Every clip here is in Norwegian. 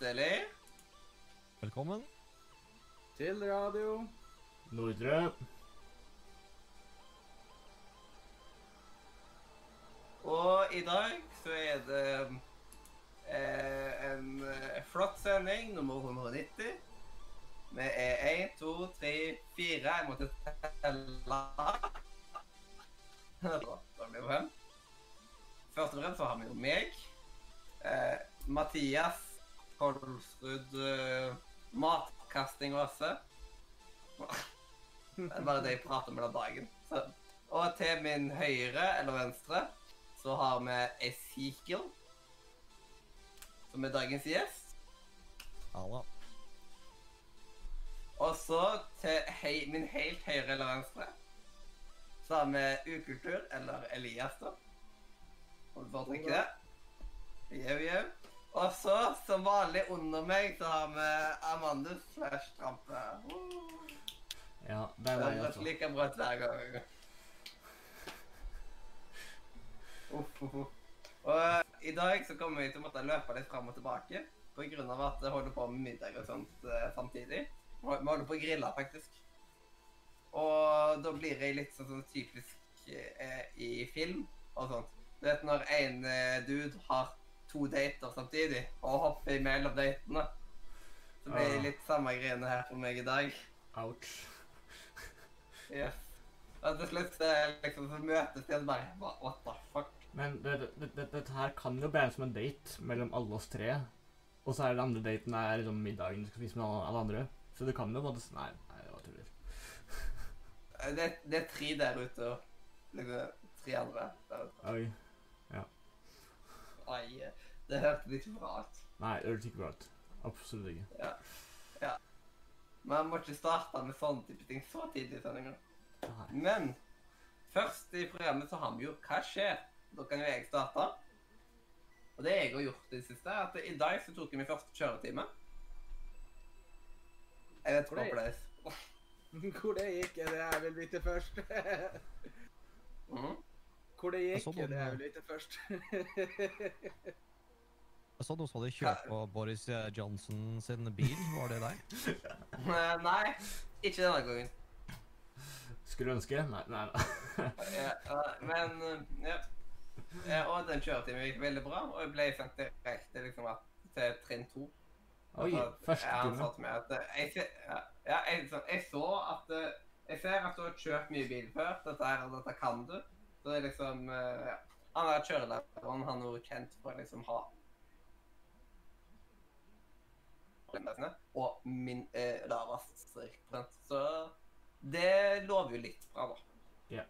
hjertelig Velkommen. Til radio. Nordre. Og i dag så er det eh, en eh, flott sending, nummer 190. Vi er 1, 2, 3, 4 Jeg måtte telle. Da blir det fem. Først og fremst så har vi jo meg. Eh, Mathias Kolsrud uh, Matkasting også. Det er bare det jeg prater med den dagen. Så. Og til min høyre eller venstre så har vi Ezekiel, som er dagens gjest. Halla. Og så til hei, min helt høyre eller venstre så har vi Ukultur, eller Elias, da. Om du foretrekker det. Jau, jau. Og så, som vanlig under meg, så har vi Amandus slash Trampe. Uh, Ja, det Det er meg, høres altså. like bra ut hver gang. Uff, uff, uff. Og eh, i dag så kommer vi til å måtte løpe litt fram og tilbake av at jeg holder på med middag og sånt eh, samtidig. Vi holder på å grille, faktisk. Og da blir jeg litt sånn, sånn typisk eh, i film og sånt. Du vet når en eh, dude har to dater samtidig og hoppe imellom datene. Så blir det Ah. litt samme greiene her for meg i dag. Ouch. Yes. Og til slutt liksom, så møtes de og bare What the fuck? Men det, det, det, dette her kan jo bli som en date mellom alle oss tre. Og så er den andre daten er liksom middagen du skal spise med alle, andre. Så det kan jo måte Nei, nei det var tuller. Det, det er tre der ute og liksom, tre andre der ute. Oi. Oi, det hørtes ikke bra ut. Nei, det hørtes ikke bra ut. Absolutt ikke. Ja. ja. Man må ikke starte med sånne type ting så tidlig i sendinga. Men først i programmet så har vi jo Hva skjer? Da kan jo jeg starte. Og det jeg har gjort i det siste, er at i dag så tok jeg min første kjøretime. Jeg vet hvor det er. Hvor det gikk, er det jeg vil vite først. Mhm. Hvor det gikk, er det jeg vil vite først. Jeg så noen som hadde kjørt på Boris eh, Johnson sin bil. Var det deg? Nei, ikke denne gangen. Skulle ønske? Nei, nei. nei. Ja, men ja. Og den kjøretimen gikk veldig bra, og jeg ble sendt direkte liksom, til trinn to. Oi, første ja, han time. sa til meg at eh, jeg, ja, ja, jeg, så, jeg så at eh, Jeg ser at du har kjørt mye bil før. Dette her, dette kan du. Så det er liksom ja. Han der kjørelæreren han er jo kjent for å liksom ha Og min eh, strikprosent. Så det lover jo litt bra, da. Ja,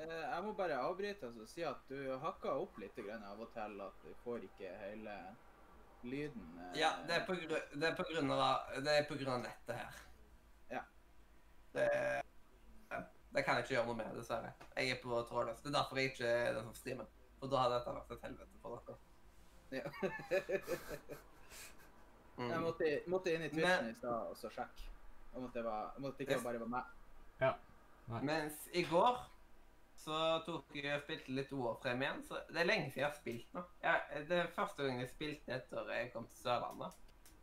eh, jeg må bare avbryte og si at du hakka opp litt grann av og til at du får ikke hele lyden. eh, Ja, det er på, gru det er på grunn av det er på grunn av nettet her. Ja. Det, det kan jeg ikke gjøre noe med, dessverre. Jeg er på trådløs. Det er derfor jeg ikke er den som streamer. For da hadde dette vært et helvete for dere. Ja. Mm. Jeg måtte, måtte inn i Twitchen Men- i stad og så sjekke. Jeg måtte, var, jeg måtte ikke bare være meg. Ja. Mens i går så tok jeg og spilte litt OA-frem igjen. Så det er lenge siden jeg har spilt nå. Jeg, det er første gang jeg spilte etter jeg kom til Sørlandet.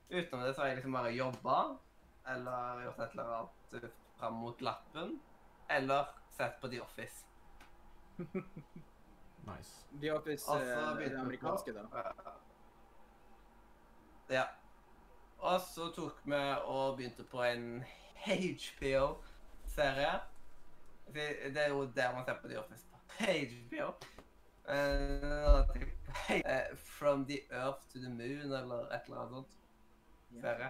Utenom det så har jeg liksom bare jobba, eller gjort et eller annet fram mot lappen, eller sett på The Office. Nice. The Office, er eh, det amerikanske, da. Ja. Og så tok vi og begynte på en HBO-serie. Det det er jo der man ser på The Office. på HBO. Eh, From the Earth to the Moon, eller et eller annet sånt. Serie.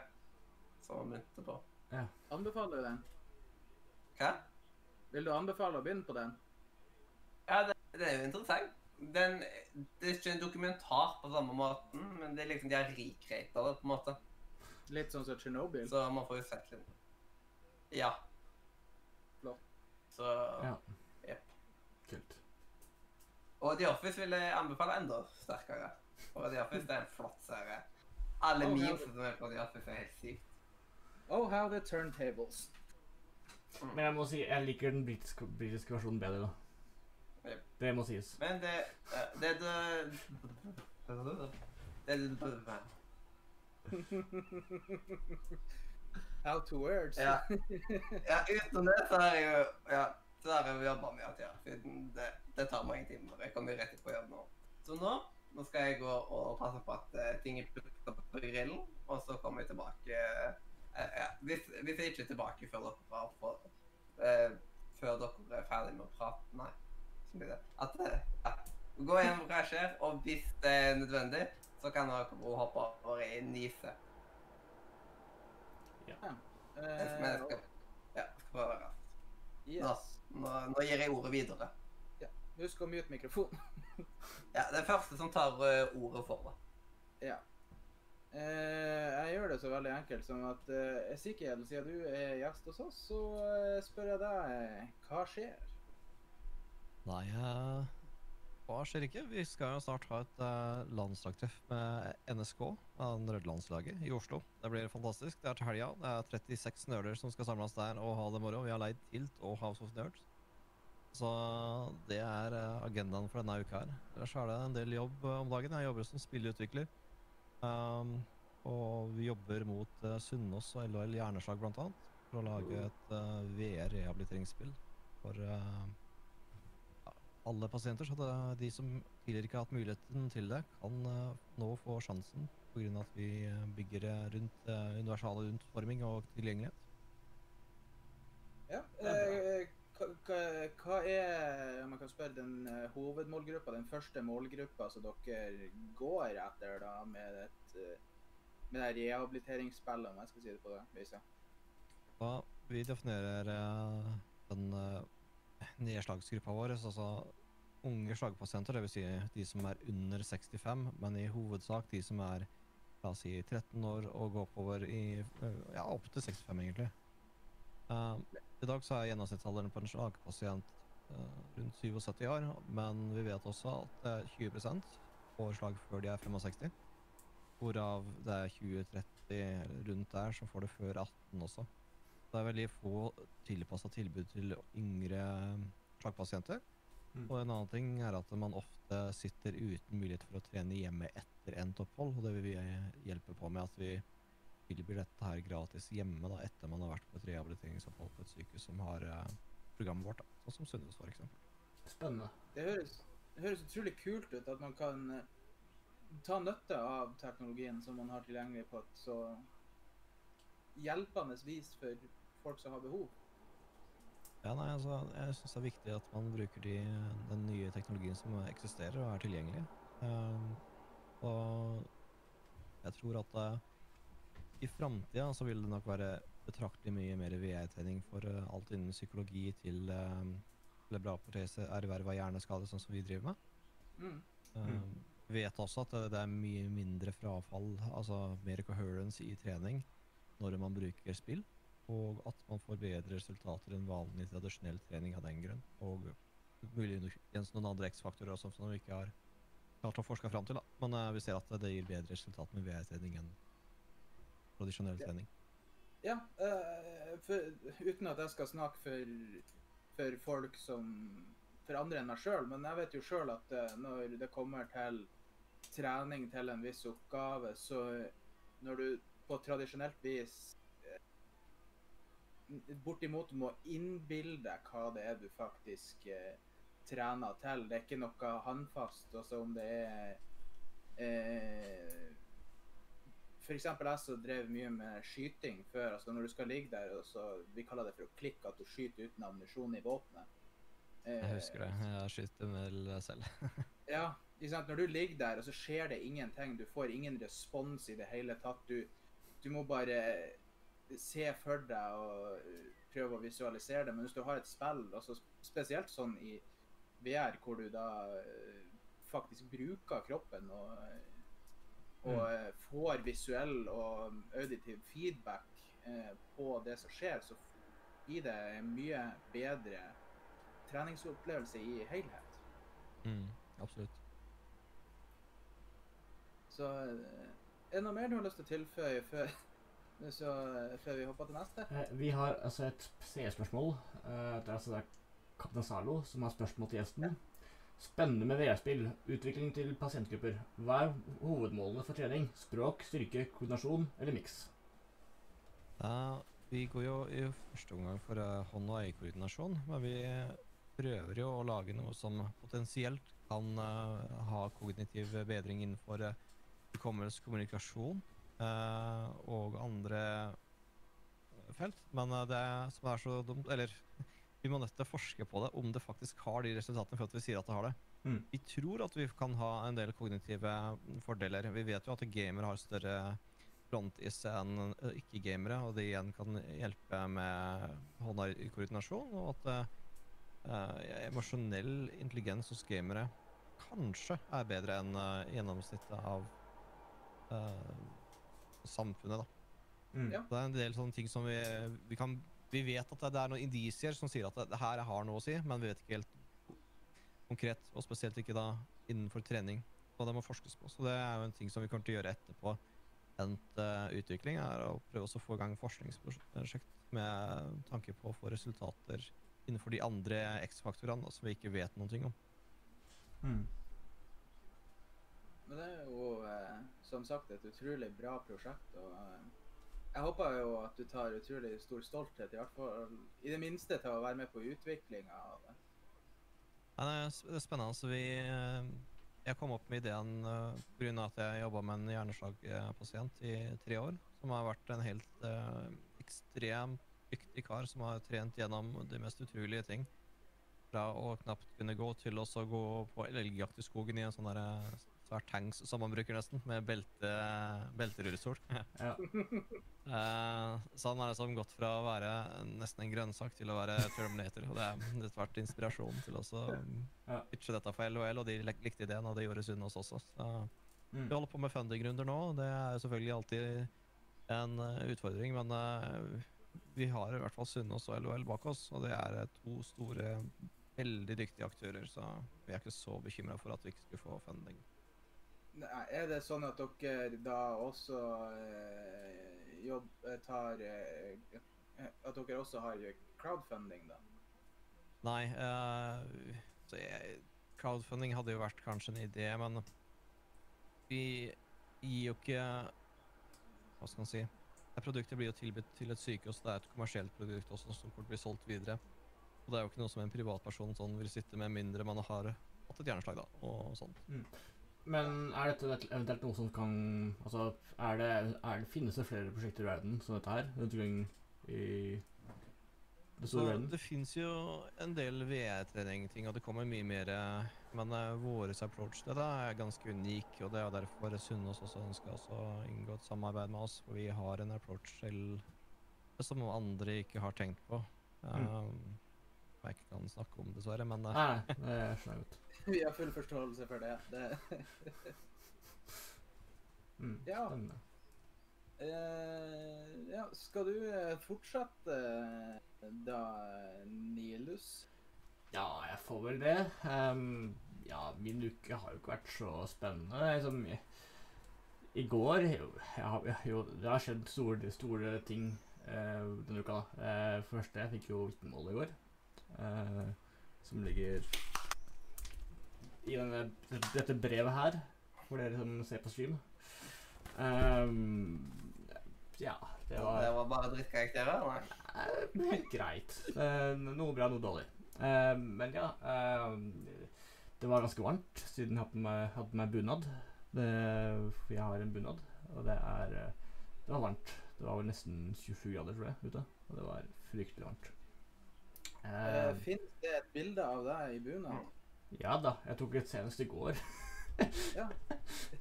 Som man begynte på. Ja. Anbefaler du den? Hva? Vil du anbefale å begynne på den? Ja, det, det er jo interessant. Den, det er ikke en dokumentar på samme måten, men det er liksom de har recreata det, på en måte. Litt sånn som Tsjernobyl? Så man får jo sett litt. Ja. Flott. Så Ja. Jepp. Kult. Og The Office vil jeg anbefale enda sterkere. Og The Office det er en flott serie. Alle Oh, memes som er på The Office, er helt sykt. Oh, how the turntables. Men jeg må si jeg liker den britiske, britiske versjonen bedre, da. Yep. Det må sies. Men det eh, Det er det Det det How to words. Ja. ja, utenom det så er jo ja, så har vi jo jobba med at ja, det, det tar mange timer. Jeg kommer rett på jobb nå. Så nå, nå skal jeg gå og passe på at uh, ting er plukket opp på grillen, og så kommer jeg tilbake uh, ja, hvis, hvis jeg ikke er tilbake før dere fått eh, Før dere er ferdig med å prate Nei, så blir det At ja, gå gjennom hva som skjer, og hvis det er nødvendig, så kan dere hoppe over i Nise. Men jeg skal, ja, skal prøve å være rask. Yes. Nå, nå gir jeg ordet videre. Ja. Husk å mute mikrofonen. Ja, det er første som tar eh, ordet for deg. Ja. Eh, jeg gjør det så veldig enkelt som at eh, Ezekiel, siden du er gjest hos oss, så eh, spør jeg deg hva skjer? Nei, eh, hva skjer ikke? Vi skal jo snart ha et uh, landslagstreff med NSK, av det røde landslaget, i Oslo. Det blir fantastisk. Det er til helga. Det er 36 nerder som skal samles der og ha det moro. Vi har leid Tilt og House of Nerds. Så det er eh, agendaen for denne uka her. Ellers er det en del jobb eh, om dagen. Jeg jobber som spilleutvikler. Um, og vi jobber mot uh, Sunnaas og LHL Hjerneslag blant annet. For å lage et uh, VR-rehabiliteringsspill for uh, alle pasienter. Så de som tidligere ikke har hatt muligheten til det, kan uh, nå få sjansen pga. at vi uh, bygger rundt universale universal utforming og tilgjengelighet. Ja. Eh, hva, hva, er om jeg kan spørre, den eh, hovedmålgruppa, den første målgruppa som dere går etter da, med, et, eh, med det rehabiliteringsspillet, om jeg skal si det på det viset? Ja, vi definerer eh, den eh, nedslagsgruppa vår, altså unge slagpasienter, dvs. Si de som er under 65, men i hovedsak de som er la oss si 13 år og oppover i ja, opp til 65, egentlig. Uh, I dag så er gjennomsnittsalderen på en slagpasient uh, rundt 77 år, men vi vet også at eh, 20 får slag før de er 65. Hvorav det er 20-30 rundt der som får det før 18 også. Det er veldig få tilpassa tilbud til yngre eh, slagpasienter. Mm. Og en annen ting er at man ofte sitter uten mulighet for å trene hjemme etter endt opphold. Og det vil vi eh, hjelpe på med at vi tilbyr dette her gratis hjemme da, etter man har vært på et rehabiliteringsopphold på et sykehus som har eh, programmet vårt, da, sånn som Sunnaas f.eks. Spennende. Det høres, det høres utrolig kult ut at man kan eh, ta nytte av teknologien som man har tilgjengelig på et så hjelpende vis for folk som har behov. Ja, nei, altså, jeg syns det er viktig at man bruker de, den nye teknologien som eksisterer og er tilgjengelig. Um, og jeg tror at uh, i framtida så vil det nok være betraktelig mye mer VR-trening for uh, alt innen psykologi til uh, lebralprotese, erverv av hjerneskade, sånn som vi driver med. Mm. Ehm, Vi vet også at det, det er mye mindre frafall, altså mer coherence i trening når man bruker spill, og at man får bedre resultater enn vanlig tradisjonell trening av den grunn. Og muligens noen andre X-faktorer som vi ikke har klart å forske fram til. Da. Men uh, vi ser at det gir bedre resultat med VR-trening enn tradisjonell trening. Ja, uh, for, uten at jeg skal snakke for, for folk som For andre enn meg sjøl, men jeg vet jo sjøl at uh, når det kommer til trening til en viss oppgave, så når du på tradisjonelt vis bortimot må innbille deg hva det er du faktisk eh, trener til. Det er ikke noe håndfast. Også om det er eh, eksempel jeg som drev mye med skyting før. altså Når du skal ligge der, og så, vi kaller det for å klikke, at du skyter uten ammunisjon i våpenet. Eh, Jeg husker det. Jeg skyter det selv. Ja? Når du ligger der, og så skjer det ingenting. Du får ingen respons i det hele tatt. Du, du må bare se for deg og eh, prøve å visualisere det. Men hvis du har et spill, altså spesielt sånn i VR, hvor du da eh, faktisk bruker kroppen og, og mm. får visuell og auditiv feedback eh, på det som skjer, så gir det en mye bedre treningsopplevelse i helhet. Mm, absolutt. Så eh, er det noe mer du har lyst til å tilføye før, så, før vi hopper til neste? Eh, vi har altså et seerspørsmål. Eh, det er altså det er Kaptein Zalo som har spørsmål til gjesten. Spennende med VR-spill. Utvikling til pasientgrupper. Hva er hovedmålene for trening? Språk, styrke, koordinasjon eller miks? Vi går jo i første omgang for eh, hånd- og øyekoordinasjon, men vi prøver jo å lage noe som potensielt kan ha kognitiv bedring innenfor hukommelse, kommunikasjon og andre felt. Men eh, det som er så dumt Eller vi må nødt til å forske på det, om det faktisk har de resultatene for at vi sier at det har det. Mm. Vi tror at vi kan ha en del kognitive fordeler. Vi vet jo at gamere har større frontis enn eh, ikke-gamere, og det igjen kan hjelpe med hånda i koordinasjon, og at uh, emosjonell intelligens hos gamere kanskje er bedre enn uh, gjennomsnittet av eh, samfunnet, da. Mm. Ja. Det er en del sånne ting som vi, vi kan Vi vet at det, det er noen indisier som sier at det, det her har noe å si, men vi vet ikke helt konkret, og spesielt ikke da innenfor trening. Så det må forskes på. Så det er jo en ting som vi kommer til å gjøre etterpå endt uh, utvikling, er å prøve også å få i gang forskningsprosjekt med tanke på å få resultater innenfor de andre X-faktorene som vi ikke vet noen ting om. Mm. Men det er jo eh, som sagt et utrolig bra prosjekt. og eh, Jeg håper jo at du tar utrolig stor stolthet, i hvert fall i det minste til å være med på utviklinga av det. Nei, det er spennende. Så vi, eh, jeg kom opp med ideen uh, pga. at jeg jobba med en hjerneslagpasient i tre år. Som har vært en helt eh, ekstremt dyktig kar som har trent gjennom de mest utrolige ting. Fra å knapt kunne gå til å gå på elgjakt i skogen i en sånn der, eh, tanks som man bruker nesten, med belte, belterullestol. Ja. uh, så han har liksom gått fra å være nesten en grønnsak til å være Terminator. Og det er det har vært inspirasjon til å Ja. pitche dette for LHL, og de lik- likte ideen, og det gjorde Sunne oss også. Så Mm. vi holder på med fundingrunder nå, det er selvfølgelig alltid en eh, utfordring, men uh, vi har i hvert fall Sunnaas og LHL bak oss, og det er to store, veldig dyktige aktører, så vi er ikke så bekymra for at vi ikke skulle få funding. Er det sånn at dere da også eh, jobb, eh, tar eh, At dere også har crowdfunding, da? Nei, eh, så jeg, crowdfunding hadde jo vært kanskje en idé, men vi gir jo ikke Hva skal man si? Det produktet blir jo tilbudt til et sykehus, det er et kommersielt produkt også som fort blir solgt videre. Og det er jo ikke noe som en privatperson sånn vil sitte med mindre man har hatt et hjerneslag, da, og sånt. Men er dette eventuelt noe som kan Altså, er det, er det, finnes det flere prosjekter i verden som dette her? Rundt omkring i det store verden? det fins jo en del VR-trening-ting, og det kommer mye mer. eh, Men uh, vår approach til det er ganske unik, og det er derfor Sunnaas også ønsker å inngå et samarbeid med oss. For vi har en approach det som andre ikke har tenkt på. Mm. Um, som jeg ikke kan snakke om, dessverre, men uh, Nei, det er godt. Vi har full forståelse for det. det Mm, Ja. Spennende. eh, ja, skal du eh, fortsette da, Nilus? Ja, jeg får vel det. Um, ja, min uke har jo ikke vært så spennende. Liksom, i, I går jo, jeg jo, Det har skjedd store, store ting uh, denne uka. da. Eh, første, jeg fikk jo vitnemål i går. Eh, som ligger i denne, dette brevet her, for dere som ser på stream. Um, ja, det var Det var bare drittkarakterer? Nei. Eh, Helt greit. Eh, noe bra, noe dårlig. Eh, men ja eh, Det var ganske varmt, siden jeg hadde på meg, hadde på meg bunad. Det, for jeg har en bunad, og det er Det var varmt. Det var vel nesten 27 grader, tror jeg, ute. Og det var fryktelig varmt. Eh, Eh, Fins det et bilde av deg i bunad? ja da, jeg tok et senest i går. Ja.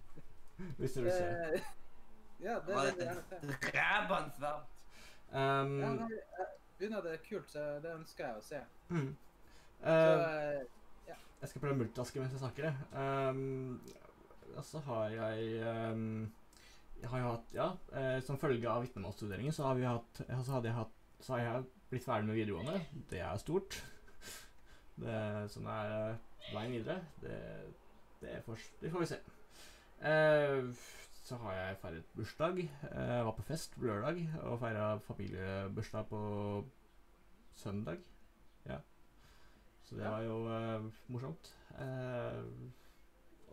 Hvis du vil se. Ja, det vil jeg gjerne se. rævansvært? Um, Ja, nei, eh, bunad er kult, så det ønsker jeg å se. mm. Så, uh, ja. Jeg skal prøve multitaske mens jeg snakker. jeg. Um, og så har jeg um, Jeg har jo hatt Ja, eh, som følge av vitnemålsstuderingen så har vi hatt Så hadde jeg hatt Så har jeg blitt ferdig med videregående. Det er stort. Det som er eh, veien videre, det, det, får, det får vi se. Eh, så har jeg feiret bursdag. Eh, var på fest på lørdag og feira familiebursdag på søndag. Ja. Så det var jo eh, morsomt. Eh,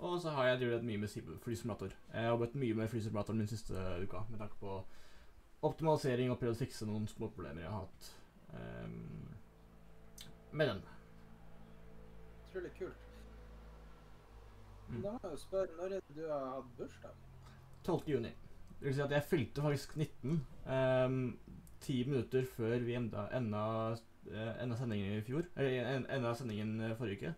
og så har jeg drevet mye med sim- flysimulator. Jeg har jobbet mye med flysimulatoren min siste uka med tanke på optimalisering og prøvd å fikse noen småproblemer jeg har hatt ehm, med den. Utrolig kult. Mm. Da må jeg jo spørre, når er det du har hatt bursdag? 12. juni. Det vil si at jeg fylte faktisk 19 ehm, ti minutter før vi enda, enda, eh, enda sendingen i fjor. Eller enda sendingen eh, forrige uke.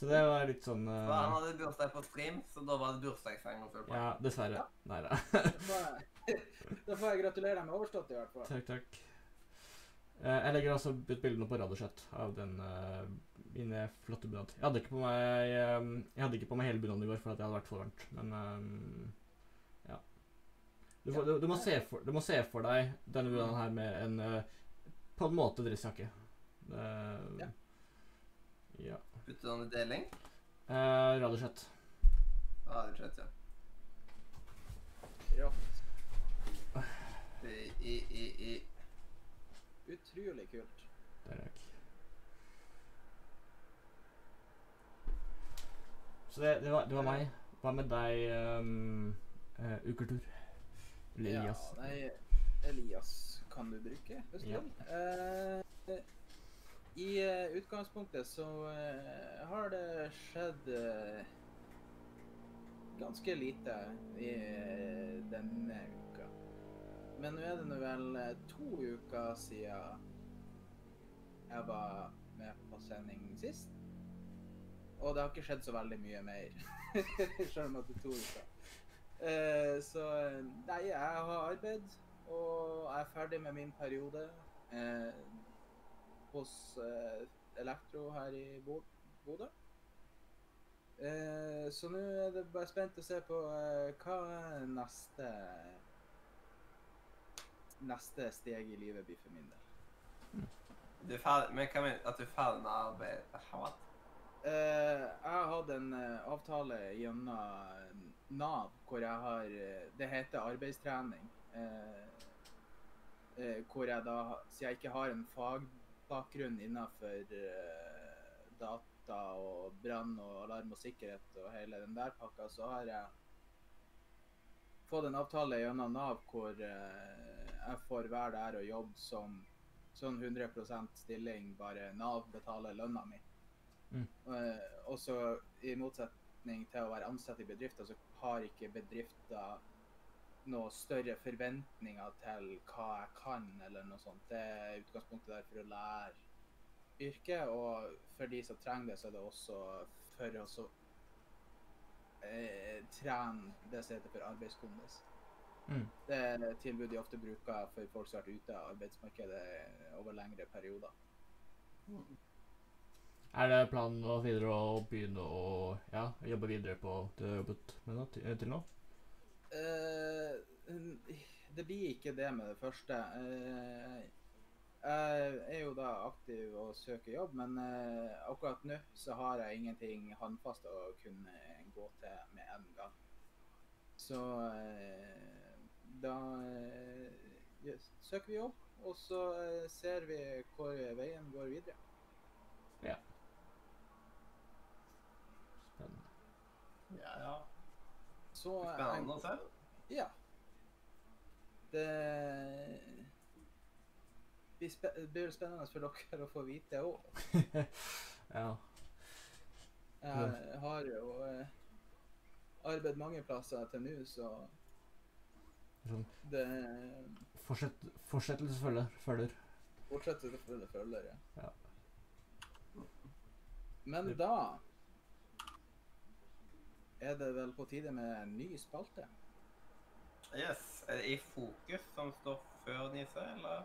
Så det var litt sånn uh, For han hadde bursdag på stream, så da var det bursdagssang å følge på. Ja, dessverre. Ja. Nei da. Da får jeg gratulere deg med overstått, i hvert fall. takk, takk. Eh, jeg legger altså ut bildene på Radiosjett av den uh, mine flotte bunad. Jeg hadde ikke på meg eh, Jeg hadde ikke på meg hele bunaden i går for at det hadde vært for varmt, men eh, ja. Du, får, du, du, må se for, du må se for deg denne bunaden her med en eh, på en måte dressjakke. Uh, Ja. Ja. Putte den i deling. Uh, Radiosjett. Ja, Ja. Rått. I, i, i, i. Utrolig kult. Røk. Så det, det, var, det var meg. Hva med deg, um, uh, Ukultur? Eller Elias? Ja, nei, Elias kan du bruke, du Ja. Eh, I uh, utgangspunktet så har det skjedd ganske lite i uka. Men nå er det nå vel eh, to uker siden jeg var med på sending sist. Og det har ikke skjedd så veldig mye mer, selv om at det er to uker. Uh, så eh, nei, jeg har arbeid, og jeg er ferdig med min periode uh, hos uh, Elektro her i Bodø. Så nå er det bare spent å se på hva neste neste steg i livet blir for min del. Du er ferdig, men hva mener du? At du er ferdig med arbeidet? Eh, jeg har hatt en uh, avtale gjennom Nav hvor jeg har uh, Det heter arbeidstrening. Hvor jeg da, siden jeg ikke har en fagbakgrunn innenfor data og brann og alarm og sikkerhet og hele den der pakka, så har jeg fått en avtale gjennom Nav hvor eh, jeg får være der og jobbe som sånn 100 stilling, bare Nav betaler lønna mi. Eh, og så i motsetning til å være ansatt i bedrifter, så har ikke bedrifter noe større forventninger til hva jeg kan, eller noe sånt. Det er utgangspunktet der for å lære yrket, og for de som trenger det, så er det også for å eh, trene det som heter for arbeidskondis. Mm. Det er et tilbud de ofte bruker for folk som har vært ute av arbeidsmarkedet over lengre perioder. Er det planen å videre å begynne å ja, jobbe videre på det du har jobbet med nå, til, til nå? Eh, det blir ikke det med det første. Eh, jeg er jo da aktiv og søker jobb, men eh, akkurat nå så har jeg ingenting håndfast å kunne gå til med en gang. Så eh, da eh, søker vi jobb, og så ser vi hvor veien går videre. Ja. Spennende. Ja, ja. Så Spennende å se. Ja. Det blir spe blir spennende for dere å få vite òg. ja. Jeg har jo eh, arbeidet mange plasser til nå, så Sånn. det Fortsett, fortsettelse følger. følger. Fortsettelse følger, følger, ja. Ja. Men da er det vel på tide med en ny spalte. Yes. Er det i fokus som står før Nise, eller?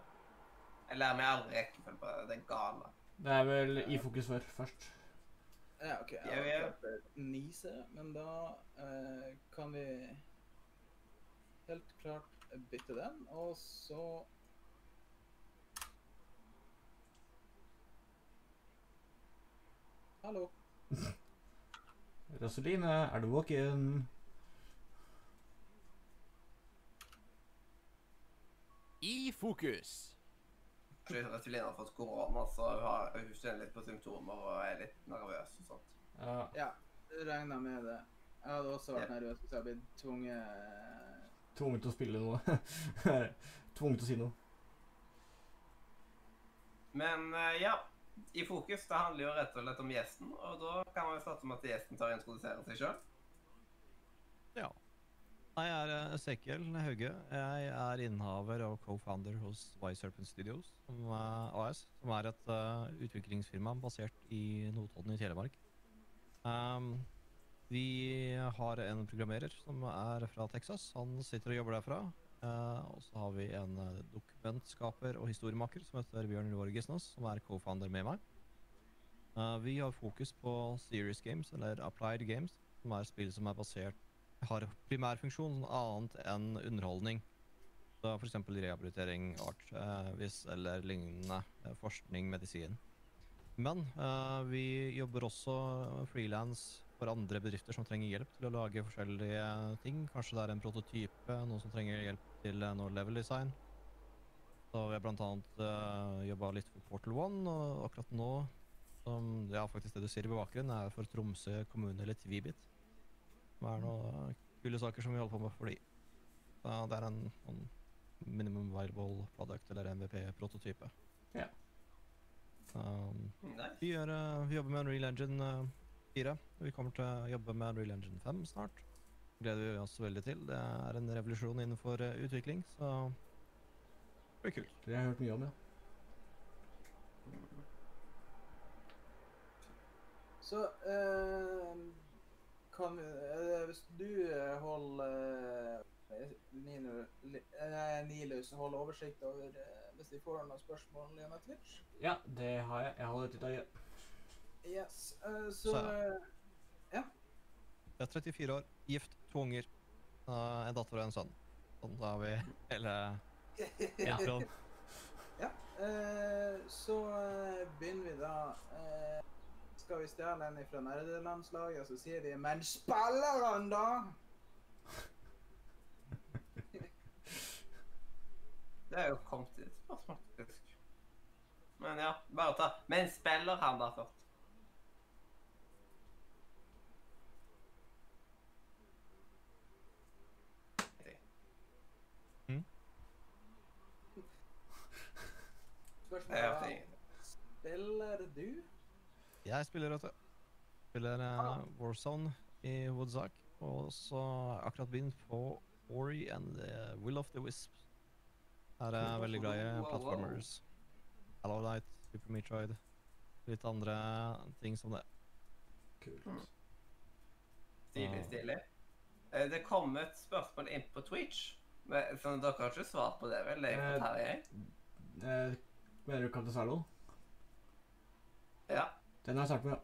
Jeg lærer meg aldri rekkefølge på det. Det er gale. Det er vel i fokus før først. Ja, OK. Jeg har klart nise, men da eh, kan vi helt klart bytte den, og så Hallo. Roseline, er du våken? I fokus. Kanskje har fått korona, så hun har- hun kjenner litt på symptomer og er litt nervøs og sånt. Ja. Ja, regna med det. Jeg hadde også vært Ja. nervøs hvis jeg hadde blitt tvunget Tvunget til å spille noe. Tvunget til å si noe. Men eh, ja, i fokus det handler jo rett og slett om gjesten, og da kan man jo starte med at gjesten tar og introduserer seg sjøl. Ja. Jeg er eh, Ezekiel Hauge. Jeg er innehaver og co-founder hos Y-Serpent Studios som, eh, AS, som er et uh, utviklingsfirma basert i Notodden i Telemark. Um, vi har en programmerer som er fra Texas. Han sitter og jobber derfra. Uh, og så har vi en eh, dokumentskaper og historiemaker som heter Bjørn Roar Gisnås, som er co-founder med meg. Uh, vi har fokus på serious games, eller applied games, som er spill som er basert har primærfunksjon annet enn underholdning. F.eks. rehabilitering, art, eh, hvis eller lignende. eh, forskning, medisin. Men eh, vi jobber også frilans for andre bedrifter som trenger hjelp til å lage forskjellige ting. Kanskje det er en prototype, noen som trenger hjelp til eh, noe level design. Så vi har bl.a. Uh, jobba litt for Portal One, og akkurat nå som ja, faktisk det du ser i bakgrunnen, er for Tromsø kommune, eller Tvibit. Som er noen kule saker som vi holder på med for de. Så det er en, en minimum viable product, eller MVP-prototype. Ja. Um, Nice. vi, gjør, eh, vi jobber med Unreal Engine uh, 4. Vi kommer til å jobbe med Unreal Engine 5 snart. gleder vi oss veldig til. Det er en revolusjon innenfor eh, utvikling, så det blir kult. Det har jeg hørt mye om, ja. Så eh, kan vi eh, Hvis du eh, holder eh, Nilus holder oversikt over hvis de får noen spørsmål gjennom Twitch? Ja, det har jeg. Jeg holder til øye. Yes. eh, så Så- ja. Jeg er 34 år, gift, to unger. Uh, en datter og en sønn. Sånn, da har vi hele introen. Ja, eh, så begynner vi da eh, Skal vi stjele en fra nerdelandslaget, så sier de 'Men spiller han, da?' Det er jo kommet inn spørsmål, faktisk. Men ja, bare ta. Men spiller han da først? Spørsmålet er. Spiller du? Jeg spiller, vet du. Spiller uh, Warzone i hovedsak. Og så har jeg akkurat begynt på Ori and the Will of the Wisp. Her er jeg veldig glad i Wow, wow. platformers. Hello Light, Super Metroid. Litt andre ting som det. Kult. Mm. Stilig, stilig. Eh, Det kom et spørsmål inn på Twitch. Men, så dere har ikke svart på det, vel? Det er. Eh, mener du Kaptein Zalo? Ja. Den har jeg startet med, ja.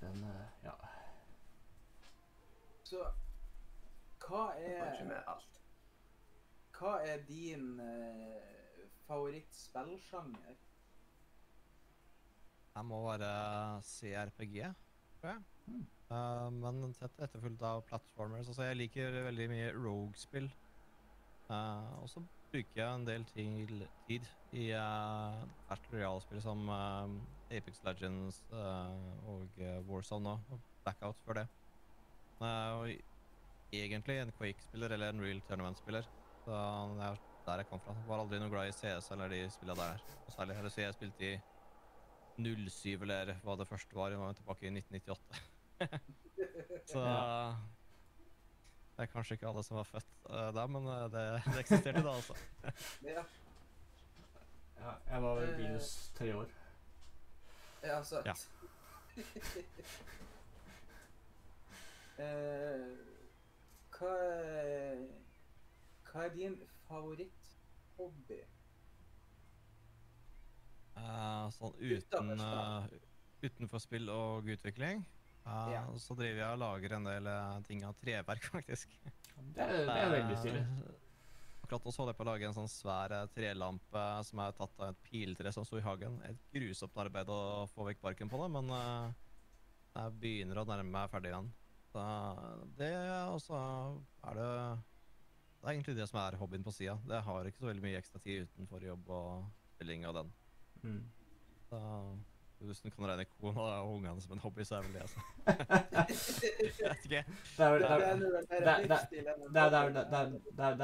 Den, eh, ja. Så hva Jeg får ikke er, med alt. hva er din eh, favorittspillsjanger? Jeg må være CRPG, tror jeg. Mm. Uh, men tett etterfulgt av platformers. Altså, jeg liker veldig mye Rogue-spill. Uh, og så bruker jeg en del tid i uh, Battle Royale-spill som uh, Apex Legends uh, og eh, Warzone nå, og Blackout før det. Uh, og egentlig en Quake-spiller eller en Real Tournament-spiller. Så det er der jeg kom fra. Var aldri noe glad i CS eller de spillene der. Og særlig eller så jeg spilte i 07 eller hva det første var. Jeg var tilbake i 1998. så. Det er kanskje ikke alle som var født uh, da, men uh, det, det eksisterte da, altså. Ja, ja. Jeg var vel Eh. minus tre år. ja søtt. Ja. uh, hva, er, hva er din favoritthobby? Uh, sånn uten, eh, utenfor spill og utvikling, eh, Ja. så driver jeg og lager en del eh, ting av treverk, faktisk. Det er, det er veldig stilig. Eh, Akkurat nå så holder jeg på å lage en sånn svær eh, trelampe som er tatt av et piltre som sto i hagen. Et grusomt arbeid å få vekk barken på det, men jeg begynner å nærme meg ferdig igjen. Så det, og så er det det er egentlig det som er hobbyen på sida. Jeg har ikke så veldig mye ekstra tid utenfor jobb og spilling og den. Mm. Så hvis du kan regne kona og ungene som en hobby, så er vel det, altså. Jeg vet ikke. Det er vel Det det er vel det- mer det- det er- det er- det er- det er- det er-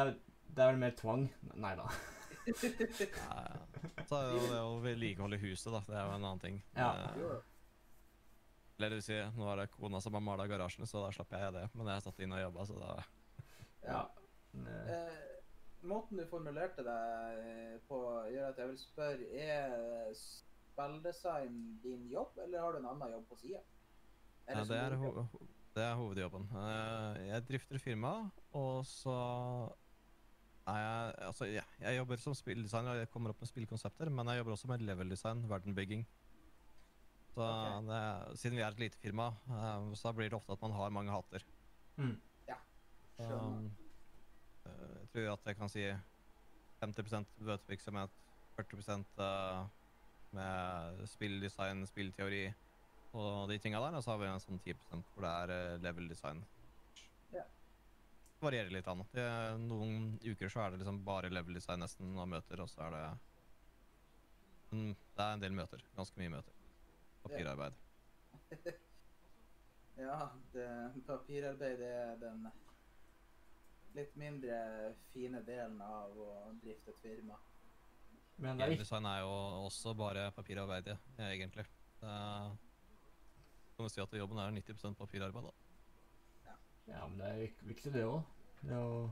det er- det er tvang. Nei da. Ja, ja. Så er jo det å vedlikeholde huset, da. Det er jo en annen ting. Ja. Eh. Eller det vil si, nå er det kona som har mala garasjen, så da slapp jeg det. Men jeg satt inn og jobba, så da Ja. Eh, Eh, måten du formulerte deg på, gjør at jeg vil spørre Er spilldesign din jobb, eller har du en annen jobb på sida? Ja, det, er ho det er hovedjobben. Eh, jeg drifter firma, og så er jeg Altså, ja, jeg jobber som spilldesigner, og jeg kommer opp med spillkonsepter, men jeg jobber også med level design, verdenbygging. Så okay. det, siden vi er et lite firma, eh, så blir det ofte at man har mange hater. mm. Ja, Skjønner. Så, jeg tror at jeg kan si 50% møtevirksomhet, 40 eh, med spilldesign, spillteori og de tinga der. Og så har vi en sånn 10 hvor det er eh, level design. Ja. Det varierer litt an. Det, noen uker så er det liksom bare level design nesten og møter, og så er det Det er en del møter. Ganske mye møter. Papirarbeid. Ja, det, papirarbeid er den litt mindre fine delen av å drifte et firma. Men det er ikke Design er jo også bare papirarbeid, egentlig. Det er, kan du si at jobben er 90 papirarbeid, da. Ja, men det er vik- viktig, det òg. Det å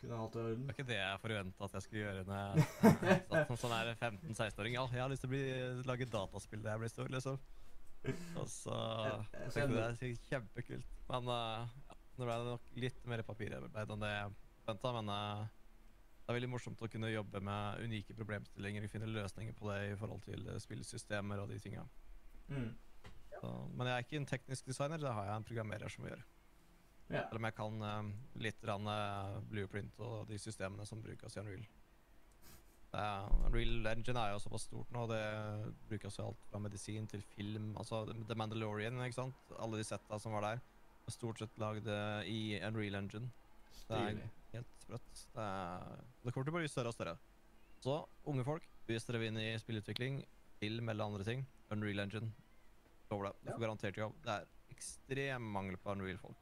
kunne ha alt i orden. Det er ikke det jeg forventa at jeg skulle gjøre når jeg satt som sånn 15-16-åring. Ja, jeg har lyst til å bli, lage dataspill da jeg blir stor, liksom. Og så tenkte jeg det er kjempekult. Men uh, ja, nå ble det nok litt mer papirarbeid enn det jeg venta, Men eh, det er veldig morsomt å kunne jobbe med unike problemstillinger og finne løsninger på det i forhold til eh, spillsystemer og de tinga. Mm. Ja. men jeg er ikke en teknisk designer, det har jeg en programmerer som gjør. Ja. Selv om jeg kan uh, litt rann, uh, blueprint og de systemene som brukes i Unreal. Uh, Unreal Engine er jo såpass stort nå, det brukes jo alt fra medisin til film. Altså The Mandalorian, ikke sant? Alle de setta som var der, er stort sett lagd eh, i Unreal Engine. Det er Stilig. Sprøtt. Det, er, det kommer til å bli større og større. Så unge folk, hvis dere vil inn i spillutvikling, vil melde andre ting, Unreal Engine, lover det. Du Ja. garantert jobb. Det er ekstrem mangel på Unreal-folk.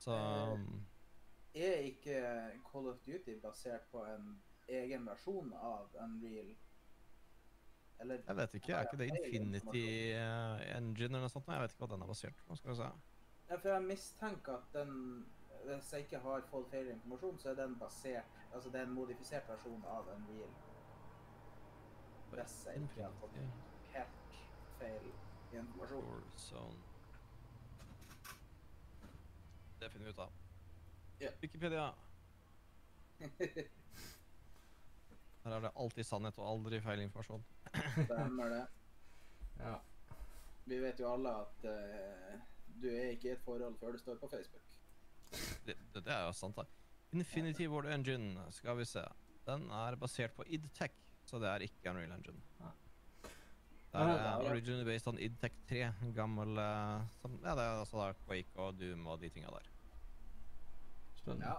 Så Eh, um, Er ikke Call of Duty basert på en egen versjon av Unreal? Eller jeg vet ikke, er ikke det Infinity eh, Engine eller noe sånt? Jeg vet ikke hva den er basert på. Skal vi se. Ja, for jeg mistenker at den Hvis jeg ikke har fått feil informasjon, så er den basert Altså det er en modifisert versjon av Unreal. Hvis jeg ikke har fått helt feil informasjon. Det finner vi ut av. Yeah. Wikipedia. Her er det alltid sannhet og aldri feil informasjon. Stemmer det. Ja. Vi vet jo alle at uh, du er ikke i et forhold før du står på Facebook. Det, det, er jo sant, da. Infinity Ward Engine, skal vi se. Den er basert på IdTech, så det er ikke Unreal Engine. Det er ja. originally based on IdTech 3, en gammel eh, som, Ja, det er altså da Quake og Doom og de tinga der. Spennende. Ja.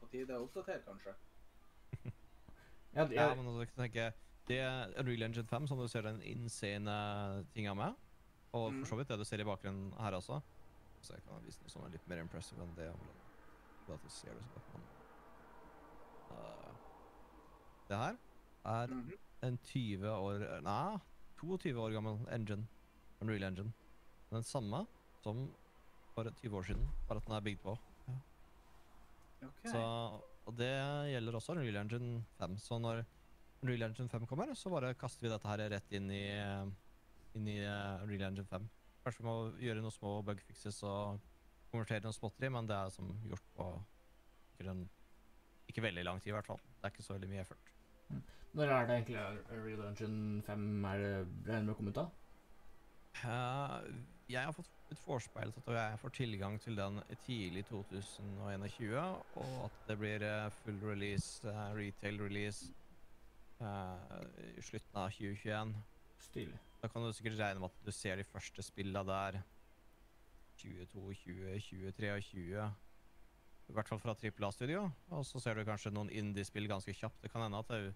På tide å oppdatere, kanskje. Ja, det- Ja, men altså, tenke, Det er Unreal Engine 5, som du ser den insane tinga med. Og Mm. for så vidt det du ser i bakgrunnen her også. Så jeg kan vise noe som er litt mer impressive enn det. det- At du ser det så godt, men uh, Det her er Mhm. en 20 år Nei, 22 år gammel engine. Unreal Engine. Den samme som for 20 år siden, bare at den er bygd på. Ok. Så, og det gjelder også Unreal Engine 5. Så når Unreal Engine 5 kommer, så bare kaster vi dette her rett inn i, inn i eh, Unreal Engine 5. Kanskje vi må gjøre noen små bugfixes og konvertere noen spotter i, men det er som gjort på ikke, ikke veldig lang tid, i hvert fall. Det er ikke så veldig mye effort. Når er det egentlig Unreal Engine 5 er det regner med å komme ut, da? Uh, jeg har fått et forspeil til at jeg får tilgang til den tidlig 2021, og at det blir eh, full release, uh, retail release, uh, i slutten av 2021. Stilig. Da kan du sikkert regne med at du ser de første spillene der 22, 20, 23 og 20. I hvert fall fra Trippel A-studio. Og så ser du kanskje noen indie-spill ganske kjapt. Det kan hende at det,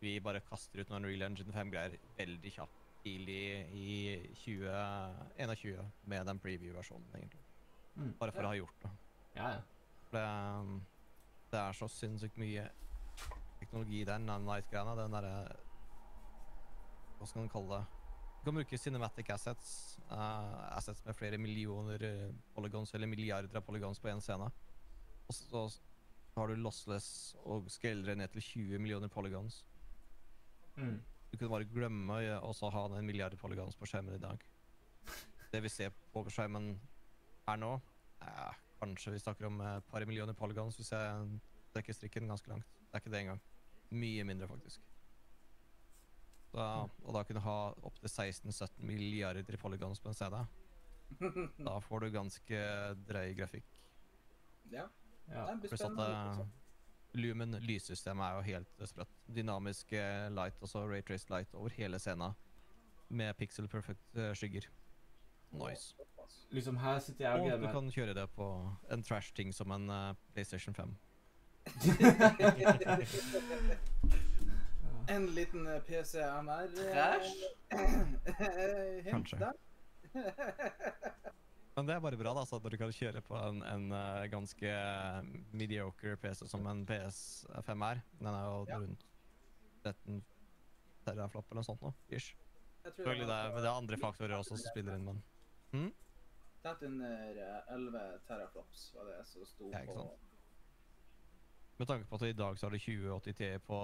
vi bare kaster ut noen Real Engine 5-greier veldig kjapt tidlig i 2021 med den preview-versjonen, egentlig. Mm. Bare for å ha gjort det. Ja, ja. Det, um, det er så sinnssykt mye teknologi i den Night-greia. Den derre Hva skal man kalle det? Du kan bruke cinematic assets. Uh, assets med flere millioner eh, polygons, eller milliarder av polygons på én scene. Og så har du lossless og skeldre ned til 20 millioner polygons. Mm. Du kunne bare glemme å ha en milliard polygons på skjermen i dag. Det vi ser på skjermen her nå, eh, kanskje vi snakker om et par millioner polygons hvis jeg trekker strikken ganske langt. Det er ikke det engang. Mye mindre, faktisk. Så, og da kunne du ha opptil 16-17 milliarder polygons på en CD. Da får du ganske drøy grafikk. Ja. ja. Det blir Pluss spennende. eh. Lumen lyssystemet er jo helt eh, sprøtt. Dynamisk eh, light, altså raytraced light over hele scenen. Med pixel perfect skygger. Nice. Liksom her sitter jeg og Og gleder du kan kjøre det på en trash-ting som en PlayStation 5. En liten eh, PCMR Trash? Hint Kanskje. der. Men det er bare bra, da, så at du kan kjøre på en, en eh, ganske eh, mediocre PC som en PS5 er. Den er jo Ja. rundt 13 teraflop eller noe sånt nå. Ish. Jeg tror Selvfølgelig det er, men det er andre faktorer også som spiller inn, men Tett under eh, 11 teraflops var det som sto på. Med tanke på at i dag så har du 2080 Ti på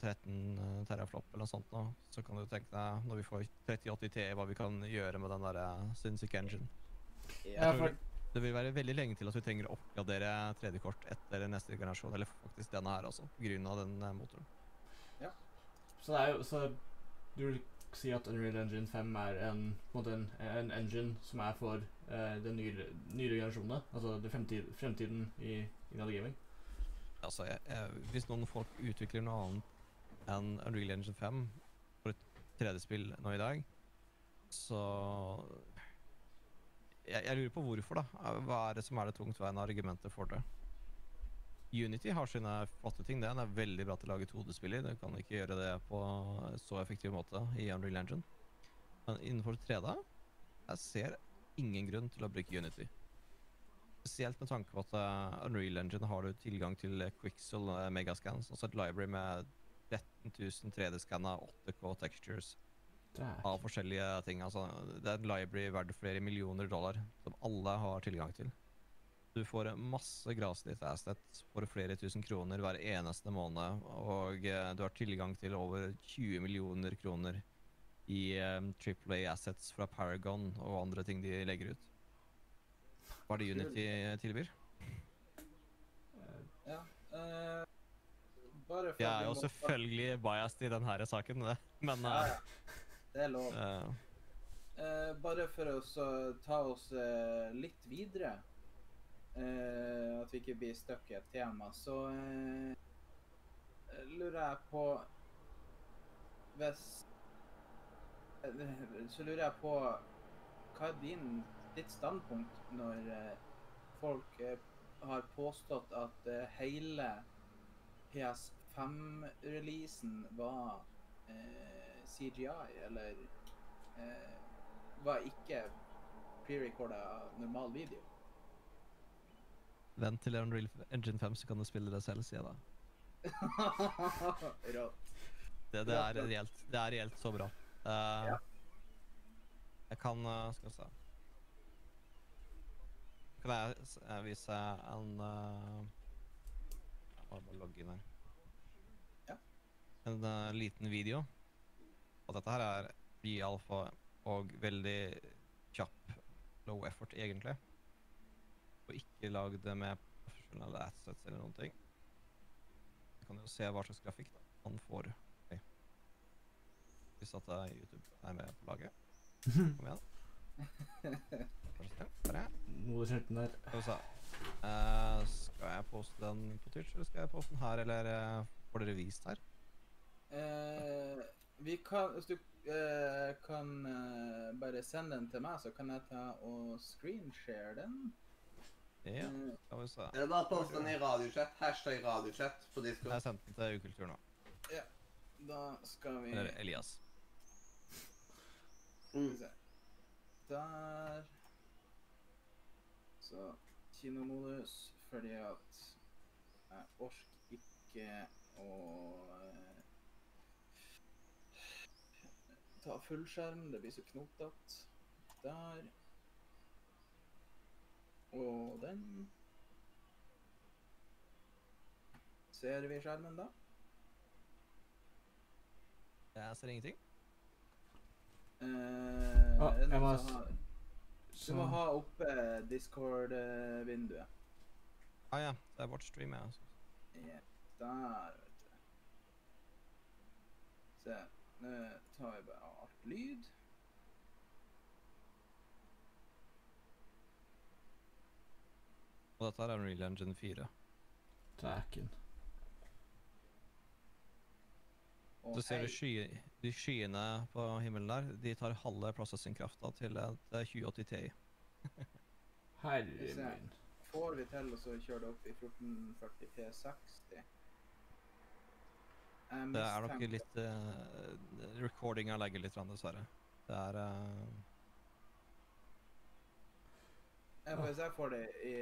13 eh, teraflop eller noe sånt nå, så kan du tenke deg når vi får 3080 Ti hva vi kan gjøre med den der eh, sinnssyke engine. Ja, for Det vil være veldig lenge til at vi trenger å oppgradere 3D-kort etter neste generasjon, eller faktisk denne her også, på grunn av den motoren. motoren. Så det er jo Så du vil si at Unreal Engine 5 er en, på en, måte en, en engine som er for uh, den nyere, nyere generasjonene? Altså det fremtid, fremtiden i innad gaming? Altså, jeg, jeg, hvis noen folk utvikler noe annet enn Unreal Engine 5 for et 3D-spill nå i dag, så jeg, jeg lurer på hvorfor, da. Hva er det som er det tungtveiende argumentet for det? Unity har sine flotte ting. Den er veldig bra til å lage 2D-spiller. Du kan ikke gjøre det på så effektiv måte i Unreal Engine. Men innenfor 3D jeg ser ingen grunn til å bruke Unity. Spesielt med tanke på at uh, Unreal Engine har du tilgang til eh, Quixel uh, Megascans, altså et library med 13 000 3D-skanna 8K textures er av forskjellige ting. Altså, det er et library verdt flere millioner dollar som alle har tilgang til. Du får masse graslitt assets for flere tusen kroner hver eneste måned, og uh, du har tilgang til over 20 millioner kroner i eh, AAA assets fra Paragon og andre ting de legger ut. Hva er det Unity tilbyr? eh, Ja. Uh, bare for Jeg er jo selvfølgelig biased i denne saken, det. men Ja, eh, ja. Det er lov. Uh, Eh, bare for å ta oss eh, litt videre, eh, at vi ikke blir stuck i et tema, så eh, lurer jeg på Hvis eh, Så lurer jeg på hva er din, ditt standpunkt når eh, folk eh, har påstått at eh, hele PS5-releasen var CGI, eller var ikke pre-recorda normal video. Vent til Unreal Engine 5, så kan du spille det selv, sier jeg da. Rått. Det, det, er reelt, det er reelt så bra. Uh, Ja. Jeg kan Skal vi se Kan jeg s- eh, vise en uh, Jeg må bare logge inn her. Ja. En uh, liten video. Og dette her er i alfa og veldig kjapp low effort, egentlig. Og ikke lagd med profesjonelle assets eller noen ting. Du kan jo se hva slags grafikk da, man får. Hvis at eh, YouTube er med på laget. Kom igjen. Vær så. Der er der. Skal vi se. Eh, skal jeg poste den på Twitch, eller skal jeg poste den her, eller eh, får dere vist her? Eh, vi kan Hvis du eh, kan eh, bare sende den til meg, så kan jeg ta og screenshare den. Ja, skal vi se. Er bare å poste den i radiochat? Hashtag radiochat på Discord. Jeg sendte den til Ukultur nå. Da skal vi Eller Elias. Skal vi Mm. se. Der Så kinomodus fordi at jeg orker ikke å eh, ta fullskjerm. Det blir så knotete. Der. Og den. Ser vi skjermen, da? Jeg ser ingenting. Eh, Ah, jeg må har- Du må ha oppe Discord-vinduet. Ah ja, det er vårt stream, ja. Ja, der, vet du. Se, nå tar vi bare alt lyd. Og dette er Unreal Engine 4. Dæken. Og Du ser sky, de skyene på himmelen der, de tar halve processing-krafta til et eh, 2080 Ti. Herre min. får vi til å kjøre det opp i 1440 P60? Det er nok litt uh, Recordinga legger litt, dessverre. Det er uh... Ja, Hvis jeg får det i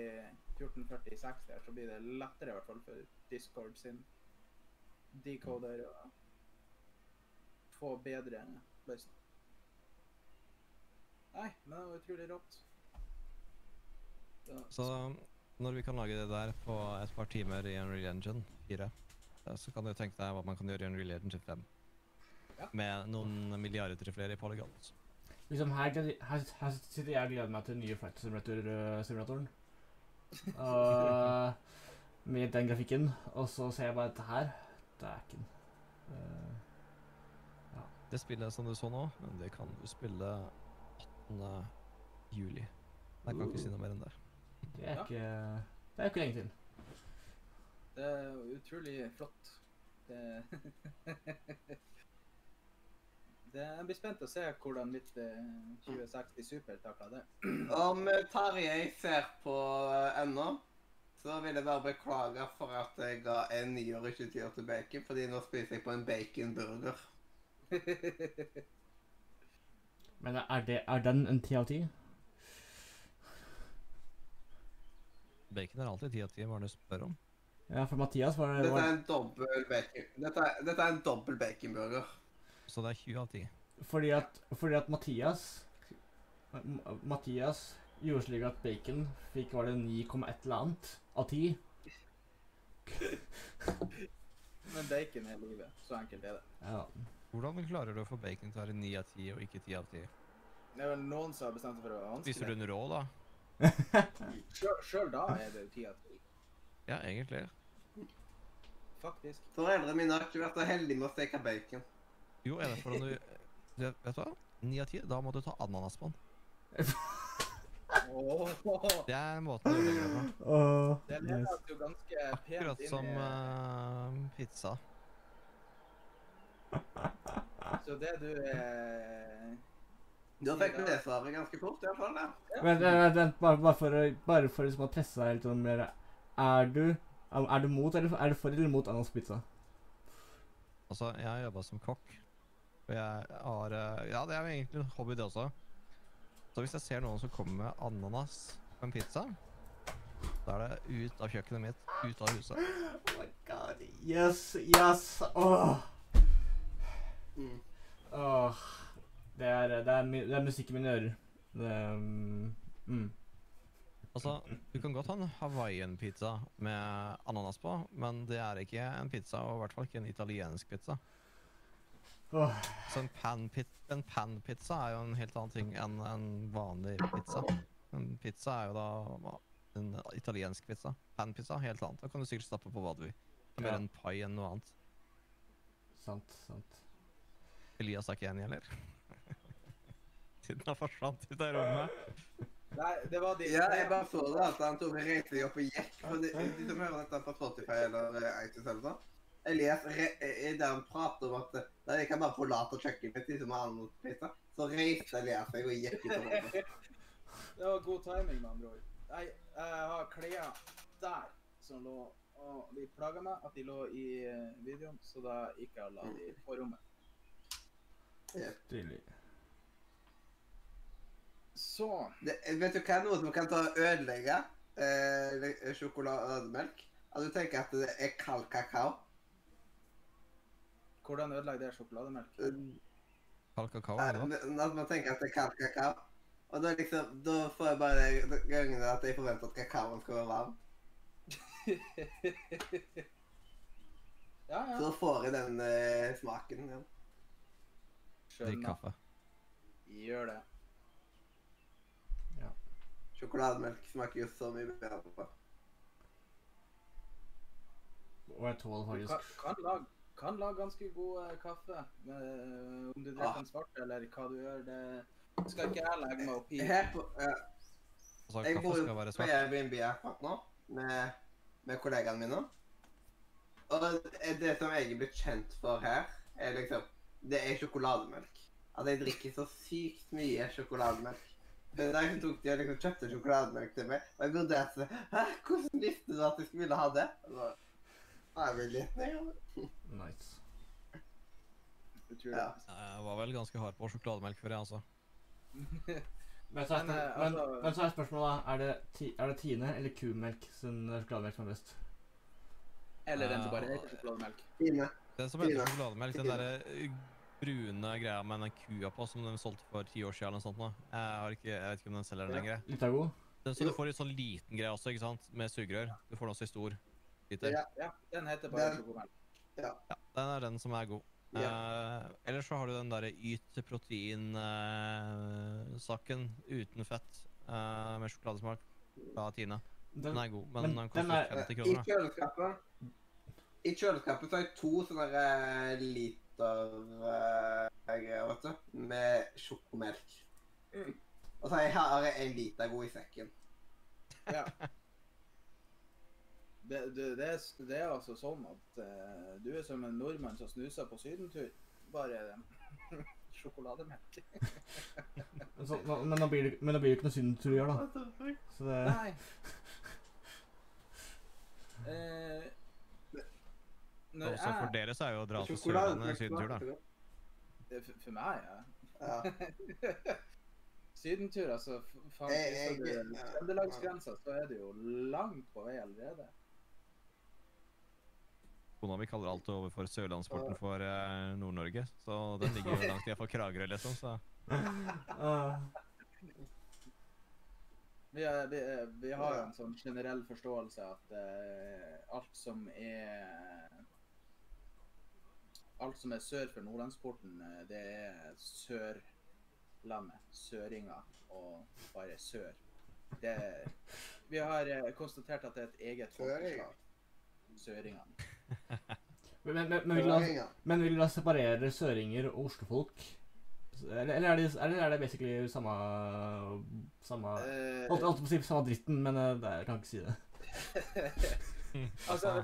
1440 60 her, så blir det lettere i hvert fall for Discord sin decoder å få bedre løsning. Nei, men det var utrolig rått. Så når vi kan lage det der på et par timer i Unreal Engine 4, eh, så kan du tenke deg hva man kan gjøre i Unreal Engine 5. Ja. Med noen milliarder flere i polygon. Liksom her, her, her sitter jeg og gleder meg til den nye Flight Simulator-simulatoren. Og med den grafikken. Og så ser jeg bare dette her. Dæken. Uh, Det spillet som du så nå, det kan du spille 18. juli. Jeg kan ikke si noe mer enn det. det er ikke Det er ikke lenge til. Det er utrolig flott. Det, det Jeg blir spent å se hvordan mitt eh, 2060 Super takler det. Om eh, Tarjei ser på eh, ennå, så vil jeg bare beklage for at jeg ga en nier og ikke tier til bacon, fordi nå spiser jeg på en baconburger. Men er, det, er den en ti av ti? Bacon er alltid 10 av 10, hva er det du spør om? Ja, for Mathias var det Dette er var, en dobbel bacon. Dette er, dette er en dobbel baconburger. Så det er 20 av 10. fordi, at, fordi at Mathias Mathias gjorde slik at bacon fikk var det 9, et eller annet av 10. Men bacon er livet. Så enkelt er det. Ja. Hvordan klarer du å få bacon til å være 9 av 10 og ikke 10 av 10? Det er vel noen som har bestemt seg for å være Spiser du en den rå, da? Sjøl da er det jo ti av 10. Ja, egentlig. faktisk. Foreldrene mine har ikke vært så heldige med å steke bacon. Jo, er det for om du Vet du hva? 9 av 10, da må du ta ananas på den. Det er måten å gjøre det på. Oh, det nice. leder jo ganske pent Akkurat inn som eh, pizza. Så det du eh, Da fikk vi det svaret ganske fort, i hvert fall. da. Vent, vent, vent, vent, bare, bare for bare for liksom å presse deg litt sånn mer Er du er du mot eller er du for eller mot ananaspizza? Altså, jeg har jobba som kokk. Og jeg har eh, Ja, det er jo egentlig en hobby, det også. Så hvis jeg ser noen som kommer med ananas på en pizza, da er det ut av kjøkkenet mitt, ut av huset. Oh my god. Yes, yes. Åh. Mm. Åh. Det er, det er, det er musikk i mine ører. Det, mm, mm. Altså, du kan godt ha en Hawaiian-pizza med ananas på, men det er ikke en pizza, og i hvert fall ikke en italiensk pizza. Oh. Så en pan-pizza pan-pizza er jo en helt annen ting enn en vanlig pizza. En pizza er jo da en italiensk pizza. Pan-pizza helt annet. Da kan du sikkert stappe på hva du vil. Er Mer Ja. en pai enn noe annet. Sant, sant. Elias er ikke enig, eller? Siden han forsvant ut av rommet. Nei, det var de Ja, jeg bare så det at han tok reiste seg opp og gikk. For de, de som hører dette på Spotify eller eh, iTunes eller sånn. Elias, re, eh, der han prater om at eh, nei, jeg kan bare forlate kjøkkenet mitt liksom med annen pizza, så reiste Elias seg og gikk ut av rommet. Det var god timing, med andre ord. Nei, jeg har klær der som lå og de plaga meg at de lå i eh, videoen, så da gikk jeg og la de på rommet. Stilig. Så Det, vet du hva noe som kan ta og ødelegge eh, sjokolademelk? At du tenker at det er kald kakao. hvordan ødelegger det sjokolademelk? Kald kakao, Eller? Eh, At man tenker at det er kald kakao. Og da liksom, da får jeg bare gangene at jeg forventer at kakaoen skal være varm. ja, Så da får jeg den eh, smaken. Ja. Drikk kaffe. Gjør det. Sjokolademelk smaker jo så mye bedre. Og jeg tåler Du kan, kan, lage, kan lage ganske god eh, kaffe. Men, om du drikker Ah. den svart eller hva du gjør, det skal ikke jeg legge meg opp i. Her på, eh, Altså, jeg bor jo skal være på. Airbnb akkurat nå med, med kollegaene mine. Og det- det som jeg er blitt kjent for her, er liksom Det er sjokolademelk. At jeg drikker så sykt mye sjokolademelk. Den dagen tok de og liksom kjøpte sjokolademelk til meg, og jeg vurderte Hæ, hvordan visste du at jeg skulle ha det? Og så, «Nei, jeg vil litt ned. Nice. Ja. Jeg var vel ganske hard på sjokolademelk før, jeg, altså. Men så er, Men, eh, men, altså- men så er spørsmålet er det, ti, er det Tine eller kumelk sin sjokolademelk som er best? Eller den som bare heter sjokolademelk. Tine. Den som heter sjokolademelk, den derre uh, brune greia med den kua på som de solgte for ti år siden eller noe sånt nå. Jeg, har ikke, jeg vet ikke om den selger den lenger. er Den, så du får en sånn liten greie også, ikke sant? Med sugerør. Du får den også i stor liter. Ja. Ja, den heter bare Chocomel. Ja. Ja, den er den som er god. Ja. Uh, ellers så har du den derre yt protein-saken uten fett uh, med sjokoladesmak fra Tine. Den Den, er god, men, men den koster er- 50 I kroner. I kjøleskapet I kjøleskapet så har jeg to sånne eh, eh, vet du, med sjokomelk. Mm. Og så har jeg- har en liter god i sekken. Ja. Det, det, det, er, det er altså sånn at uh, du er som en nordmann som snuser på sydentur. Bare eh, sjokolademelk. men, så, nå- men, da blir det, men da blir det ikke noe sydentur å gjøre, da. Så det, Nei. Eh, når Også for dere så er jo å dra til Sørlandet en sydentur, da. for, meg, ja. Ja. Sydentur, altså. Faen. Trøndelagsgrensa, så er det jo langt på vei allerede. Kona mi kaller alt over for Sørlandsporten for uh, Nord-Norge. Så den ligger jo langt for Kragerø, liksom. Så Vi, er, vi, er, vi har jo en sånn generell forståelse at uh, alt som er Alt som er sør for Nordlandsporten, eh, det er sørlandet. Søringa og bare sør. Det, vi har eh, konstatert at det er et eget folkeslag. Søringa. men, men, men, vil du da, men vil du da separere søringer og oslofolk? Eller, eller er, det, eller er det basically samme Samme Eh, Holdt holdt på å si samme dritten, men eh, det, jeg kan ikke si det. Altså,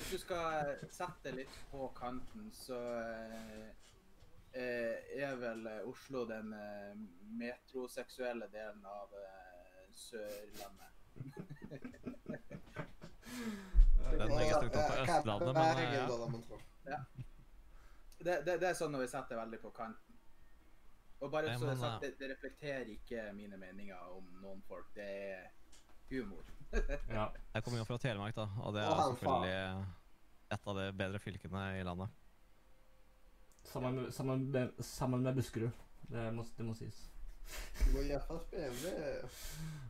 hvis du skal sette litt på kanten, så eh, er vel Oslo den eh, metroseksuelle delen av eh, Sørlandet. Den er opp på Østlandet, men eh, ja. Det, det, det er sånn når vi setter veldig på kanten. Og bare så det, sagt, det, det reflekterer ikke mine meninger om noen folk. Det er humor. Ja. Jeg kommer jo fra Telemark, da, og det er selvfølgelig et av de bedre fylkene i landet. Sammen, med- sammen, med, sammen med Buskerud. Det må, det må sies. Du må iallfall spille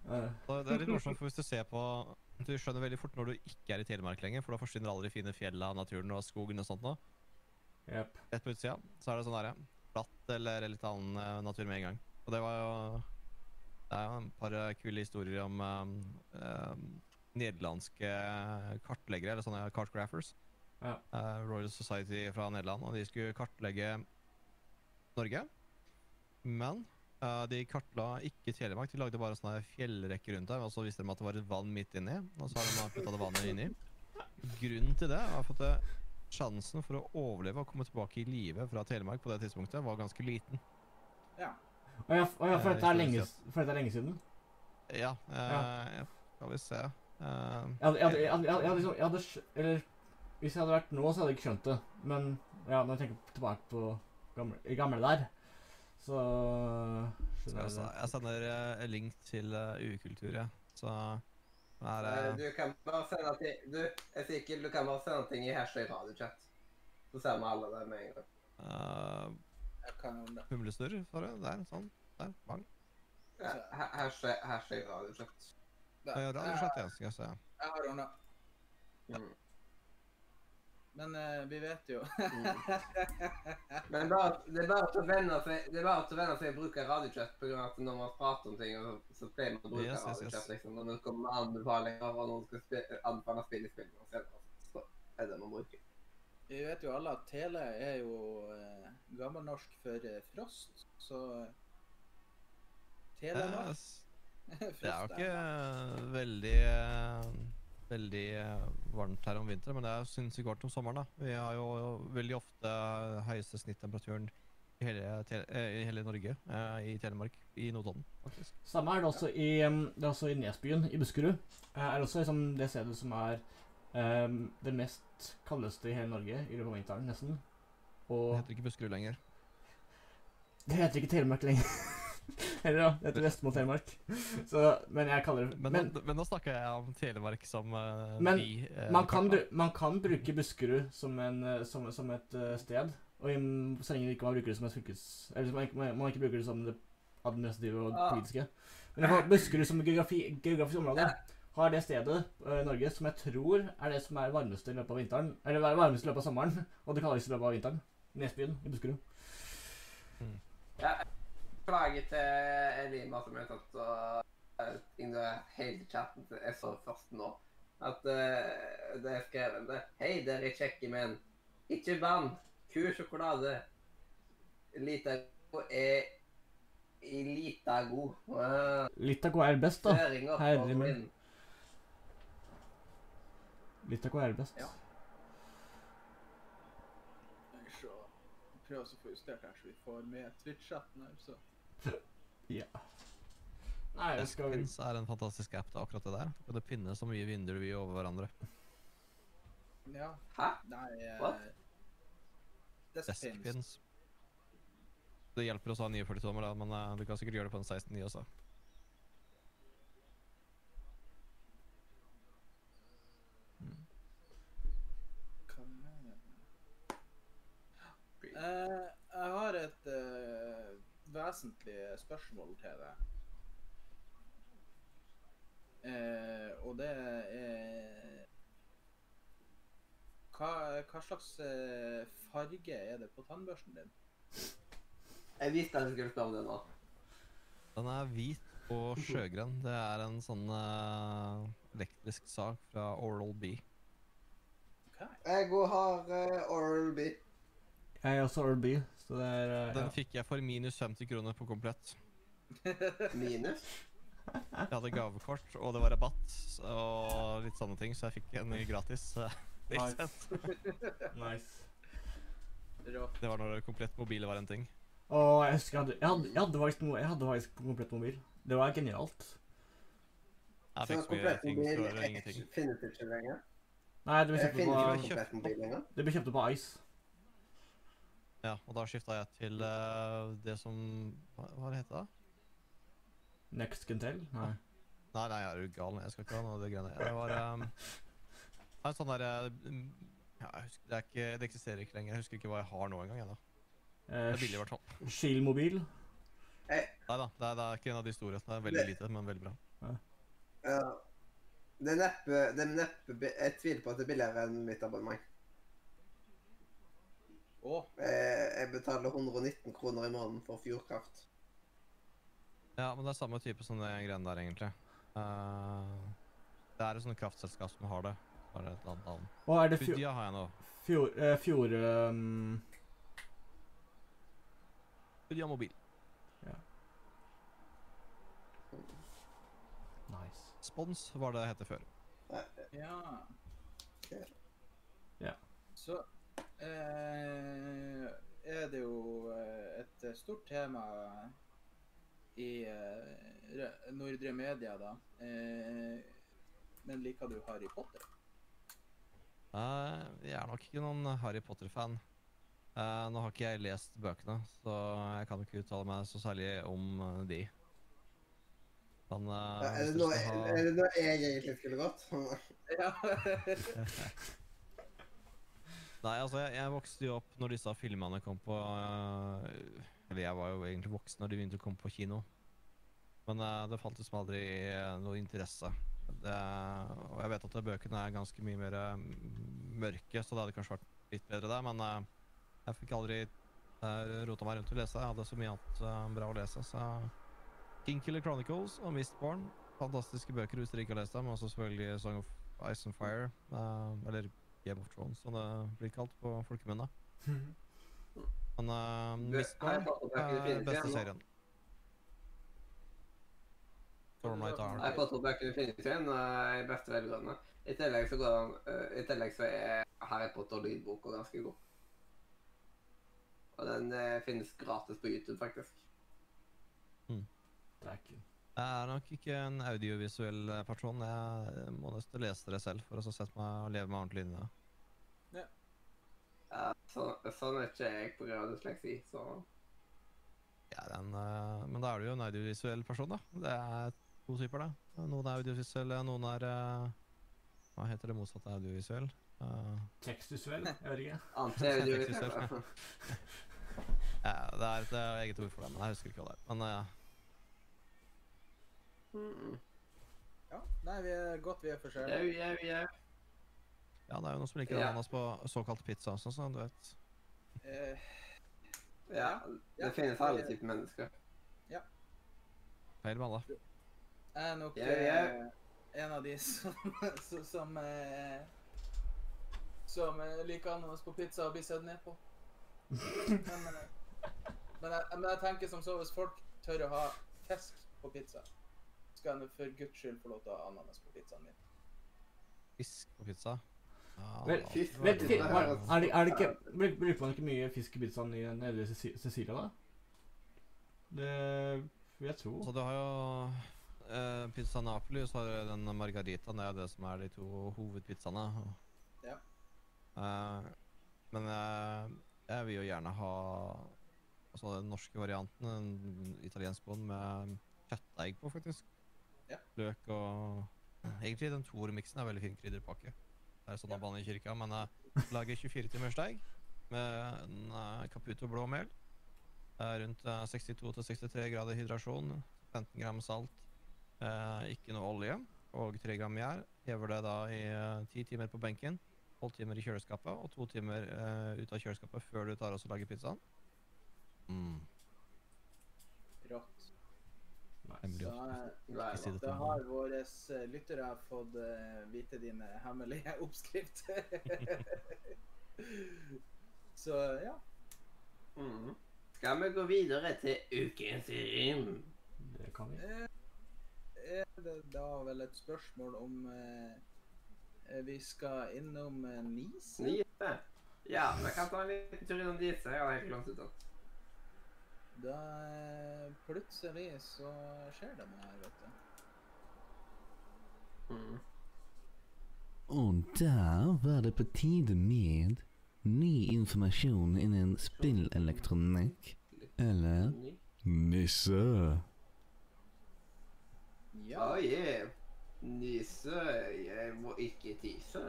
det er litt morsomt, for hvis du ser på Du skjønner veldig fort når du ikke er i Telemark lenger, for da forsvinner alle de fine fjella, naturen og skogen og sånt nå. Jepp. Rett på utsida så er det sånn derre flatt eller litt annen eh, natur med en gang. Og det var jo Det er jo en par eh, kule historier om um, nederlandske kartleggere, eller sånne cartographers. Ja. Uh, Royal Society fra Nederland, og de skulle kartlegge Norge. Men uh, de kartla ikke Telemark, de lagde bare sånne fjellrekker rundt der. Og så visste de at det var et vann midt inni, og så har de putta det vannet inni. Grunnen til det var at sjansen for å overleve og komme tilbake i live fra Telemark på det tidspunktet var ganske liten. Ja. Å ja, f- å for Eh, dette er lenge, for dette er lenge siden? Ja, eh, skal vi se. Eh, Jeg hadde, liksom, Eller hvis jeg hadde vært nå, så hadde jeg ikke skjønt det. Men ja, når jeg tenker tilbake på gamle, gamle der, så skjønner jeg det. Jeg sender eh, en link til uh, ukultur, ja. Så her Eh, er Du kan bare sende ting Du, Ezekiel, du kan bare sende ting i hashtag radiochat. Så ser vi alle det med en gang. uh, Jeg kan ordne det. humlesnurr. Der, sånn. Der. Bang. Ja, ha- her skjer radiochat. Der. Uh, Radioslett, ja. Skal jeg se. Jeg har ordna. Mm. Men eh, vi vet jo Mm. Men bare, det er bare til å venne seg Det er bare til å venne seg å bruke radiochat av at når man prater om ting, så, så pleier man å bruke Yes, yes, yes. radiochat liksom. Når det kommer med anbefalinger og noen skal anbefale spill i spillet, så så er det man bruker. Vi vet jo alle at tele er jo eh, gammelnorsk for eh, frost, så Telemark Det er jo ikke eh, veldig eh, veldig eh, varmt her om vinteren, men det er sinnssykt varmt om sommeren. da. Vi har jo veldig ofte høyeste snittemperaturen i hele, eh, i hele Norge, eh, i Telemark, i Notodden, faktisk. Samme er det også i, um, det er også i Nesbyen i Buskerud. Er også liksom det stedet som er um, det mest kaldeste i hele Norge i løpet av vinteren, nesten. Det heter ikke Buskerud lenger. det heter ikke Telemark lenger. Eller da, det heter Vestmo Telemark. Så, men jeg kaller det Men, Men, men nå snakker jeg om Telemark som uh, Men vi uh, man, kan, man kan bruke Buskerud som, en, eh, som, som et uh, sted. Og i- så lenge ikke man bruker det som et fylkes... Eller man, ikke- man, man ikke bruker det som det administrative og Ah. politiske. Men jeg har Buskerud som geografi, geografisk område har det stedet eh, i Norge som jeg tror er det som er varmeste i løpet av vinteren. Eller det varmeste i løpet av sommeren, og det kalles i løpet av vinteren. Nesbyen i Buskerud. Klager til Elima som jeg har tatt og uh, hele chatten til jeg så først nå. At uh, det er skrevet. Hei, dere kjekke menn. Ikke bann. Ku sjokolade. Litago er Litago. Uh, Litago er best, da. Føringer Herre av. Litago er best. Ja. Så prøv å få justert her, så vi får med Twitch-chatten her, så Ja. Nei, det skal vi Deskpins er en fantastisk app, er akkurat det der. Og det pinner så mye vinduer vi over hverandre. Ja. Hæ? Nei eh, What? Deskpins. Deskpins. Det hjelper oss å ha 49-tommer, da, men uh, du kan sikkert gjøre det på en 16.9 også. Kan jeg Eh, jeg har et eh, vesentlig spørsmål til deg. Eh, og det er hva, hva slags eh, farge er det på tannbørsten din? Jeg visste jeg skulle spørre om det nå. Den er hvit og sjøgrønn. Det er en sånn uh, elektrisk sak fra Oral B. Okay. Jeg òg har uh, Oral B. Jeg er også Earl B, så det er uh, Den ja. fikk jeg for minus 50 kroner på komplett. Minus. Jeg hadde gavekort, og det var rabatt og litt sånne ting, så jeg fikk en gratis. så Nice. Nice. Det var når komplett mobil var en ting. Og jeg husker jeg hadde, jeg hadde, jeg hadde, faktisk, jeg hadde faktisk på komplett mobil. Det var genialt. Jeg fikk så mye ting mobil finnes ikke lenger. Nei, det ble kjøpt på, komplett ble kjøpt på Ice. Ja, og da skifta jeg til eh, det som Hva, hva det heter det? Next Gentel? Nei. Nei, nei, jeg er jo gal. Jeg skal ikke ha noe av det greiene. Det var um, en sånn der eh, ja, jeg husker, det, er ikke, det eksisterer ikke lenger. Jeg husker ikke hva jeg har nå engang. jeg da. Det Eh, er billig, i hvert fall. Shield-mobil. Nei da, det er, det er ikke en av de store. Det er veldig lite, men veldig bra. Ja. Det er neppe, det er neppe bi- Jeg tviler på at det er billigere enn mitt abonnement. Eh, Jeg betaler 119 kroner i måneden for Fjordkraft. Ja, men det er samme type som det greiene der, egentlig. Uh, det er et sånt kraftselskap som har det. Bare et annet navn. Hva er det fjor... Fudia har jeg nå. Fjord... eh, fjor um, Fudia mobil. nice. Spons var det det het før. ja. Ja. Så eh, er det jo eh, et stort tema i eh, Nordre, Media, da. Eh, men liker du Harry Potter? Eh, jeg er nok ikke noen Harry Potter-fan. Eh, nå har ikke jeg lest bøkene, så jeg kan ikke uttale meg så særlig om de. Men uh, Ja, er, det noe, ha er det noe jeg egentlig skulle gått? Ja. Nei, altså, jeg, jeg vokste jo opp når disse filmene kom på uh, Eller jeg var jo egentlig voksen når de begynte å komme på kino. Men uh, det falt liksom aldri uh, noe interesse. Det, og jeg vet at bøkene er ganske mye mer eh, mørke, så det hadde kanskje vært litt bedre der, men uh, jeg fikk aldri rota meg rundt å lese. Jeg hadde så mye annet eh, bra å lese, så Kingkiller Chronicles og Mistborn, fantastiske bøker hvis dere ikke har lest dem. Og selvfølgelig Song of Ice and Fire, eh, eller Game of Thrones, som det blir kalt på folkemunne. Men uh, Du, Mistborn er beste serien. Stormlight Harry Arm. Potter-bøkene finnes igjen uh, i beste velgående. I tillegg så går han, uh, I tillegg så er Harry Potter-lydboka ganske god. Og den uh, finnes gratis på YouTube, faktisk. Dæken. Jeg er nok ikke en audiovisuell eh, person. Jeg må nesten lese det selv for å sette meg og leve meg ordentlig inn i det. Ja, så, sånn er ikke jeg på grunn av dysleksi, så ja, den, eh, men da er du jo en audiovisuell person, da. Det er to typer, det. Noen er audiovisuelle, noen er eh, Hva heter det motsatte av audiovisuell? Uh, Tekstvisuell? Jeg vet ikke. Antiaudiovisuell. ja, det er et eh, eget ord for det, men jeg husker ikke hva det er. Men eh, Mm. ja. Nei, vi er godt vi er Jau, forskjellige. jau, jau. ja, det er jo noen som liker Ja. ananas på såkalt pizza også, sånn, du vet. Eh, Ja, det finnes alle typer mennesker. Ja. Feil med alle. jeg er nok eh, en av de som som, som, eh, som eh, liker ananas på pizza og blir sett ned på. Men, eh, men, jeg, men jeg tenker som så, hvis folk tør å ha fisk på pizza, skal jeg for guds skyld få lov til å ha ananas på pizzaen min. Fisk på pizza. Ja, Vel, fisk er, det, er det ikke Bruker man ikke mye fisk i pizzaen i nede i Cecilia, da? Det vil jeg tro. Så du har jo eh, pizza Napoli, og så har du den margaritaen. Det er det som er de to hovedpizzaene. Ja. Eh, men jeg, jeg vil jo gjerne ha altså den norske varianten, en italiensk bånd med kjøttdeig på, faktisk. Ja. Løk og Egentlig den Tore-miksen er veldig fin krydderpakke. Det er sånn av i kirka, men jeg lager 24-timersdeig med en eh, Caputo blå mel. Eh, rundt eh, 62-63 grader hydrasjon, 15 gram salt, eh, ikke noe olje og 3 gram gjær. Hever det da i eh, 10 timer på benken, 12 timer i kjøleskapet og 2 timer eh, ut av kjøleskapet før du tar og lager pizzaen. Mm. Hemmelig Så, eh, det Da har våre eh, lyttere fått eh, vite dine hemmelige oppskrifter. Så ja. Mm. Skal vi gå videre til ukens rim? Det kan vi. Eh, Er det da vel et spørsmål om eh, vi skal innom Nise? Nise? Ja, vi kan ta en liten tur innom Nise. Jeg har helt glemt den. Da eh, plutselig så skjer det noe her, vet du. Mm. Og der var det på tide med ny informasjon innen spillelektronikk. Eller nisse. Ja. Oh yeah. Nisse Jeg må ikke tise.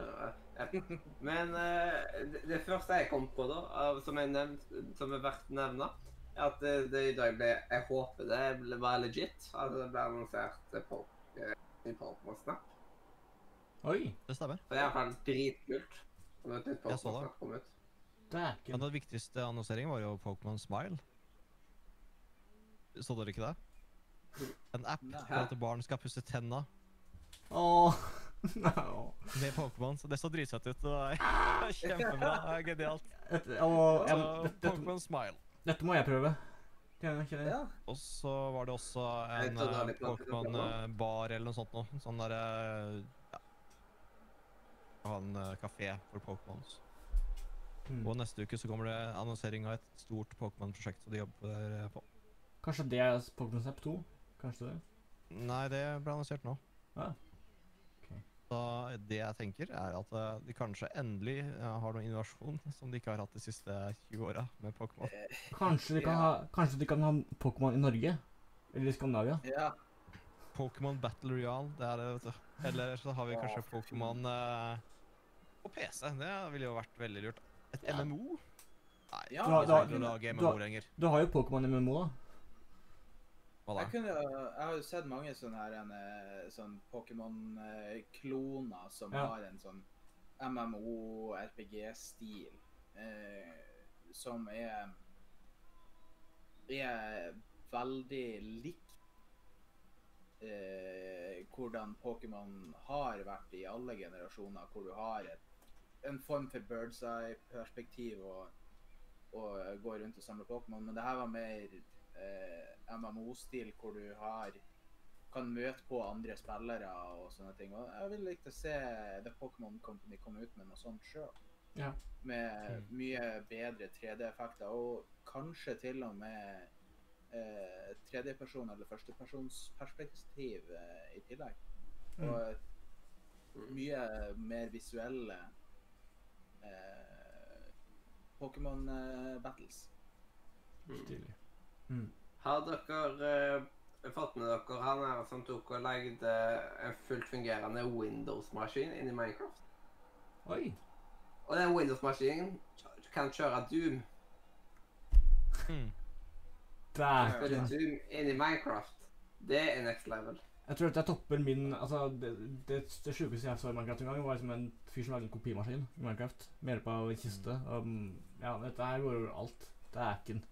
Men uh, det, det første jeg kom på, da, av, som, jeg nevnt, som er verdt er at det, det i dag ble Jeg håper det ble, var legit. At det ble annonsert på eh, i Pokémon Snap. Oi! Det stemmer. For det er iallfall dritkult. Jeg så det. Kom ut. Dæken. Men den viktigste annonseringen var jo Pokémon Smile. Så dere ikke det? En app for at barn skal pusse tenna Åh, no. med Pokémon. Det så dritsøtt ut. Det er kjempebra. Det er genialt. Pokémon Smile. Dette må jeg prøve. Ja. Og så var det også en eh, aldri på at det var Pokémon eh, bar eller noe sånt noe. Sånn derre ja. Ha en eh, kafé for Pokémons. Hmm. Og neste uke så kommer det annonsering av et stort Pokémon-prosjekt som de jobber eh, på. Kanskje det er Pokémon Snap 2? Kanskje det? Nei, det ble annonsert nå. Ja. Så det jeg tenker, er at eh, de kanskje endelig eh, har noe innovasjon som de ikke har hatt de siste 20 åra med Pokémon. Kanskje de kan ha, kanskje de kan ha Pokémon i Norge? Eller i Skandinavia? Ja. Pokémon Battle Royale, det er det, vet du. Eller så har vi kanskje Pokémon eh, på PC. Det ville jo vært veldig lurt. Et Ja. MMO? Nei, Ja, du, har, da- har, du, har, da- MMO. Du har jo Pokémon MMO, da. Jeg, kunne, jeg har jo sett mange sånne her eh, sånn Pokémon-kloner som Ja. har en sånn MMO-RPG-stil eh, som er er veldig likt eh, hvordan Pokémon har vært i alle generasjoner, hvor du har et, en form for bird's eye-perspektiv og, og går rundt og samler Pokémon, men det her var mer eh, MMO-stil hvor du har kan møte på andre spillere og sånne ting. Og jeg ville likt å se The Pokémon Company komme ut med noe sånt sjøl. Ja. Med mye bedre 3D-effekter, og kanskje til og med eh, tredjeperson- eller førstepersonsperspektiv eh, i tillegg. Mm. Og mye mer visuelle eh, Pokémon-battles. Stilig. Mm. Har dere eh, fått med dere han her som tok og lagde en fullt fungerende Windows-maskin inni Minecraft? Oi. Og den Windows-maskinen kan kjøre Doom. Spille Dæken. Doom inni Minecraft. Det er next level. Jeg tror at jeg topper min Altså, det, det, det sjukeste jeg så i Minecraft en gang, var liksom en fyr som lagde en kopimaskin i Minecraft med hjelp av en kiste. Um, ja, dette her går over alt. Dæken.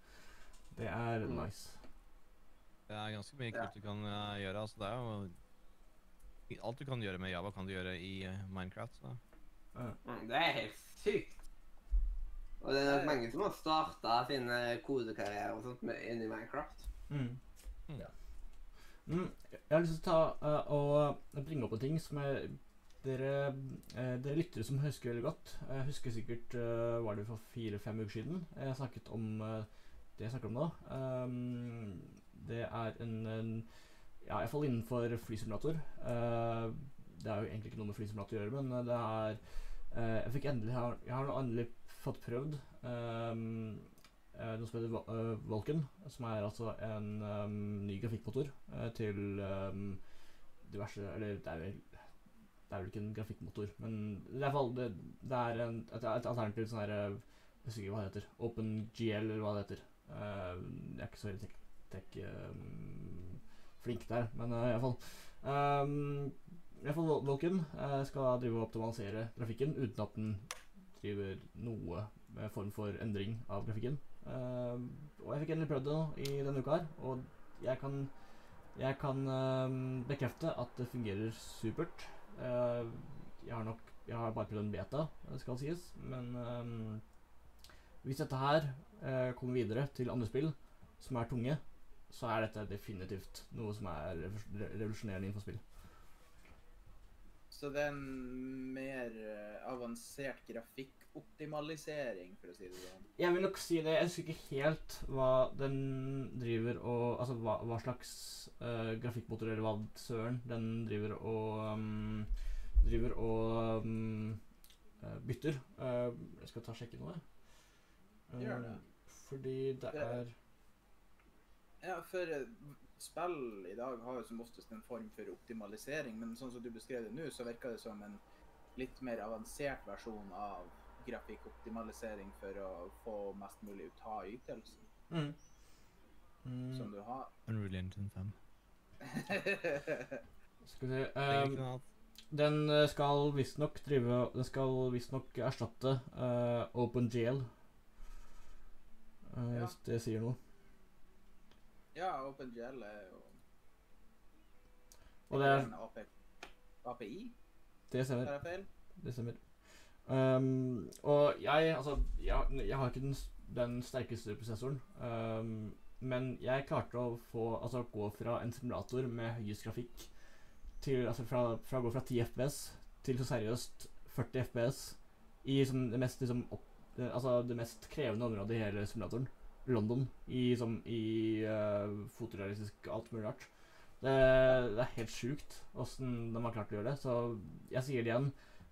Det er Mm. nice. Det er ganske mye kult du kan eh, gjøre. altså det er jo Alt du kan gjøre med Java, kan du gjøre i eh, Minecraft. Så. Mm, det er helt sykt. Og det er nok mange som har starta sine kodekarrierer og sånt med, inni Minecraft. Mm. Mm. Ja. Mm, jeg har lyst til å ta eh, og bringe opp en ting som er dere, dere lyttere som husker veldig godt. Jeg husker sikkert uh, Var det for fire-fem uker siden jeg snakket om det jeg snakker om nå. Um, det er en, en Ja, iallfall innenfor flysimulator. Uh, det er jo egentlig ikke noe med flysimulator å gjøre, men det er uh, Jeg fikk endelig Jeg har, jeg har endelig fått prøvd um, eh, noe som heter eh, Vulcan, som er altså en um, ny grafikkmotor eh, til diverse Eller det er vel det er vel ikke en grafikkmotor, men hvert fall det, det er en, et, et alternativ sånn her eh, Jeg husker ikke hva det heter. OpenGL, eller hva det heter. Eh, jeg er ikke så veldig tech, tech um, flink der, men uh, iallfall um, i hvert fall Vulcan eh, skal drive og optimalisere grafikken uten at den driver noe med form for endring av grafikken. Uh, og jeg fikk endelig prøvd det nå i denne uka her, og jeg kan, jeg kan uh, bekrefte at det fungerer supert. Uh, jeg har nok Jeg har bare prøvd en beta, det skal sies, men eh, hvis dette her eh, kommer videre til andre spill som er tunge, så er dette definitivt noe som er revolusjonerende innenfor spill. Så det er en mer eh, avansert grafikkoptimalisering, for å si det sånn. Jeg vil nok si det. Jeg husker ikke helt hva den driver og Altså hva, hva slags uh, grafikkmotor eller hva søren den driver og um, Driver og um, bytter. Uh, jeg skal ta og sjekke noe. Gjør det. Fordi det er Ja, for eh, spill i dag har jo som oftest en form for optimalisering, men sånn som du beskrev det nå, så virker det som en litt mer avansert versjon av grafikkoptimalisering for å få mest mulig ut av ytelsen mm. Mm, som du har. Unreal Engine 5. Skal vi se um. Den eh, skal visstnok drive Den skal visstnok erstatte uh, OpenGL. Uh, Ja. Hvis det sier noe. ja, OpenGL er jo Og det er en API, Det er stemmer. det? Det stemmer. Um, og jeg Altså, jeg, jeg har ikke den, den sterkeste prosessoren. Um, men jeg klarte å få Altså gå fra en simulator med høyest grafikk til Altså fra, fra å gå fra 10 FPS til så seriøst 40 FPS i som det mest liksom opp, Altså det mest krevende området i hele simulatoren. London. I som i uh, fotorealistisk alt mulig rart. Det, det er helt sjukt åssen de har klart å gjøre det. Så jeg sier det igjen.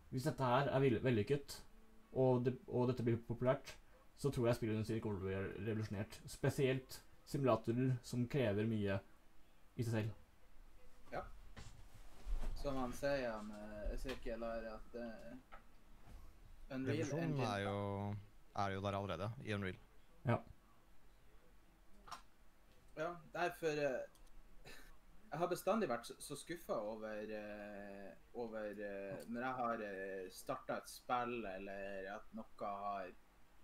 Hvis dette her er vellykket, og, det, og dette blir populært, så tror jeg spillindustrien kommer til å bli revolusjonert. Spesielt simulatorer som krever mye i seg selv. Ja. Som han sier, med eh, Ezekiel, er at uh, Unreal Engine er jo, er jo der allerede, i Unreal. Ja, derfor eh, Jeg har bestandig vært så, så skuffa over, eh, over eh, Når jeg har uh, starta et spill, eller at noe har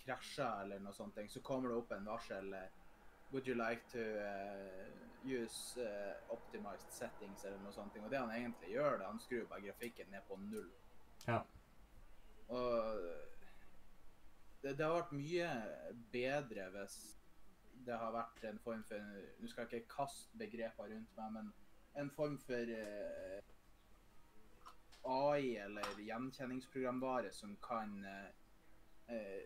krasja, eller noe sånt, så kommer det opp en varsel Would you like to use optimized settings, eller noe sånt. Og det han egentlig gjør, det, han skrur bare grafikken ned på null. Ja. Og det, det har vært mye bedre hvis det har vært en form for Nå skal jeg ikke kaste begreper rundt meg, men en form for eh, AI eller gjenkjenningsprogramvare som kan eh,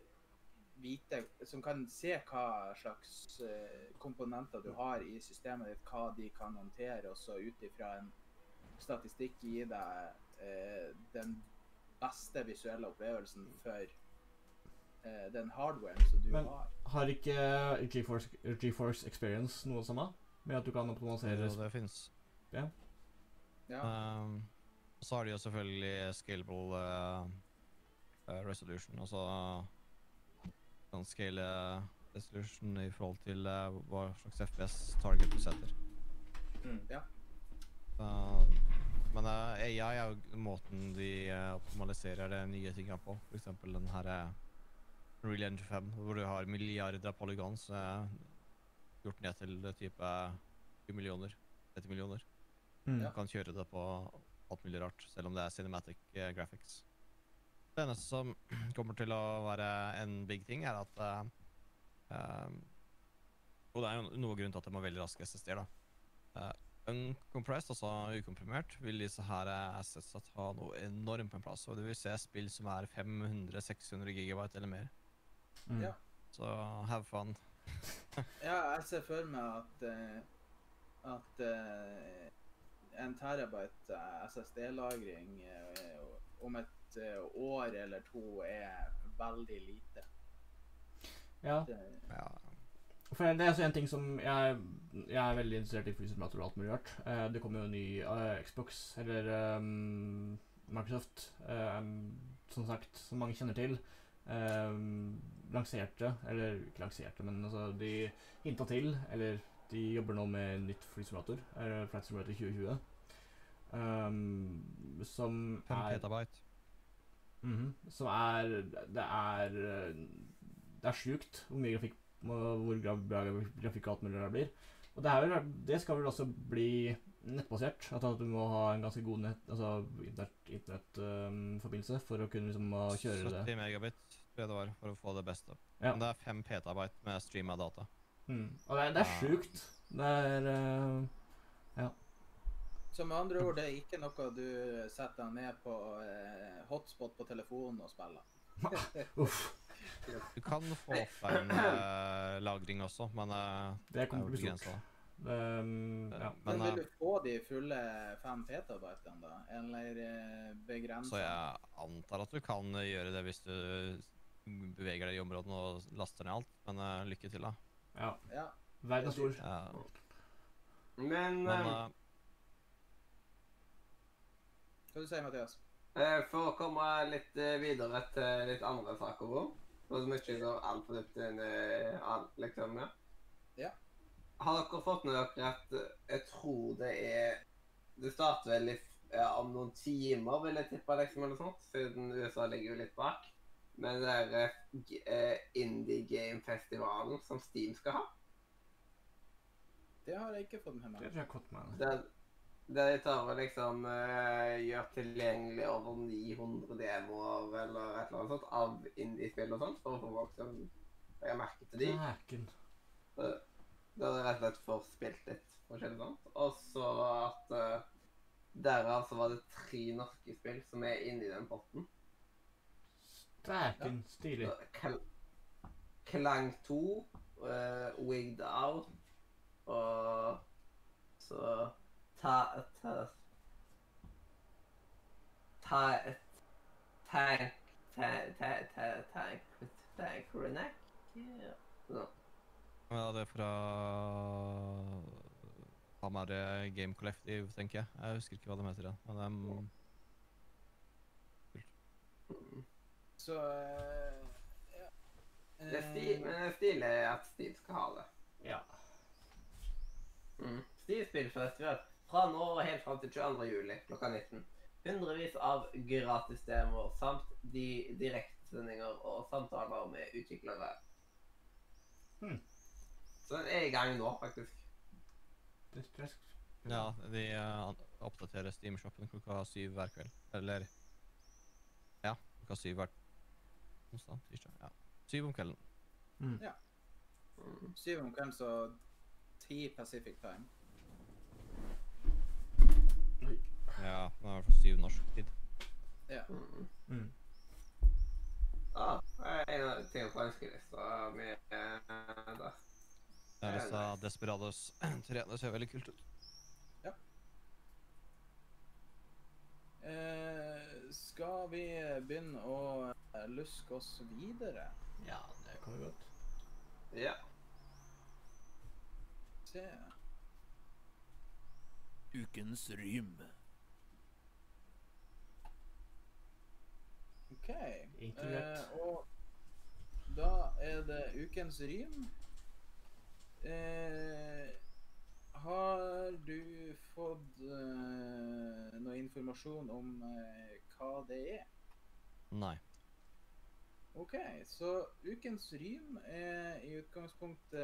vite Som kan se hva slags eh, komponenter du har i systemet ditt, hva de kan håndtere, og så ut ifra en statistikk gi deg eh, den beste visuelle opplevelsen for uh, den hardwaren som du Men- har. Har ikke GeForce, GeForce Experience noe samme? Med at du kan optimalisere Jo, det fins. Ja. Um, så har de jo selvfølgelig scalable uh, uh, resolution, altså kan scale resolution i forhold til uh, hva slags FPS target du setter. Ja. Uh, men uh, AI er jo måten de uh, optimaliserer det nye tinga på. Eksempel den her uh, Real Engine 5, hvor du har milliarder av polygons uh, gjort ned til uh, type 20 millioner, 30 millioner. Mm. Du kan kjøre det på alt mulig rart, selv om det er cinematic eh, graphics. Det eneste som kommer til å være en big ting, er at eh, ehm, Og det er jo noe grunn til at de har veldig raske SSD-er, da. Uncompressed, altså ukomprimert, vil disse her assetsa ta noe enormt på en plass. Og du vil se spill som er 500-600 gigabyte eller mer. Mm. Ja. Så have fun. Ja, jeg ser for meg at uh, at uh, en terabyte eh, SSD-lagring uh, om et år eller to er veldig lite. ja. Det, Ja. For det er også en ting som jeg, jeg er veldig interessert i flysimulator og alt mulig rart. Uh, det kommer jo en ny uh, Xbox, eller um, Microsoft, um, som sagt, som mange kjenner til. Um, lanserte, eller ikke lanserte, men altså de hinta til, eller de jobber nå med nytt flysimulator, eller Flight Simulator 2020, Um, som 5 er petabyte. -hmm, Som er Det er eh, Det er sjukt hvor mye grafikk hvor bra grafikk og alt mulig det blir. Og det, her, det skal vel også bli nettbasert. At, at du må ha en ganske god nett, altså internettforbindelse for å kunne liksom kjøre kjøre det. 70 megabit tror jeg det var, for å få det beste. Ja. Men det er 5 petabyte med streama data. Mm. Og det, er- det er sjukt. Det er ja. så med andre ord, det er ikke noe du setter deg ned på uh, hotspot på telefonen og spiller. Uff. Du kan få offline eh, lagring også, men eh, Det er kommer til å bli stort. Um, ja. Men vil eh, du få de fulle fem petabytene, da? Eller eh, begrensa? så jeg antar at du kan eh, gjøre det hvis du beveger deg i områdene og laster ned alt, men uh, lykke til, da. ja. Ja. Verden er stor. Ja. Men, Men uh, eh, Hva du sier Mathias? eh, for å komme litt eh, videre til litt andre saker, Rom, og som ikke går altfor dypt inn i alt, liksom, ja. Ja. Har dere fått med dere at eh, jeg tror det er Det starter vel litt ja, om noen timer, vil jeg tippe, liksom, eller sånt, siden USA ligger jo litt bak. Men det er eh, eh, Indie Game-festivalen som Steam skal ha. Det har jeg ikke fått med Det meg. jeg har gått med. Der, der de tar og liksom uh, gjør tilgjengelig over 900 demoer eller et eller annet sånt av indiespill og sånt, for å få folk som legge merke til de. Dæken. Så hadde de rett og slett forspilt litt forskjellig sånt. Og så at uh, derav så var det tre norske spill som er inni den potten. Dæken. Stilig. Så Kl Klang 2, uh, Wigged Out og så Ta... Ta... Ta... Tank... Ta... Ta... Ta... Tank... Tank... Renek? Ja. Ja, det er fra Hamar eh, Game Collective, tenker jeg. Jeg husker ikke hva de heter. igjen, Men de Så eh, ja. Det er stil, men det er stilig at Steve skal ha det. Ja. Mm. Steve spillfestival fra nå og helt fram til 22. juli klokka 19. Hundrevis av gratisdemoer samt de direktesendinger og samtaler med utviklere. Hmm. Så den er i gang nå, faktisk. Det er stress. Ja, de uh, oppdaterer Steam-shoppen klokka syv hver kveld. Eller Ja, klokka syv hver onsdag, tirsdag. Ja. Syv om kvelden. Mm. Syv om kvelden, så ti Pacific time. Ja, det er i hvert fall syv norsk tid. Ja. Mm. Mm. Ah, en av tingene på ønskelista mi der. Jeg nice. Desperados 3. Det ser veldig kult ut. Eh, skal vi begynne å eh, luske oss videre? Ja, det kan vi godt. Ja. Se. Ukens rym. OK. Internett. Eh, og da er det ukens rym. Eh, har du fått eh, noe informasjon om eh, hva det er? Nei. OK, så ukens rym er i utgangspunktet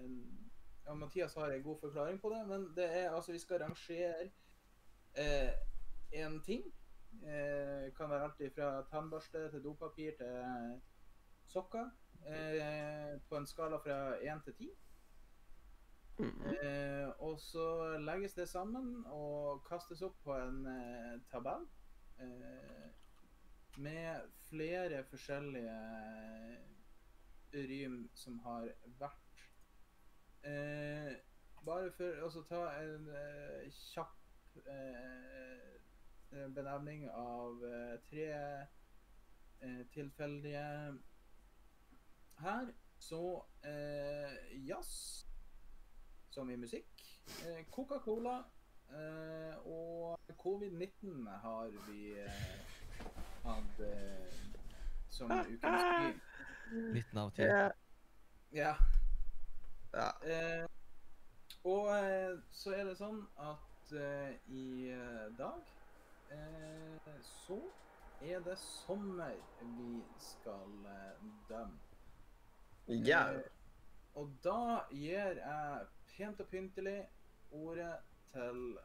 en- ja, Mathias har en god forklaring på det, men det er altså vi skal rangere en ting. Eh, kan være alt fra tannbørste til dopapir til sokker. Eh, på en skala fra én til ti. Mm. Eh, og så legges det sammen og kastes opp på en eh, tabell eh, med flere forskjellige rym som har vært. Eh, bare for å ta en eh, kjapp eh, eh, benevning av eh, tre eh, tilfeldige her. Så eh, jazz som i musikk. Eh, Coca-Cola eh, og covid-19 har vi eh, hatt eh, som ukens rym. 19 av 10. Ja. Ja. Eh, og eh, så er det sånn at eh, i eh, dag eh, så er det sommer vi skal eh, dømme. ja. Eh, og da gir jeg pent og pyntelig ordet til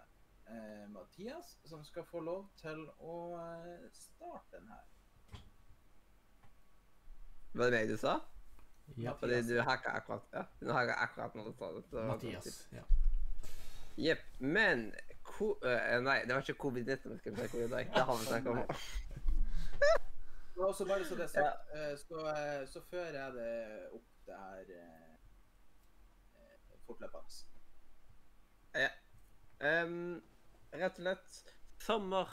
eh, Mathias, som skal få lov til å eh, starte den her. Var det meg du sa? Ja, Fordi du hacka akkurat Ja, du hacka akkurat når du sa det. så- Mathias. Ja. Jepp. Men ko Uh, Nei, det var ikke covid-19 vi skulle snakke om i dag. Det har vi snakket om. Og også bare så det er sagt, eh, så, eh, så fører jeg det opp det her eh, fortløpende. Ja. Um, rett og slett sommer.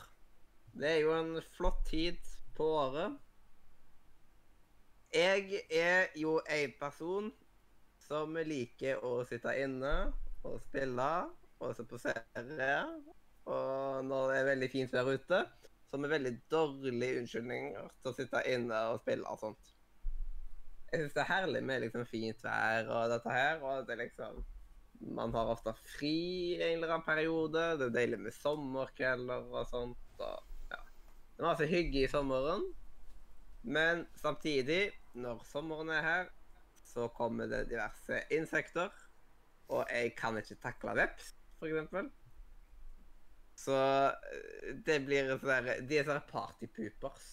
Det er jo en flott tid på året. Jeg er jo en person som liker å sitte inne og spille og se på serier. Og når det er veldig fint vær ute, så har vi veldig dårlige unnskyldninger til å sitte inne og spille og sånt. Jeg syns det er herlig med liksom fint vær og dette her, og det liksom man har ofte fri i en eller annen periode. Det er deilig med sommerkvelder og sånt. Og, ja. Det er masse hygge i sommeren. Men samtidig, når sommeren er her, så kommer det diverse insekter. Og jeg kan ikke takle veps, eksempel. Så eh, det blir sånn De er sånne partypoopers.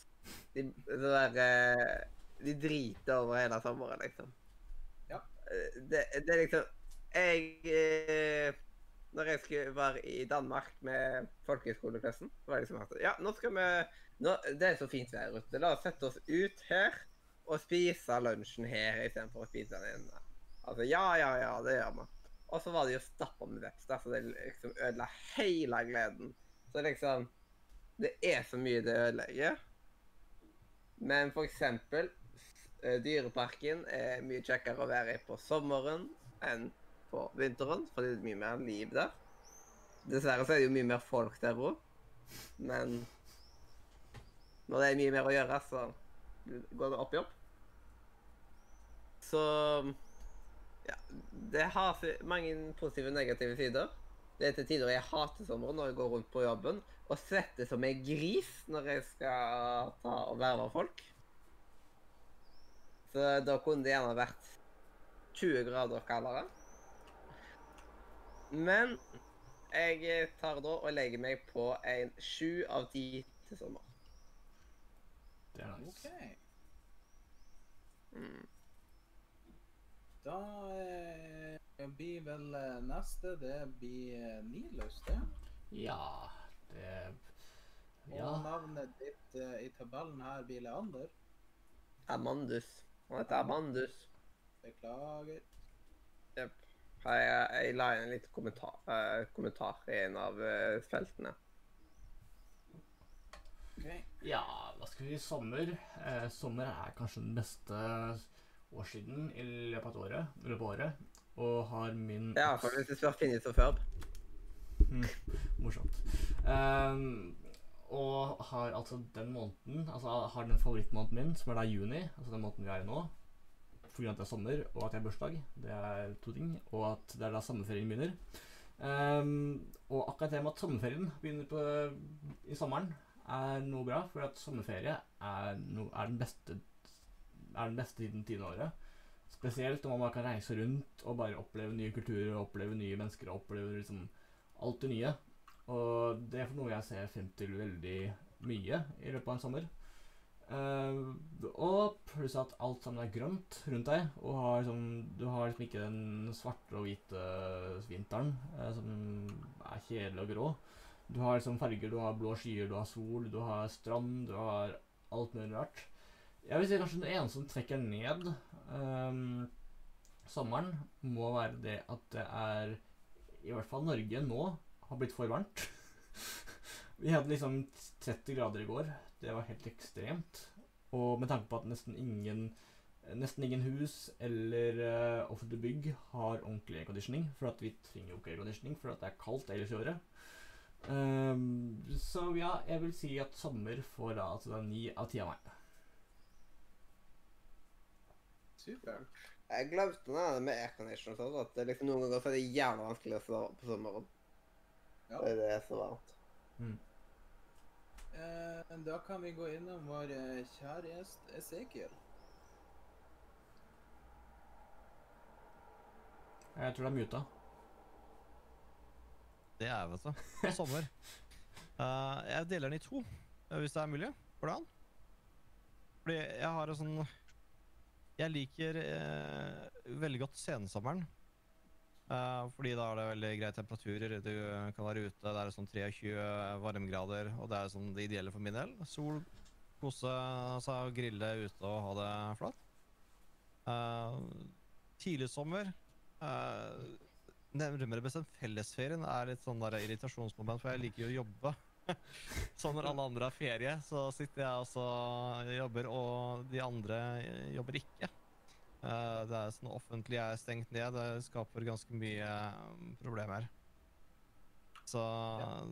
De, der, eh, de driter over hele sommeren, liksom. Ja. Eh, Det, det er liksom jeg Når jeg skulle være i Danmark med folkehøyskoleklassen, var det liksom at Ja, nå skal vi nå, Det er så fint vær ute. La oss sette oss ut her og spise lunsjen her istedenfor å spise den inne. Altså, ja, ja, ja, det gjør vi. Og så var det jo stappa med veps der, så det liksom ødela hele gleden. Så liksom Det er så mye det ødelegger. Men for eksempel eh, Dyreparken er mye kjekkere å være i på sommeren enn på vinteren, fordi det er mye mer liv der. Dessverre så er det jo mye mer folk der òg, men når det er mye mer å gjøre, så går det opp i opp. Så ja, det har mange positive og negative sider. Det er til tider jeg hater sommeren når jeg går rundt på jobben og svetter som en gris når jeg skal ta og verve folk. Så da kunne det gjerne vært 20 grader kaldere. Men jeg tar da og legger meg på en sju av ti til sommer. Det er nice. Okay. Mm. Da eh, blir vel eh, neste Det blir eh, Nilus, det. Ja, det Og navnet ditt eh, i tabellen her blir Leander. Amandus. Han heter Amandus. Beklager. Jeg, jeg la inn en liten kommentar, uh, kommentar i en av uh, feltene. Okay. Ja, hva skal vi si? Sommer. Eh, sommer er kanskje den beste årstiden i løpet av et året, løpet av året. Og har min Ja, for hvis du har funnet det før. Mm, morsomt. Um, og har altså den måneden Altså har den favorittmåneden min, som er da juni, altså den måneden vi er i nå, fordi at det er sommer og at jeg har bursdag. Det er to ting. Og at det er da sommerferien begynner. Um, og akkurat det med at sommerferien begynner på, i sommeren, er noe bra. For at sommerferie er, no, er, den beste, er den beste tiden, tiden av året. Spesielt når man kan reise rundt og bare oppleve nye kulturer, oppleve nye mennesker oppleve liksom alt det nye. Og det er noe jeg ser frem til veldig mye i løpet av en sommer. Uh, og pluss at alt sammen er grønt rundt deg, og har liksom, du har liksom ikke den svarte og hvite vinteren uh, som er kjedelig og grå. Du har liksom farger, du har blå skyer, du har sol, du har strand, du har alt mulig rart. Jeg vil si kanskje det eneste som trekker ned um, sommeren, må være det at det er I hvert fall Norge nå har blitt for varmt. Vi hadde liksom 30 grader i går. Det var helt ekstremt. Og med tanke på at nesten ingen Nesten ingen hus eller uh, offentlige bygg har ordentlig airconditioning. For at vi trenger jo ikke airconditioning for at det er kaldt ellers i året. Um, så ja, jeg vil si at sommer får da altså ni av ti av meg. Supert. Jeg glemte det med aircondition og sånn, at det liksom noen ganger så er det jævla vanskelig å sove på sommeren. Ja. Det er det er så varmt. Eh, da kan vi gå innom vår eh, kjære gjest Esekiel. Jeg tror det er muta. Det er vet du. På sommer. uh, jeg deler den i to, eh, hvis det er mulig. Går det an? Fordi jeg har en sånn Jeg liker eh, veldig godt sensommeren. Eh, fordi da er det veldig greie temperaturer. Du kan være ute, det er sånn 23 varmegrader, og det er sånn det ideelle for min del. Sol, kose seg, grille ute og ha det flatt. Eh, tidlig sommer uh, Nærmere bestemt fellesferien er litt sånn der irritasjonsmoment, for jeg liker jo å jobbe. så når alle andre har ferie, så sitter jeg også og jobber, og de andre jobber ikke. Eh, det er sånn offentlig er stengt ned, det skaper ganske mye um, problemer. Så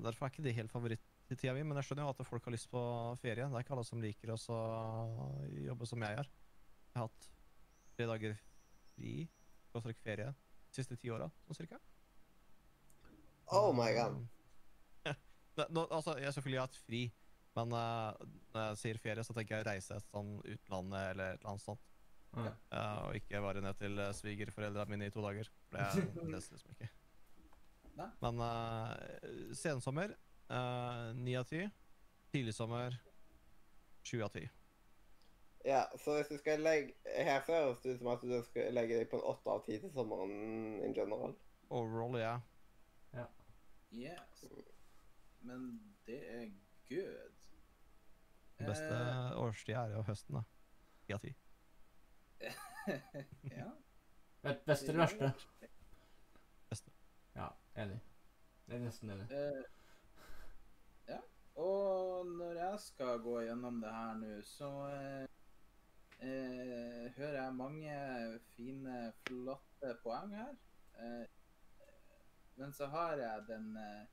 derfor er ikke det helt favoritt-tida mi, men jeg skjønner jo at folk har lyst på ferie. Det er ikke alle som liker å jobbe som jeg gjør. Jeg har hatt tre dager fri, ferie, de siste ti åra, sånn cirka. Oh my god. Nå, altså, jeg har selvfølgelig hatt fri, men uh, når jeg sier ferie, så tenker jeg reise et sånn utlandet eller et eller annet sånt. Ja. Uh, og ikke bare ned til uh, svigerforeldrene mine i to dager. For det er det er liksom ikke. Nei. Men uh, sensommer ni av ti. Tidlig sommer sju av ti. Ja, så hvis du skal legge Her høres det ut som at du skal legge deg på en åtte av ti til sommeren in general. Overall, ja. Yes. Men det er good. Den beste Eh, årstida er jo høsten, da. Ti av ti. ja. Vet- Beste eller verste? Ja, enig. Jeg er nesten enig. Eh, ja. Og når jeg skal gå gjennom det her nå, så eh, eh, hører jeg mange fine, flotte poeng her. Eh, men så har jeg den eh,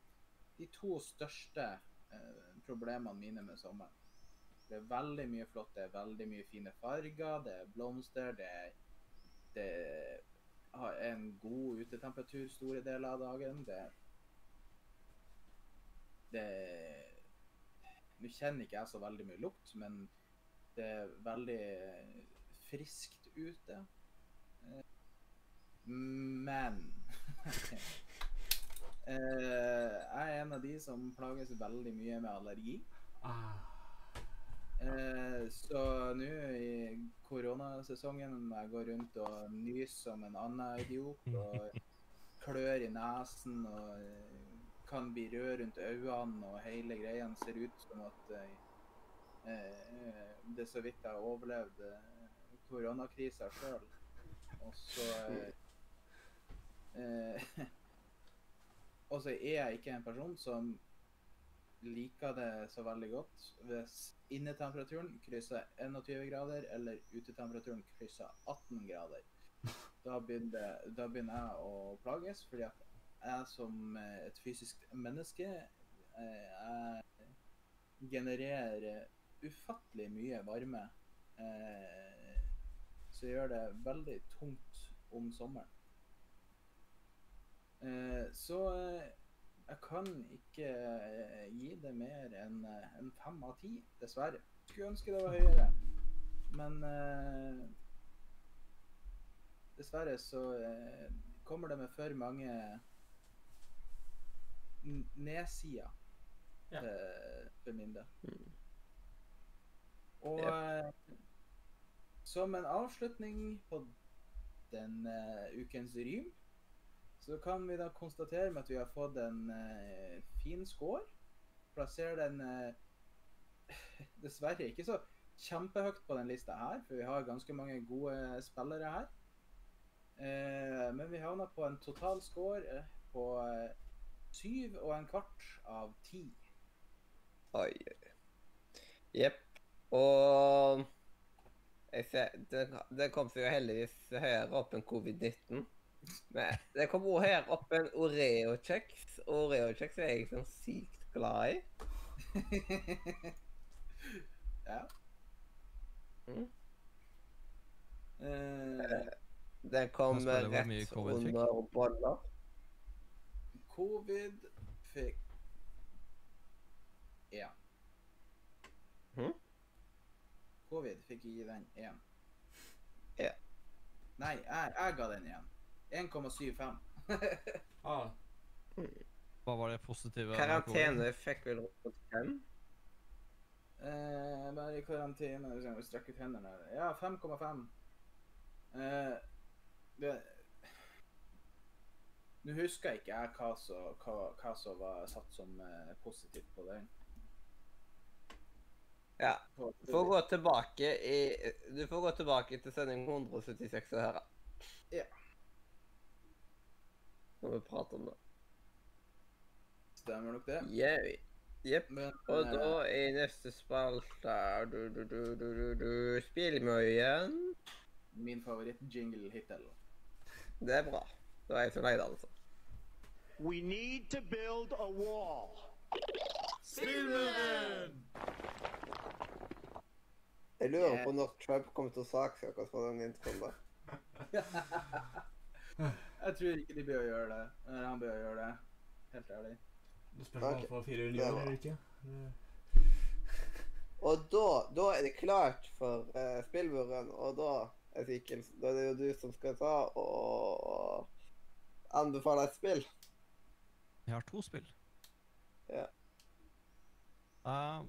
de to største eh, problemene mine med sommeren. Det er veldig mye flott, det er veldig mye fine farger, det er blomster, det det er en god utetemperatur store deler av dagen. Det, det Nå kjenner ikke jeg så veldig mye lukt, men det er veldig friskt ute. Eh, Men jeg er en av de som plages veldig mye med allergi. Ah. Eh, så nå i koronasesongen jeg går rundt og nyser som en annen idiot og klør i nesen og eh, kan bli rød rundt øynene og hele greia ser ut som at eh, det er så vidt jeg har overlevd eh, koronakrisa sjøl. Og så eh, eh, Og så er jeg ikke en person som liker det så veldig godt hvis innetemperaturen krysser 21 grader, eller utetemperaturen krysser 18 grader. Da begynner, da begynner jeg å plages, fordi at jeg som eh, et fysisk menneske eh, jeg genererer ufattelig mye varme. Så så gjør det veldig tungt om sommeren. Eh, så eh, jeg kan ikke eh, gi det mer enn en fem av ti, dessverre. Skulle ønske det var høyere, men eh, Dessverre så kommer det med for mange nedsider Ja. for min del. Mm. Og eh, som en avslutning på denne ukens rym, så kan vi da konstatere med at vi har fått en eh, fin score. Plasserer den eh, dessverre ikke så kjempehøyt på den lista her, for vi har ganske mange gode spillere her. Eh, men vi havna på en total score eh, på eh, syv og en kvart av ti. Oi, oi. Jepp. Og jeg ser, det, det kom seg jo heldigvis høyere opp enn covid-19. Men det kom også her opp en Oreo-kjeks. Oreo-kjeks er jeg sånn sykt glad i. ja. Mm. Uh, det kom Jeg spiller hvor mye rett under boller. Covid fikk én. Hm? Covid fikk gi den én. Ja. Nei, jeg, jeg ga den én. 1,75. Ah. Hva var det positive? Karantene fikk vel rundt fem. Eh, bare i karantene Vi jeg strekke ut hendene. Ja, 5,5. Eh, det Nå husker ikke jeg hva, som, hva, hva som var satt som eh, positivt på den. Ja. Du får gå tilbake i Du får gå tilbake til sending 176 og høre. Ja. Når vi prater om det. Stemmer nok det. Yeah. Jepp. Men Og eh, da i neste spalte du, du, du, du, du, du, Spillmøyen. min favoritt-jingle hittil. Det er bra. Da er jeg fornøyd, altså. We need to build a wall. Jeg lurer på når Trump kommer til å saksøke oss for den introen der. Jeg tror ikke de bør gjøre det. Eller han bør gjøre det. Helt ærlig. Det spørs om han får fire det unioner eller ikke. Og da, da er det klart for uh, spillmuren, og da Ezekiel, da er det jo du som skal ta og anbefale et spill. Jeg har to spill. Ja. Uh,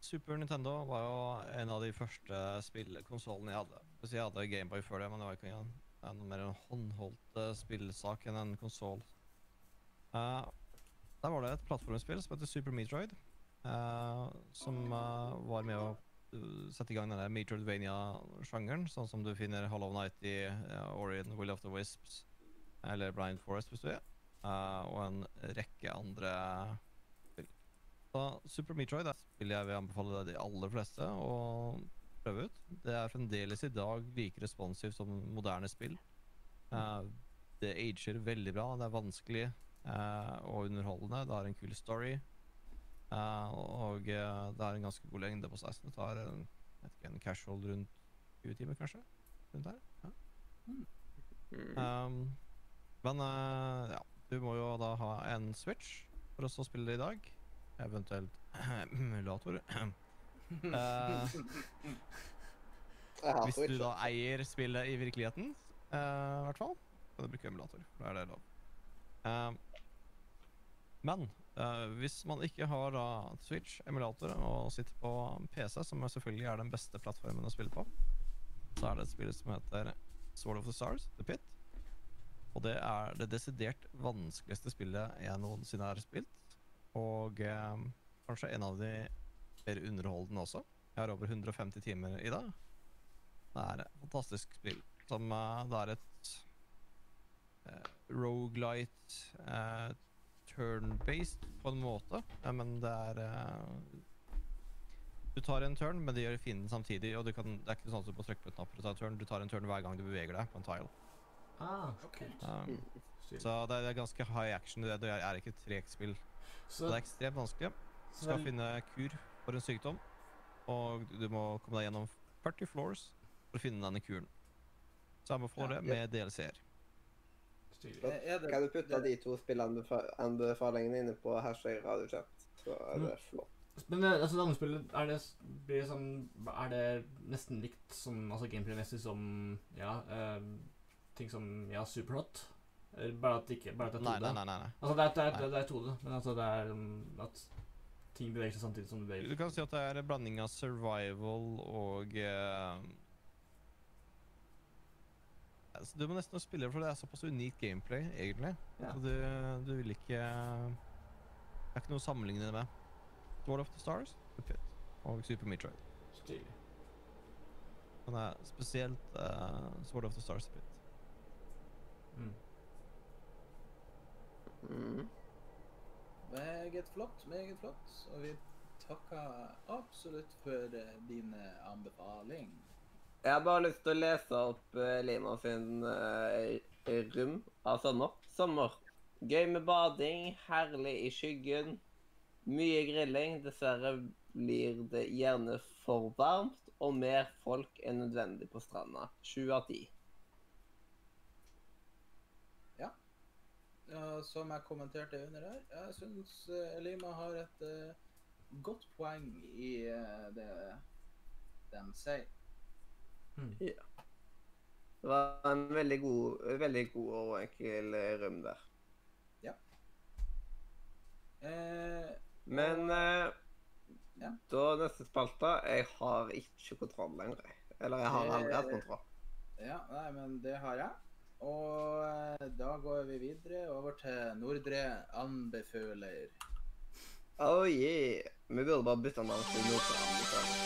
Super Nintendo var jo en av de første spillkonsollene jeg hadde. Hvis jeg hadde Gameboy før det, men det var ikke en, en mer en håndholdt eh, spillsak enn en konsoll. Uh, der var det et plattformspill som heter Super Metroid, uh, som var med å sette i gang denne Metroidvania-sjangeren, sånn som du finner Hollow Night i uh, Ori Will of the Wisps. eller Blind Forest hvis du vil, og en rekke andre spill. Så Super Metroid er et spill jeg vil anbefale de aller fleste å prøve ut. Det er fremdeles i dag like responsivt som moderne spill. Uh, det ager veldig bra, det er vanskelig uh, og underholdende, det har en kul story. Uh, og det har en ganske god lengde på seg, så det tar en, vet ikke, en casual rundt 20 timer, kanskje? Rundt her. Ja. Mm. Um, men ja, du må jo da ha en Switch for å spille det i dag. Eventuelt emulator. Eh, hvis du da eier spillet i virkeligheten, eh, i hvert fall, kan du bruke emulator. Da er det lov. Um, men eh, hvis man ikke har da Switch, emulator og sitter på PC, som selvfølgelig er den beste plattformen å spille på, så er det et spill som heter Sword of the Stars, The Pit. Og det er det desidert vanskeligste spillet jeg noensinne har spilt. Og eh, kanskje en av de mer underholdende også. Jeg har over 150 timer i dag. Det er et fantastisk spill. Som eh, Det er et uh, rogelight uh, turn-based på en måte, eh, men det er uh, Du tar en turn, men det gjør fienden samtidig. Og du kan, det er ikke sånn at du må trykke på en knapp for å ta en turn. Du tar en turn hver gang du beveger deg på en tile. Ah, så kult. Um, så det er, ganske high action. Det, det er ikke et tregt spill. Så Så, det er ekstremt vanskelig. Du skal finne kur for en sykdom, og du må komme deg gjennom 40 floors for å finne denne kuren. Samme må få Ja. med DLC-er. Er Kan du putte de to spillanbefalingene inne på hashtag radiochat, så er det flott. Men eh, altså, det andre spillet, er det, blir det sånn Er det nesten likt som altså gameplay-messig som Ja, uh, ting som Ja, Superhot? Bare at det ikke Bare at det er 2D? Nei, nei, nei. nei, nei. Altså, det er, det er, det er 2D, men altså, det er um, at ting beveger seg samtidig som du beveger Du kan si at det er en blanding av survival og uh, altså, Du må nesten spille for det er såpass unikt gameplay, egentlig. Ja. Så du, du vil ikke Det er ikke noe å sammenligne det med. Sword of the Stars, The Pit og Super Metroid. Stilig. Men det er spesielt uh, Sword of the Stars, The Pit. Mm. Mm. Meget flott, meget flott. Og vi takker absolutt for eh, din eh, anbefaling. Jeg har bare lyst til å lese opp Lina Lima sin uh, rom av sommer. Sommer. Gøy med bading, herlig i skyggen. Mye grilling. Dessverre blir det gjerne for varmt, og mer folk enn nødvendig på stranda. Sju av ti. Ja, som jeg kommenterte under her, jeg syns Elima har et uh, godt poeng i eh, det de sier. Mm. Det var en veldig god, veldig god og enkel røm der. Eh, Men eh, Ja. da neste spalte Jeg har ikke kontroll lenger. Eller jeg har aldri hatt kontroll. ja, nei, men det har jeg. Og eh, da går vi videre over til Nordre anbefaler. Oh yeah. Vi burde bare bytte navn til Nordre anbefaler.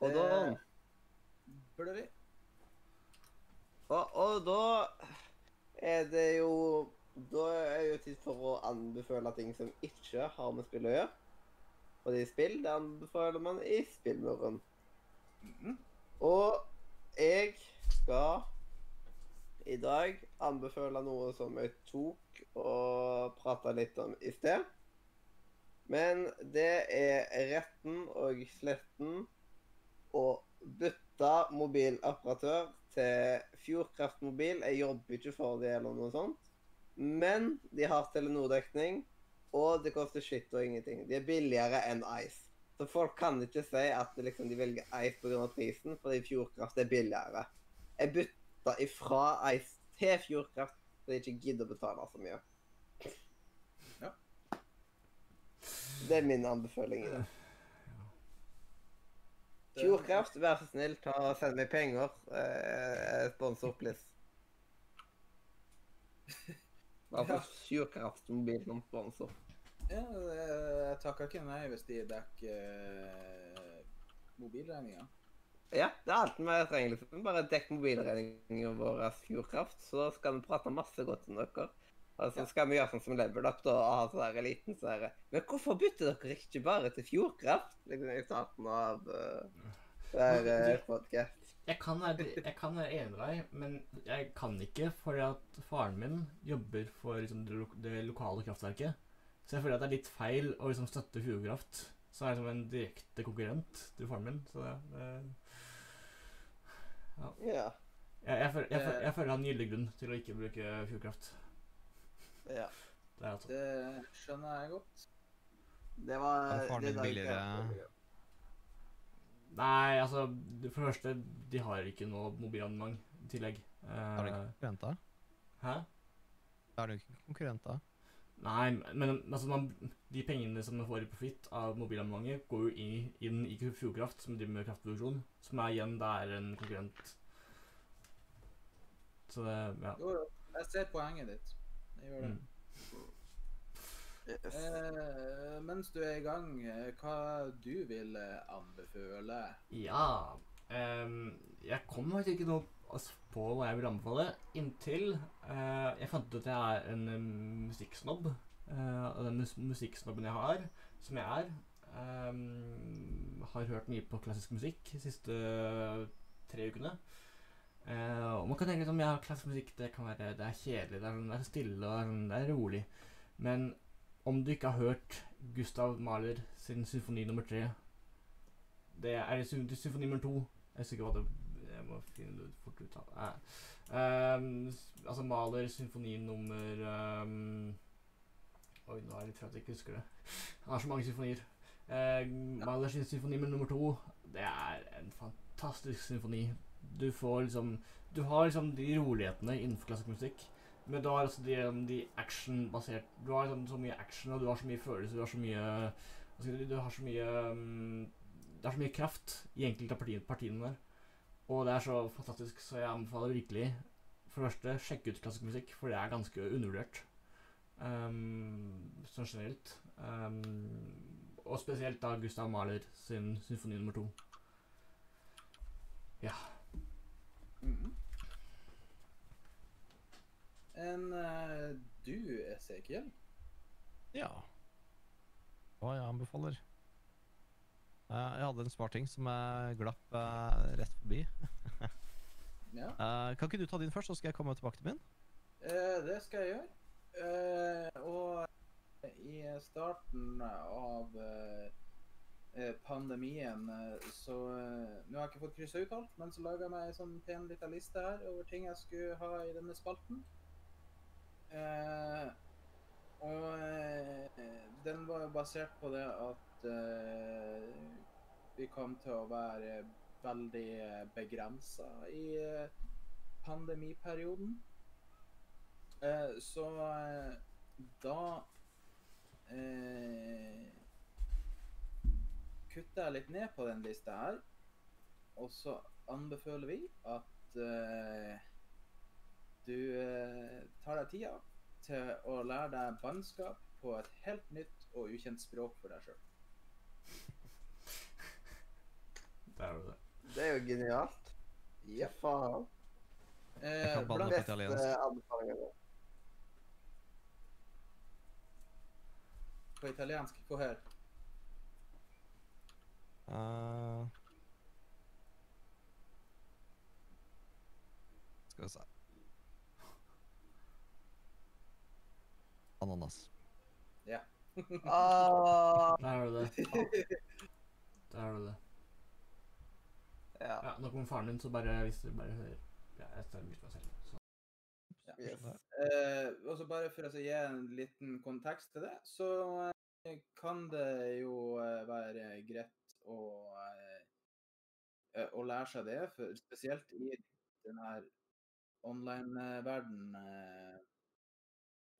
Og da Eh, Burde vi? og, og da er det jo Da er jo tid for å anbefale ting som ikke har med spill å gjøre. Og de spill, det anbefaler man i spillmuren. Mhm. Og jeg skal i dag anbefale noe som jeg tok og prata litt om i sted. Men det er retten og sletten å bytte mobiloperatør til Fjordkraft Mobil. Jeg jobber ikke for det eller noe sånt. Men de har Telenor-dekning, og det koster skitt og ingenting. De er billigere enn Ice. Så folk kan ikke si at liksom, de velger Ice pga. prisen, fordi Fjordkraft er billigere. Jeg bytta ifra Ice til Fjordkraft fordi jeg ikke gidder å betale så mye. Ja. Det er min anbefaling i det. Fjordkraft, vær så snill, ta og send meg penger. Eh, sponsor, please. Bare Ja. for Fjordkraft mobil som sponsor. Ja, eh, jeg takker ikke nei hvis de dekker uh, mobilregninga. Ja, det er alt vi trenger. liksom. Bare dekk mobilregninga vår av Fjordkraft, så skal vi prate masse godt om dere. Og så skal vi gjøre sånn som Level Up da, og ha sånn der liten så her, Men hvorfor bytter dere ikke bare til Fjordkraft? Liksom i starten av uh, der, uh, podcast. Jeg kan, være, jeg kan være enig med deg, men jeg kan ikke fordi at faren min jobber for liksom, det lokale kraftverket. Så jeg føler at det er litt feil å liksom, støtte Fjordkraft, som er liksom, en direkte konkurrent til faren min. Så det, det ja. Ja. Jeg, jeg, føler, jeg, føler, jeg føler jeg har en gyldig grunn til å ikke bruke Fjordkraft. ja. Det er altså. Det skjønner jeg godt. Det var Er faren det din billigere? Nei, altså For det første, de har ikke noe mobilabonnement i tillegg. Er de Eh, ikke konkurrent da? hæ? Er de ikke konkurrent da? Nei, men altså man, de pengene som man får i profitt av mobilabonnementet, går jo inn, inn i Fjordkraft, som driver med kraftproduksjon, som er igjen det er en konkurrent. Så det Ja. Jo, jo. Jeg ser poenget ditt. Jeg gjør det. Mm. Yes. Eh, mens du er i gang, eh, hva du vil eh, anbefale? Ja ehm, Jeg kom faktisk ikke noe altså, på hva jeg vil anbefale, inntil eh, jeg fant ut at jeg er en um, musikksnobb. Eh, og den mus musikksnobben jeg har, som jeg er, ehm, har hørt mye på klassisk musikk de siste tre ukene. Eh, og man kan tenke litt om ja, klassisk musikk det kan være det er kjedelig, det er, sånn, det er stille og sånn, det er rolig. Men om du ikke har hørt Gustav Mahler sin symfoni nummer tre Det er symfoni nummer to. Jeg husker ikke hva det må finne det ut fort ut av eh, Um, Altså Maler symfoni nummer ehm, Oi, nå er jeg litt at jeg ikke husker det. Han har så mange symfonier. Eh, Malers symfoni nummer to, det er en fantastisk symfoni. Du får liksom Du har liksom de rolighetene innenfor klassisk musikk. Men du har altså de, um, de action-basert Du har liksom så mye action, og du har så mye følelser, du har så mye Du har så mye um, Det er så mye kraft i enkelte av partiene der. Og det er så fantastisk, så jeg anbefaler virkelig for det første sjekke ut klassisk musikk, for det er ganske undervurdert. Um, sånn generelt. Um, og spesielt da Gustav Mahler sin symfoni nummer to. Mhm. En uh, du, Esekiel? Ja. Hva jeg anbefaler? Eh, jeg hadde en sparting som jeg glapp uh, rett forbi. Ja. uh, kan ikke du ta din først, så skal jeg komme tilbake til min? Det skal jeg gjøre. Og i starten av pandemien så Nå har jeg ikke fått kryssa ut alt, men så laga jeg meg en sånn pen lita liste her over ting jeg skulle ha i denne spalten. Og den var jo basert på det at eh, vi kom til å være veldig begrensa i eh, pandemiperioden. Eh, så da kutter jeg litt ned på den lista her. Og så anbefaler vi at uh, du uh, tar deg tida til å lære deg bannskap på et helt nytt og ukjent språk for deg sjøl. Der er jo det. Det er jo genialt. Ja, faen. Eh, kan banne blant- på Beste italiensk. anbefalingen. på italiensk. Få høre. Eh, skal vi se Ananas. Ah, Der har du det. Der har du det. Ja. Ja, nå om faren din, så bare hvis du bare hører Ja, jeg stemmer meg selv. Så. Yes. Eh, og så bare for å gi en liten kontekst til det, så eh, kan det jo eh, være greit å, eh, å lære seg det, for spesielt i denne online-verden. Eh.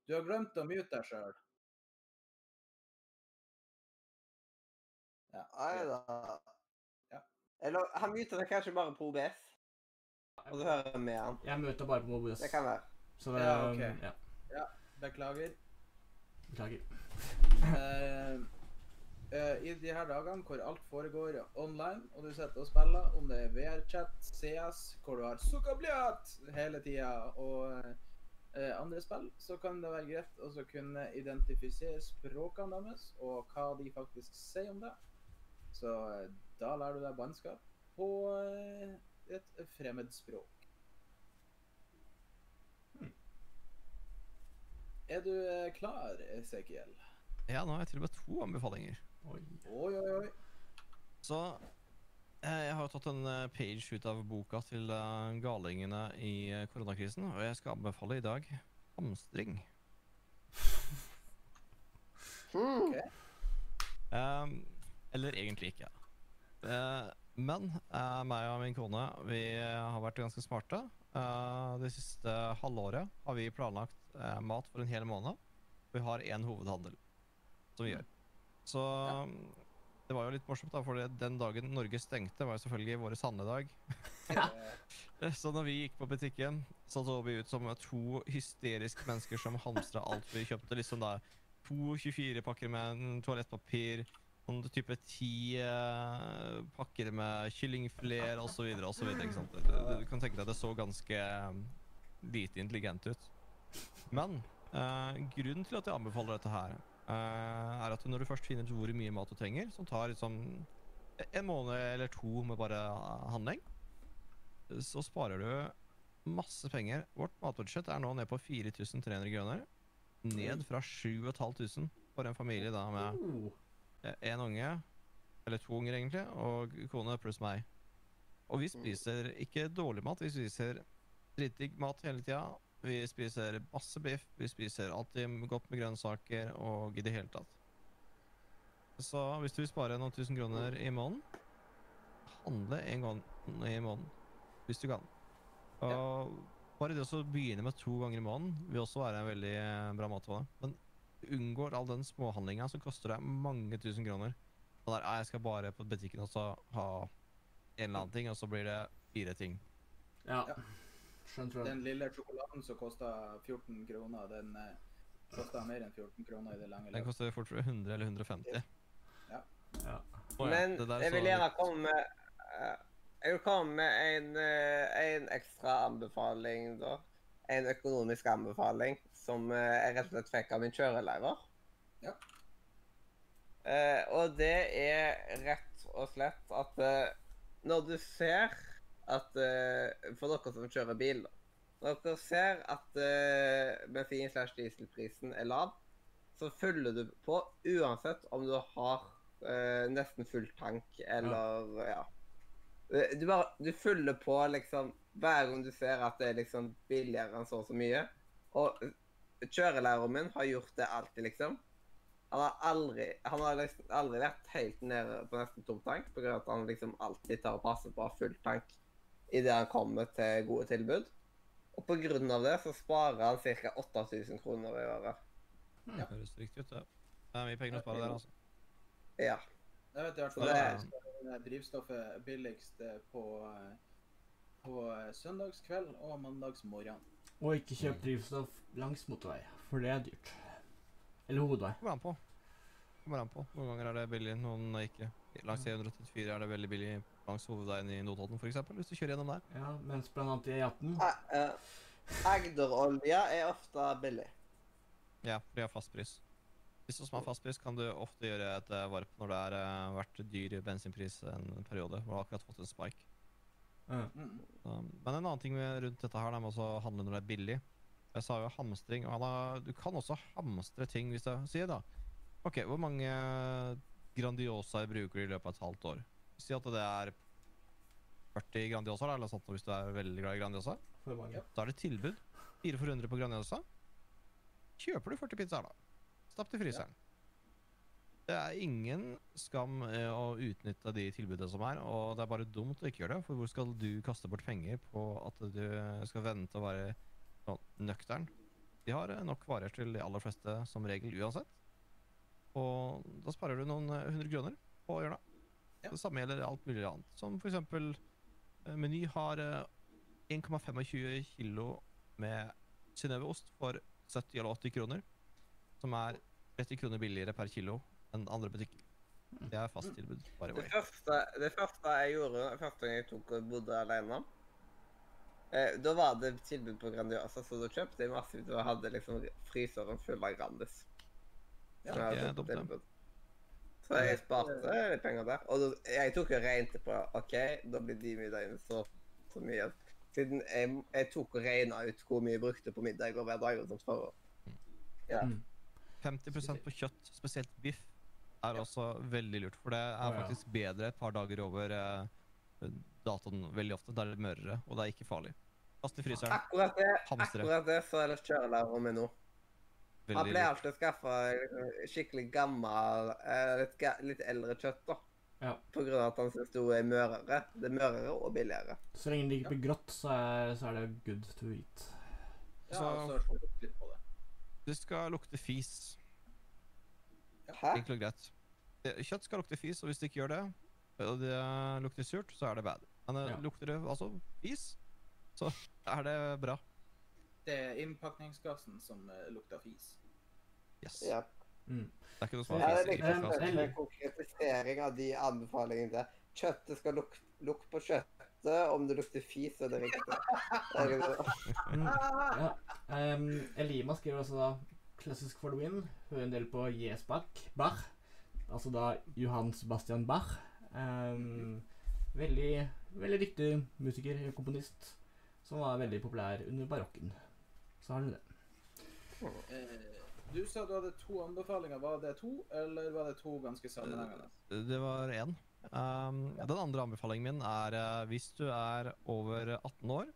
Du har glemt å mute deg sjøl. Ja, Nei da. Ja. Eller han myter deg kanskje bare på OBS, og så hører vi med han. Jeg møter bare på OBS. Det kan være. Så det Ja, ok. ja, Beklager. Beklager. Uh, uh, i de her dagene hvor alt foregår online, og du sitter og spiller, om det er VR-chat, CS, hvor du har sukkerbløt hele tida, og uh, andre spill, så kan det være greit å kunne identifisere språkene deres, og hva de faktisk sier om det. Så da lærer du deg bannskap på et fremmed språk. Hmm. Er du eh, klar, Esekiel? Ja, nå har jeg til og med to anbefalinger. Oi. Oi, oi, oi. Så eh, jeg har tatt en eh, page ut av boka til eh, galingene i eh, koronakrisen, og jeg skal anbefale i dag hamstring. Okay. Um, eller egentlig ikke. Eh, men eh, meg og min kone vi har vært ganske smarte. Eh, det siste halvåret har vi planlagt mat for en hel måned. Vi har én hovedhandel som vi gjør. Så det var jo litt morsomt, da, for den dagen Norge stengte, var jo selvfølgelig vår sandedag. Ja. Så når vi gikk på butikken, så så vi ut som to hysteriske mennesker som hamstra alt vi kjøpte. Liksom da to 24 pakker med toalettpapir, sånn type ti uh, pakker med kyllingfileter osv. osv. Du, du kan tenke deg at det så ganske eh, lite intelligent ut. Men uh, grunnen til at jeg anbefaler dette her, uh, er at når du først finner ut hvor mye mat du trenger, som tar liksom en måned eller to med bare handling, så sparer du masse penger. Vårt matbudsjett er nå ned på 4300 kroner. Ned fra 7500 for en familie da med Oh. Én unge, eller to unger egentlig, og kone pluss meg. Og vi spiser ikke dårlig mat, vi spiser dritdigg mat hele tida. Vi spiser masse biff, vi spiser alltid godt med grønnsaker og i det hele tatt. Så hvis du vil spare noen tusen kroner i måneden, handle en gang i måneden. Hvis du kan. Og bare det å begynne med to ganger i måneden vil også være en veldig eh, bra matvane. Men du unngår all den småhandlinga som koster deg mange tusen kroner. Og der, «Nei, jeg skal bare på butikken og så ha en eller annen ting, og så blir det fire ting. Ja. Ja. Skjønner du. Den lille sjokoladen som kosta 14 kroner, den eh, kosta mer enn 14 kroner i det lange løpet. Den koster fort 100 eller 150. Ja. Ja, Men det jeg vil gjerne komme med eh, Jeg vil komme med en, eh, en ekstra anbefaling, da. En økonomisk anbefaling som eh, jeg rett og slett fikk av min kjørelærer. Ja. Eh, og det er rett og slett at eh, når du ser at eh, For dere som kjører bil, da. Når dere ser at uh, bensin- slash dieselprisen er lav, så følger du på uansett om du har eh, nesten full tank eller ja. ja. Du bare du følger på liksom hver gang du ser at det er liksom billigere enn så og så mye. Og kjørelæreren min har gjort det alltid, liksom. Han har aldri, han har liksom aldri vært helt nede på nesten tom tank, av at han liksom alltid tar og passer på å ha full tank idet han kommer til gode tilbud. Og av det så sparer han ca. 8000 kroner i året. Det Høres riktig ut, det. Det er mye penger å spare der, altså. Ja. Jeg vet i hvert fall det at er- er drivstoffet billigst på, eh, på eh, søndagskveld og mandagsmorgen. Og ikke kjøp drivstoff langs motorvei, for det er dyrt. Eller hovedvei. Kommer an på. Kommer an på. Noen ganger er det billig, noen er ikke. Langs E134 er det veldig billig langs hovedveien i Notodden, f.eks. Hvis du kjører gjennom der. Ja, mens blant annet i E18 Eh, eh, Agderolje er ofte billig. Ja, for de har fastpris. Hvis du har fastpris, kan du ofte gjøre et eh, varp når det har vært dyr bensinpris en periode, hvor du har akkurat fått en spike. Ja. Mm. Men en annen ting rundt dette her, det med å handle når det er billig. Jeg sa jo hamstring, og har, du kan også hamstre ting hvis jeg sier da. Ok, hvor mange Grandiosa bruker du i løpet av et halvt år? Si at det er 40 Grandiosa, da, eller sånt, hvis du er veldig glad i Grandiosa. For mange. Da er det tilbud. 4 for 100 på Grandiosa. Kjøper du 40 pizzaer, da. Stapp til fryseren. Det er ingen skam eh, å utnytte de tilbudene som er, og det er bare dumt å ikke gjøre det. For hvor skal du kaste bort penger på at du skal vente og være nøktern? De har eh, nok varer til de aller fleste som regel uansett. Og da sparer du noen eh, hundre kroner på å gjøre det. Ja. Det samme gjelder alt mulig annet. Som for eksempel Meny har eh, 1,25 kilo med Synnøve-ost for 70 eller 80 kroner. Som er 30 kroner billigere per kilo enn andre butikker. Det er fast tilbud. Bare Det første, det første jeg gjorde første gang jeg tok og bodde alene eh, Da var det tilbud på Grandiosa, så da kjøpte jeg massivt og hadde liksom fryseren full av Grandis. Ja, det er dumt, det. Så jeg sparte litt penger der. Og da, jeg tok og regnet på OK, da blir de middagene så, så mye. Siden jeg, jeg tok og regna ut hvor mye jeg brukte på middag og hver dag og sånt for å Ja. Mm. 50% på kjøtt, spesielt biff, er også veldig lurt. For det er faktisk bedre et par dager over eh, datoen veldig ofte. Det er litt mørere, og det er ikke farlig. Kast i fryseren. Akkurat det, Hamstre. akkurat det så er det kjørelærer med nå. Han ble alltid skaffa skikkelig gammel, eh, litt, litt eldre kjøtt, da. Ja. På grunn av at han synes det er mørere. Det er mørere og billigere. Så lenge det ikke blir grått, så er, så er det good to eat. Ja, Så- så litt på det. Det skal lukte fis. Hæ? Enkelt og greit. Kjøtt skal lukte fis, og hvis det ikke gjør det, og det lukter surt, så er det bad. Men eh, Ja. lukter det altså fis, så er det bra. Det er innpakningsgassen som eh, lukter fis. Yes. Ja. Mm. Det er ikke noe som Ja, er det er liksom en konkretisering av de anbefalingene der. Kjøttet skal luk lukte på kjøttet. Om det lukter fis, så er det riktig. Det er liksom- Mm. Ja. Um, Elima skriver også da 'Klassisk for the win'. Hører en del på Jes Bach. Bach. Altså da Johan Sebastian Bach. Um, veldig, veldig dyktig musiker, komponist, som var veldig populær under barokken. Så har du det. Eh, du sa du hadde to anbefalinger. Var det to, eller var det to ganske sammenhengende? Det var én. Um, Den andre anbefalingen min er uh, hvis du er over 18 år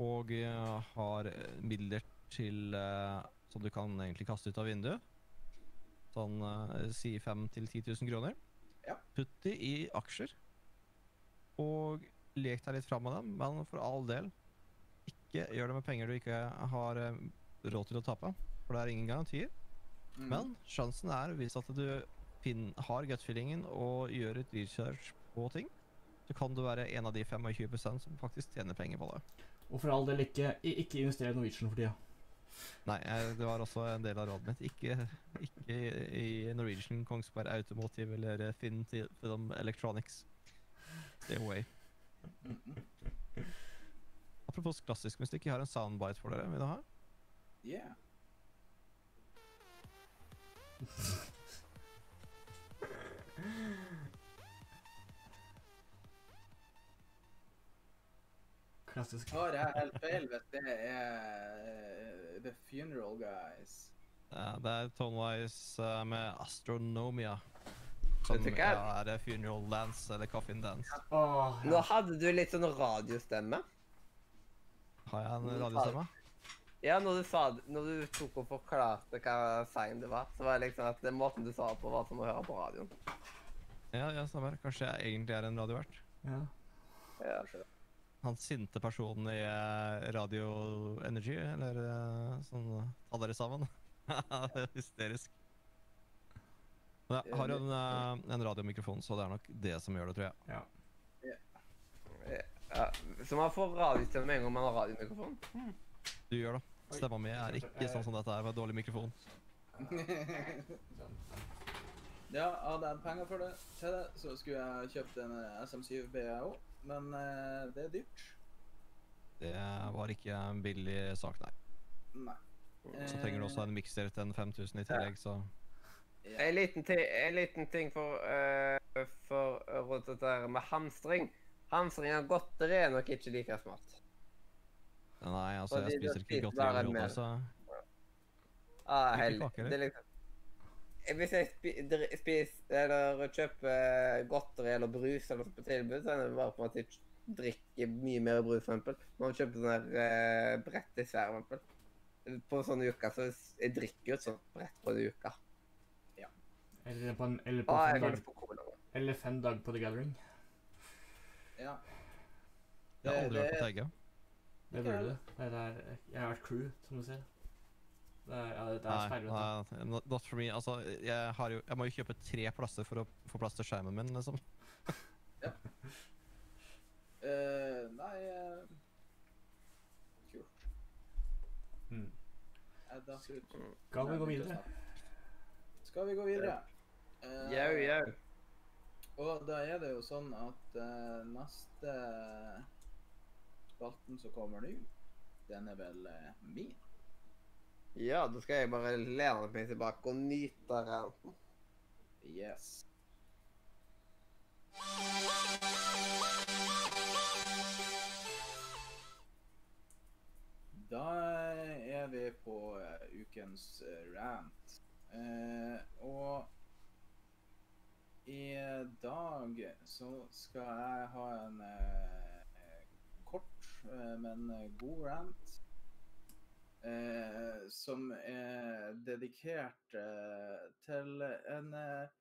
og uh, har eh, midler til eh, som du kan egentlig kaste ut av vinduet, sånn eh, si 5 000-10 000 kroner, Ja. putt de i aksjer og lek deg litt fram med dem, men for all del, ikke gjør det med penger du ikke har eh, råd til å tape, for det er ingen garantier. Mm. Men sjansen er, hvis at du fin har gut-feelingen og gjør et research på ting, så kan du være en av de 25% som faktisk tjener penger på det. Og for all del ikke, ikke investere i Norwegian for tida. Nei, det var også en del av rådet mitt. Ikke, ikke i Norwegian, Kongsberg Automotive eller eh, Finn Film Electronics. Stay away. Apropos klassisk musikk, jeg har en soundbite for dere. Vil du ha? Yeah. Klassisk. Har jeg helt feil hvis det er eh, The Funeral Guys? Ja, det er Tonewise uh, med Astronomia. Som hva? ja, er Funeral Dance eller Coffin Dance. Åh, Nå hadde du litt sånn radiostemme. Har jeg en Mm, radiostemme? Ja, når du, sa, når du tok og forklarte hva sang det var, så var det liksom at den måten du sa det på, var som å høre på radioen. Ja, ja, stemmer. Kanskje jeg egentlig er en radiovert. ja. Ja. Han sinte personen i eh, Radio Energy, eller eh, sånn Ta dere sammen. Er Hysterisk. Men jeg har jo en, eh, en radiomikrofon, så det er nok det som gjør det, tror jeg. ja. Ja, så man får radiostemme med en gang man har radiomikrofon. Du gjør det. Stemma mi er ikke sånn som dette er med dårlig mikrofon. ja, hadde jeg penger for det, til det, så skulle jeg kjøpt en eh, SM7B jeg òg. Men eh, det er dyrt. Det var ikke en billig sak, nei. Nei. Så trenger du også en mikser til en 5000 i tillegg, så Ja. En liten, en liten ting for, uh, for rundt dette her med hamstring. Hamstring av godteri er nok ikke like smart. Nei, altså, Fordi jeg spiser ikke godteri altså. mer. så Ah, hell. Det er liksom Eh, Hvis jeg spi spiser eller kjøper godteri eller brus eller på tilbud, så er det bare på en måte ikke drikke mye mer brus, for eksempel. Når man kjøper sånn der uh, brett i Sverige, for eksempel. På sånne uker, så jeg drikker jo et sånt brett på en uke. Eller på, en, eller, på Ah, fem jeg dag, på cola. eller fem dag på The Gathering. ja. jeg har aldri vært på Teiga. Det burde du. Jeg har vært crew, som du ser. Det er, ja, det er Nei, nei, not, for me. Altså, jeg, har jo, jeg må jo kjøpe tre plasser for å få plass til skjermen min, liksom. Eh, nei eh, Kult. Mm. Skal vi gå videre? Skal vi gå videre? Eh, Jau, jau. Og da er det jo sånn at uh, neste spalten som kommer nå, den er vel uh, min. Ja, da skal jeg bare lene meg tilbake og nyte ranten. Yes. Da er vi på eh, ukens eh, rant. Eh, og i dag så skal jeg ha en eh, kort, eh, men god rant. Eh, som er dedikert eh, til en eh,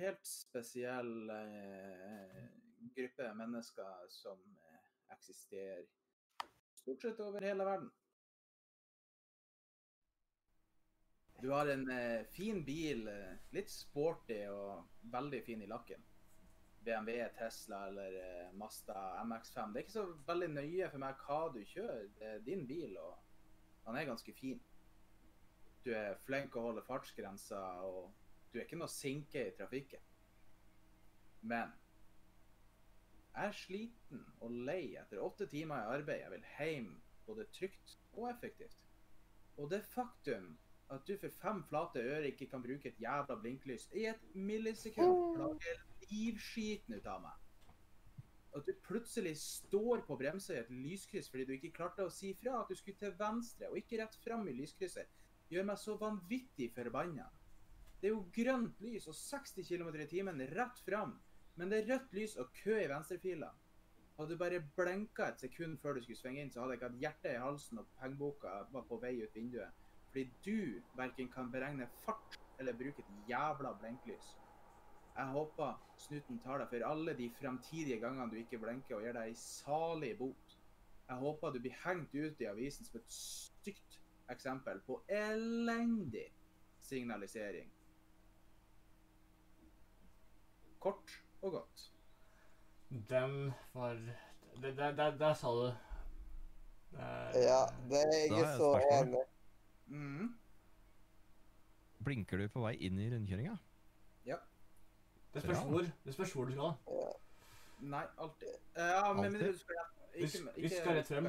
helt spesiell eh, gruppe mennesker som eh, eksisterer stort sett over hele verden. Du har en fin bil, litt sporty og veldig fin i lakken. BMW, Tesla eller Mazda MX5. Det er ikke så veldig nøye for meg hva du kjører. Det er din bil, og han er ganske fin. Du er flink å holde fartsgrensa, og du er ikke noe sinke i trafikken. Men jeg er sliten og lei etter åtte timer i arbeid. Jeg vil hjem både trygt og effektivt. Og det faktum at du for fem flate øre ikke kan bruke et jævla blinklys i et millisekund, plager livskiten ut av meg. At du plutselig står på bremsa i et lyskryss fordi du ikke klarte å si fra at du skulle til venstre og ikke rett fram i lyskrysset, gjør meg så vanvittig forbanna. Det er jo grønt lys og 60 km i timen rett fram, men det er rødt lys og kø i venstrefila. Hadde du bare blenka et sekund før du skulle svinge inn, så hadde jeg ikke hatt hjertet i halsen og pengeboka var på vei ut vinduet. Fordi du verken kan beregne fart eller bruke et jævla blinklys. Jeg håper snuten tar deg for alle de fremtidige gangene du ikke blenker og gir deg ei salig bot. Jeg håper du blir hengt ut i avisen som et stygt eksempel på elendig signalisering. Kort og godt. Den var Der, der, der, der sa du Eh, Ja, det er jeg et så enig. mm. Blinker du på vei inn i rundkjøringa? Det spørs hvor, det spørs hvor du skal. Nei, alltid. Ja, men, men du skal Hvis- ikke, hvis du skal rett frem.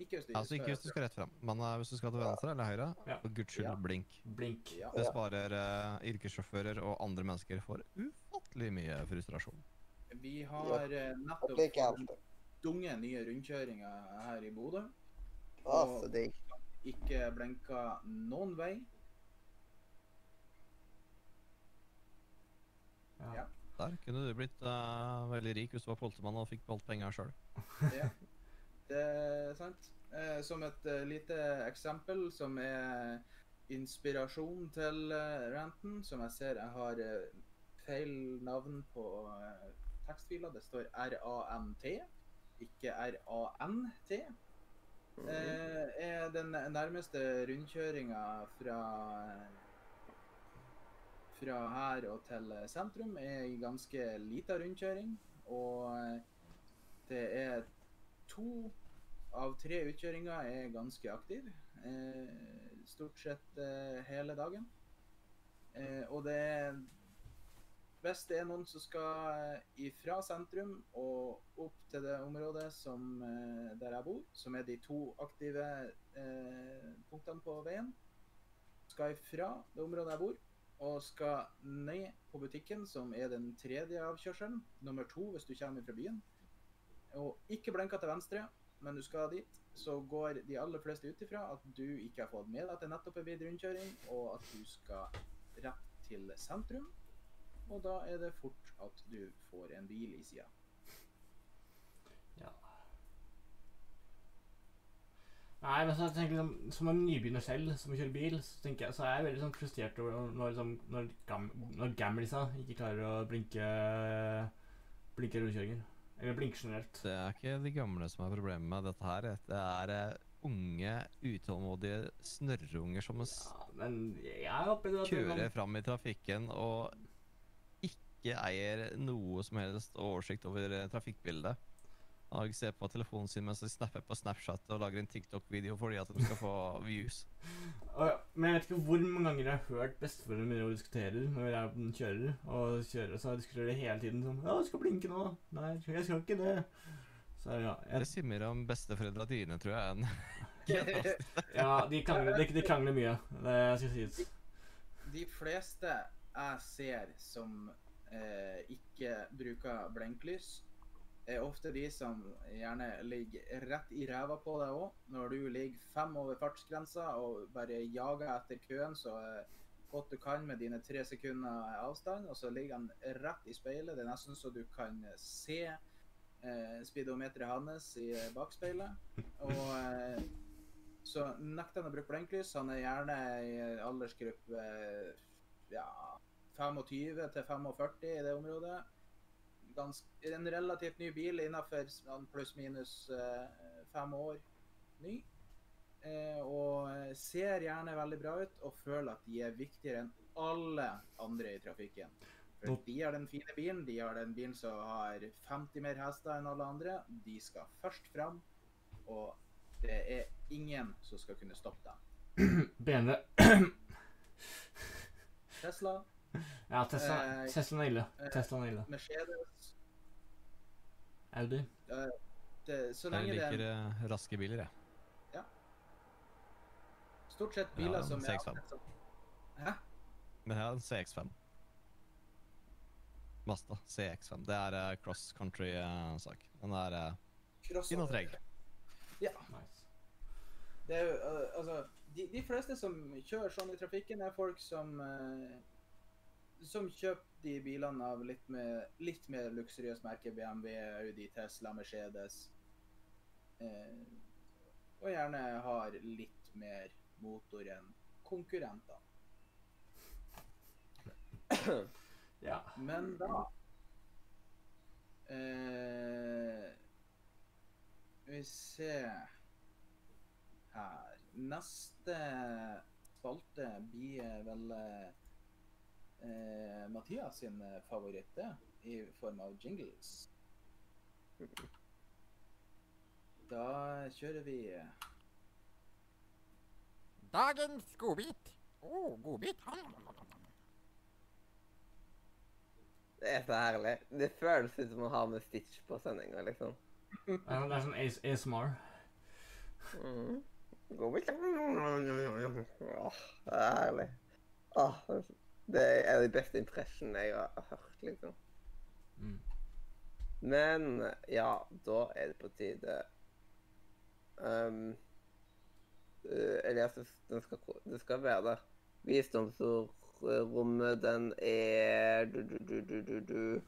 Ikke hvis du Altså ikke hvis du skal rett frem, men uh, hvis du skal til venstre eller høyre, Ja. for guds skyld, Ja. blink. Blink. Ja. Det sparer uh, yrkessjåfører og andre mennesker for ufattelig mye frustrasjon. Vi har uh, nettopp dunge nye rundkjøringer her i Bodø. Og. Ikke blinka noen vei. Ja. Der kunne du blitt uh, veldig rik hvis du var politimann og fikk beholdt penger sjøl. Ja, det er sant. Eh, som et uh, lite eksempel som er inspirasjon til ranten, som jeg ser jeg har feil navn på tekstfila. Det står RANT, ikke RANT. Eh, er den nærmeste rundkjøringa fra fra her og til sentrum er ei ganske lita rundkjøring. Og eh, det er to av tre utkjøringer er ganske aktive. Eh, stort sett eh, hele dagen. Eh, og det er Hvis det er noen som skal eh, ifra sentrum og opp til det området som, eh, der jeg bor, som er de to aktive eh, punktene på veien, skal ifra det området jeg bor, og skal ned på butikken, som er den tredje avkjørselen, nummer to hvis du kommer fra byen, og ikke blinka til venstre, men du skal dit, så går de aller fleste ut ifra at du ikke har fått med deg at det nettopp er blitt rundkjøring, og at du skal rett til sentrum. Og da er det fort at du får en bil i sida. Ja. Nei, men så jeg tenker liksom, Som en nybegynner selv som kjører bil, så tenker jeg, så er jeg veldig sånn frustrert over når, liksom, når, gam, når gamlisa ikke klarer å blinke Blinke rundkjøringer. Eller blinke generelt. Det er ikke de gamle som er problemet med dette her. Det er eh, unge, utålmodige snørrunger som Ja, men jeg at kjører fram i trafikken og ikke eier noe som helst oversikt over eh, trafikkbildet. Og ser på telefonen sin mens de snapper på Snapchat og lager en TikTok-video fordi at de skal få views. Men jeg vet ikke hvor mange ganger jeg har hørt besteforeldrene mine og diskuterer når jeg er på en kjører, og kjører, så diskuterer de hele tiden sånn 'Ja, du skal blinke nå.' 'Nei, jeg skal ikke det.' Så ja, Det sier mer om besteforeldra dine, tror jeg, enn ja de, krangler, de, de krangler mye. Det skal sies. De fleste jeg ser som eh, ikke bruker blinklys, er ofte de som gjerne ligger rett i ræva på deg òg. Når du ligger fem over fartsgrensa og bare jager etter køen så eh, godt du kan med dine tre sekunder avstand, og så ligger han rett i speilet. Det er nesten så du kan se eh, speedometeret hans i bakspeilet. Og eh, så nekter han å bruke blinklys. Han er gjerne i aldersgruppe eh, ja, 25 til 45 i det området. Gans, en relativt ny bil innenfor sånn pluss-minus eh, fem år ny. Eh, og ser gjerne veldig bra ut og føler at de er viktigere enn alle andre i trafikken. For de har den fine bilen, de har den bilen som har 50 mer hester enn alle andre. De skal først fram, og det er ingen som skal kunne stoppe dem. BMW Tesla, Ja, Tesla, Eh, Tesla er ille. eh, Tesla er ille. Mercedes Audi. det, Så Jeg liker det er eh, raske biler, jeg. Ja. stort sett biler som er CX-5. Hæ? Men jeg har en CX5. Mazda CX5. Det er uh, cross country-sak. Den er uh, fin og treg. Nice. Det er jo, uh, altså, de, de fleste som kjører sånn i trafikken, er folk som uh, som kjøper de bilene av litt, med, litt mer luksuriøst merke. BMW, Audi, Tesla, Mercedes. Eh, og gjerne har litt mer motor enn konkurrenter. Ja. Men da eh, vi ser her Neste spalte blir vel eh, Mathias sin favoritt. I form av jingles. Da kjører vi Dagens godbit. Å, oh, godbit. Det er så herlig. Det føles ut som å ha med Stitch på sendinga, liksom. Ja, Det er sånn AS ASMR. Mm. Godbit. Åh, det er herlig. Åh, det er de beste impressionene jeg har hørt, liksom. Mm. Men ja, da er det på tide um, uh, Elias, den skal, den skal være der. Visdomsordrommet, den er du, du, du, du, du, du.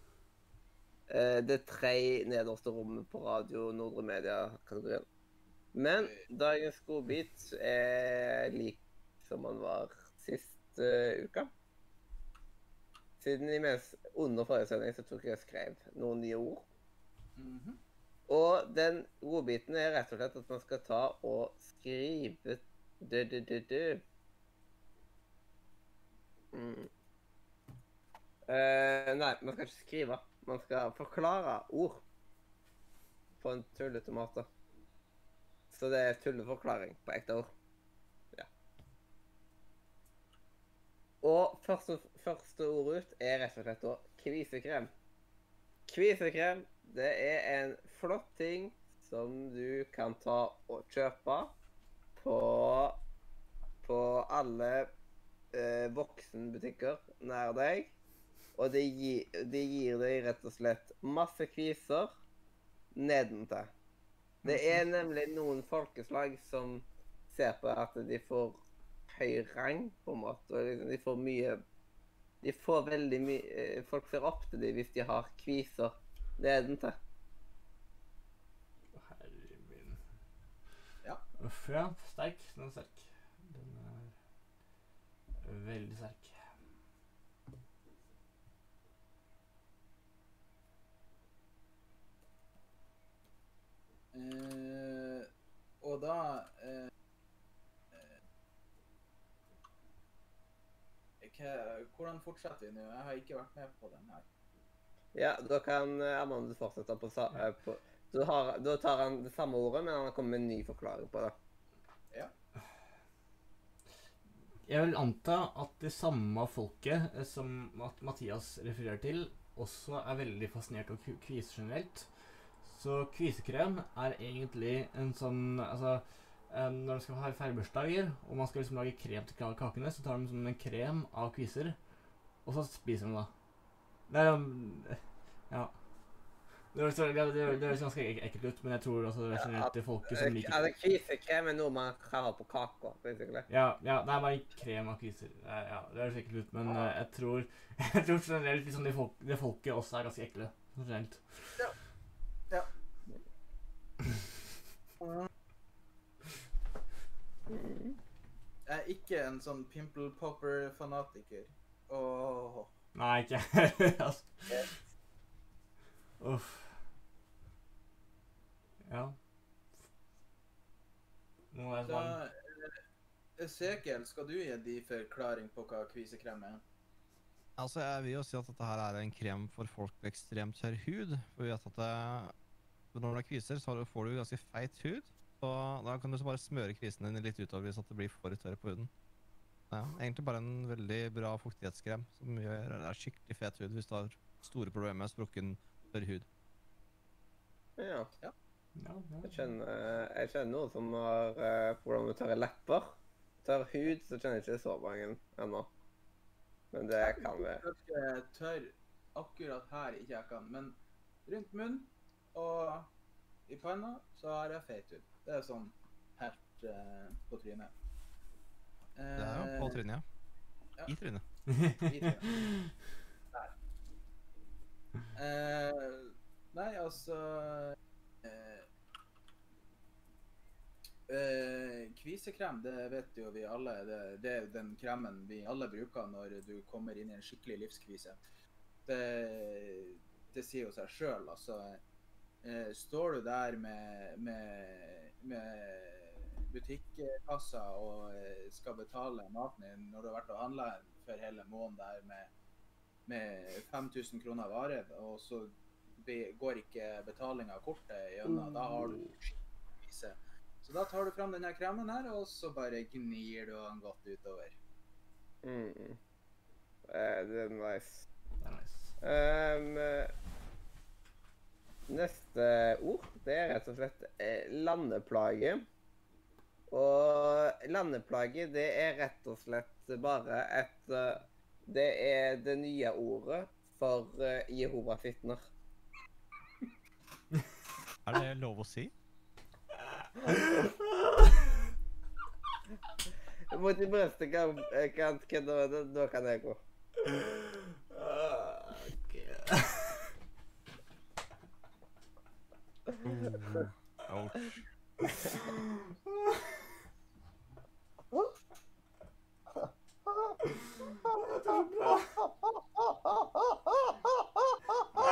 Eh, det tre nederste rommet på Radio Nordre Media-kategorien. Men dagens godbit er lik som han var sist uh, uka. Siden i mens under forrige sending så tok jeg og skrev noen nye ord. Mhm. Og den godbiten er rett og slett at man skal ta og skrive du-du-du-du. Mm. Uh, nei, man skal ikke skrive. Man skal forklare ord på en tullete måte. Så det er tulleforklaring på ekte ord. Og første, første ord ut er rett og slett da kvisekrem. Kvisekrem, det er en flott ting som du kan ta og kjøpe på, på alle eh, voksenbutikker nær deg. Og det gir, de gir deg rett og slett masse kviser nedentil. Det er nemlig noen folkeslag som ser på at de får høy rang, på en måte. Og liksom de får mye De får veldig mye Folk ser opp til dem hvis de har kviser det er Herre min. Ja. Uff, ja. Sterk. Den er sterk. Den er veldig sterk. Uh, og da eh, eh, hva- Hvordan fortsetter vi nå? Jeg har ikke vært med på den her. Ja, da kan eh, Amanda fortsette på, eh, på, Så har, da tar han det samme ordet, men han har kommet med en ny forklaring på det. Ja. Jeg vil anta at det samme folket eh, som Mat- Mathias refererer til, også er veldig fascinert av kviser generelt. Så kvisekrem er egentlig en sånn Altså, eh, når de skal ha feilbursdager, og man skal liksom lage krem til ka- kakene, så tar de som en krem av kviser, og så spiser de da. Det er um, Ja. Det høres ganske ek- ekkelt ut, men jeg tror også det er generelt det folket som liker Altså, Kvisekrem er noe man kan ha på kaka, ja, ja, det er bare krem av kviser. Det er- Ja, det høres ekkelt ut, men eh, jeg tror Jeg tror generelt liksom det, folk, det folket også er ganske ekle. sånn Jeg er ikke en sånn pimple popper-fanatiker. Åh. Nei, ikke jeg. altså. Uff. Ja. Nå er det sånn eh, Esekiel, skal du gi de forklaring på hva kvisekrem er? Altså, jeg vil jo si at dette her er en krem for folk med ekstremt tørr hud. For vi vet at det, når du har kviser, så får du ganske feit hud. Så da kan du så bare smøre kvisen din litt utover hvis det blir for tørr på huden. Ja, egentlig bare en veldig bra fuktighetskrem som gjør det er skikkelig fet hud hvis du har store problemer med sprukken tørr hud. Ja. ja, ja. Jeg kjenner, jeg kjenner noen som har problemer problem med tørre lepper. Tørr hud, så kjenner jeg ikke så mange ennå. Men det kan vi. Tørr akkurat her i kan, men rundt munnen og i panna så har jeg feit hud. Det er sånn helt uh, på trynet. Det er jo på Eh, trynet, ja. ja. I trynet. i trynet. Der. Uh, nei, altså eh, eh, Kvisekrem, det vet jo vi alle. Det, det er den kremen vi alle bruker når du kommer inn i en skikkelig livskvise. Det, det sier jo seg sjøl, altså. Eh, står du der med, med, med butikkassa og eh, skal betale maten din når du har vært og handla for hele måneden der med, med 5000 kroner vare, og så be- går ikke betalinga av kortet gjennom, da har du krise. Så da tar du fram denne kremen her, og så bare gnir du den godt utover. Mm. Eh, det er nice. Det er nice. Ehm, neste ord, det er rett og slett eh, landeplage. Og landeplage, det er rett og slett bare et eh, Det er det nye ordet for uh, Jehovas vitner. Er det lov å si? Mot de brøstet kan, kan det, da kan jeg gå. Ouch.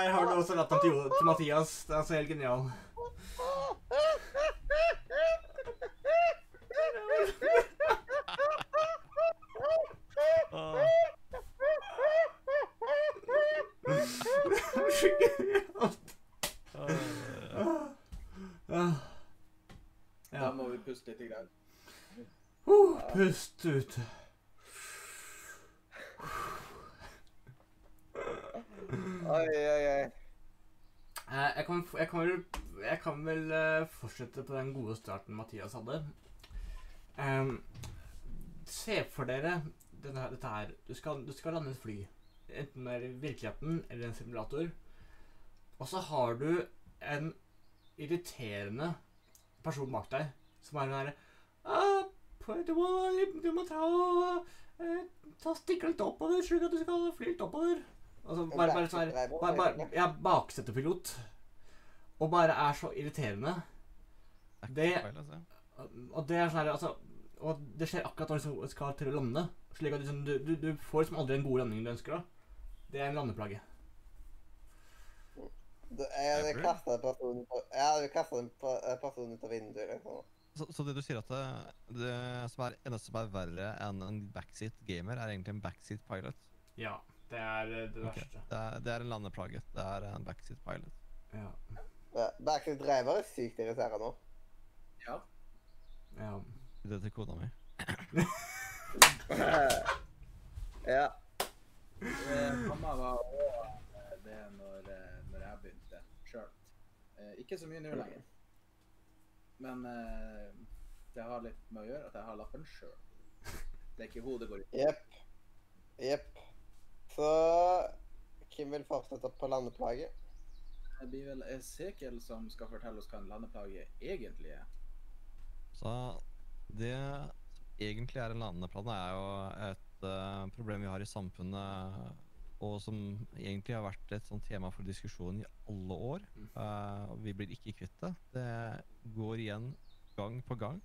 Jeg har du også latteren til, Mathias. Det er så helt genial. Åh. Ja. Da Ja. må vi puste litt. Grann. Uh, pust ut. Oi, oi, oi. Eh, Jeg kan, jeg kan vel, jeg kan vel eh, fortsette på den gode starten Mathias hadde. Um, se for dere denne, dette her. Du skal, du skal lande et fly. Enten det er i virkeligheten eller en simulator. Og så har du en irriterende person bak deg som er den derre du, må, du må ta og eh, ta stikke litt oppover, slik at du skal fly litt oppover. Altså, bare, bare sånn her bare, bare, er baksetepilot. Og bare er så irriterende. Det altså. Og det er sånn her, altså Og det skjer akkurat når du skal til å lande. Slik at liksom, du, du, du får liksom aldri den gode landingen du ønsker. da. Det er en landeplage. Du, jeg hadde kasta jeg en person ut av vinduet. liksom. Så, så det du sier at det, det som er eneste som er verre enn en backseat gamer, er egentlig en backseat pilot? Ja. Det er eh, det verste. Det er, det er en landeplage. Det er en backseat pilot. Ja. Ja, Backstreet Driver er sykt irriterende nå. Ja. Ja. Det til kona mi. ja. Eh, mamma var òg det når, eh, når jeg begynte sjøl. Eh, ikke så mye nå lenger. Men eh, det har litt med å gjøre at jeg har lappen sjøl. Det er ikke hodet går ut Jepp. Jepp. Så hvem vil fortsette på landeplaget? Det blir vel Esekiel som skal fortelle oss hva en landeplage egentlig er. Så det som egentlig er en landeplage, er jo et uh, problem vi har i samfunnet, og som egentlig har vært et sånt tema for diskusjon i alle år. Uh, vi blir ikke kvitt det. Det går igjen gang på gang.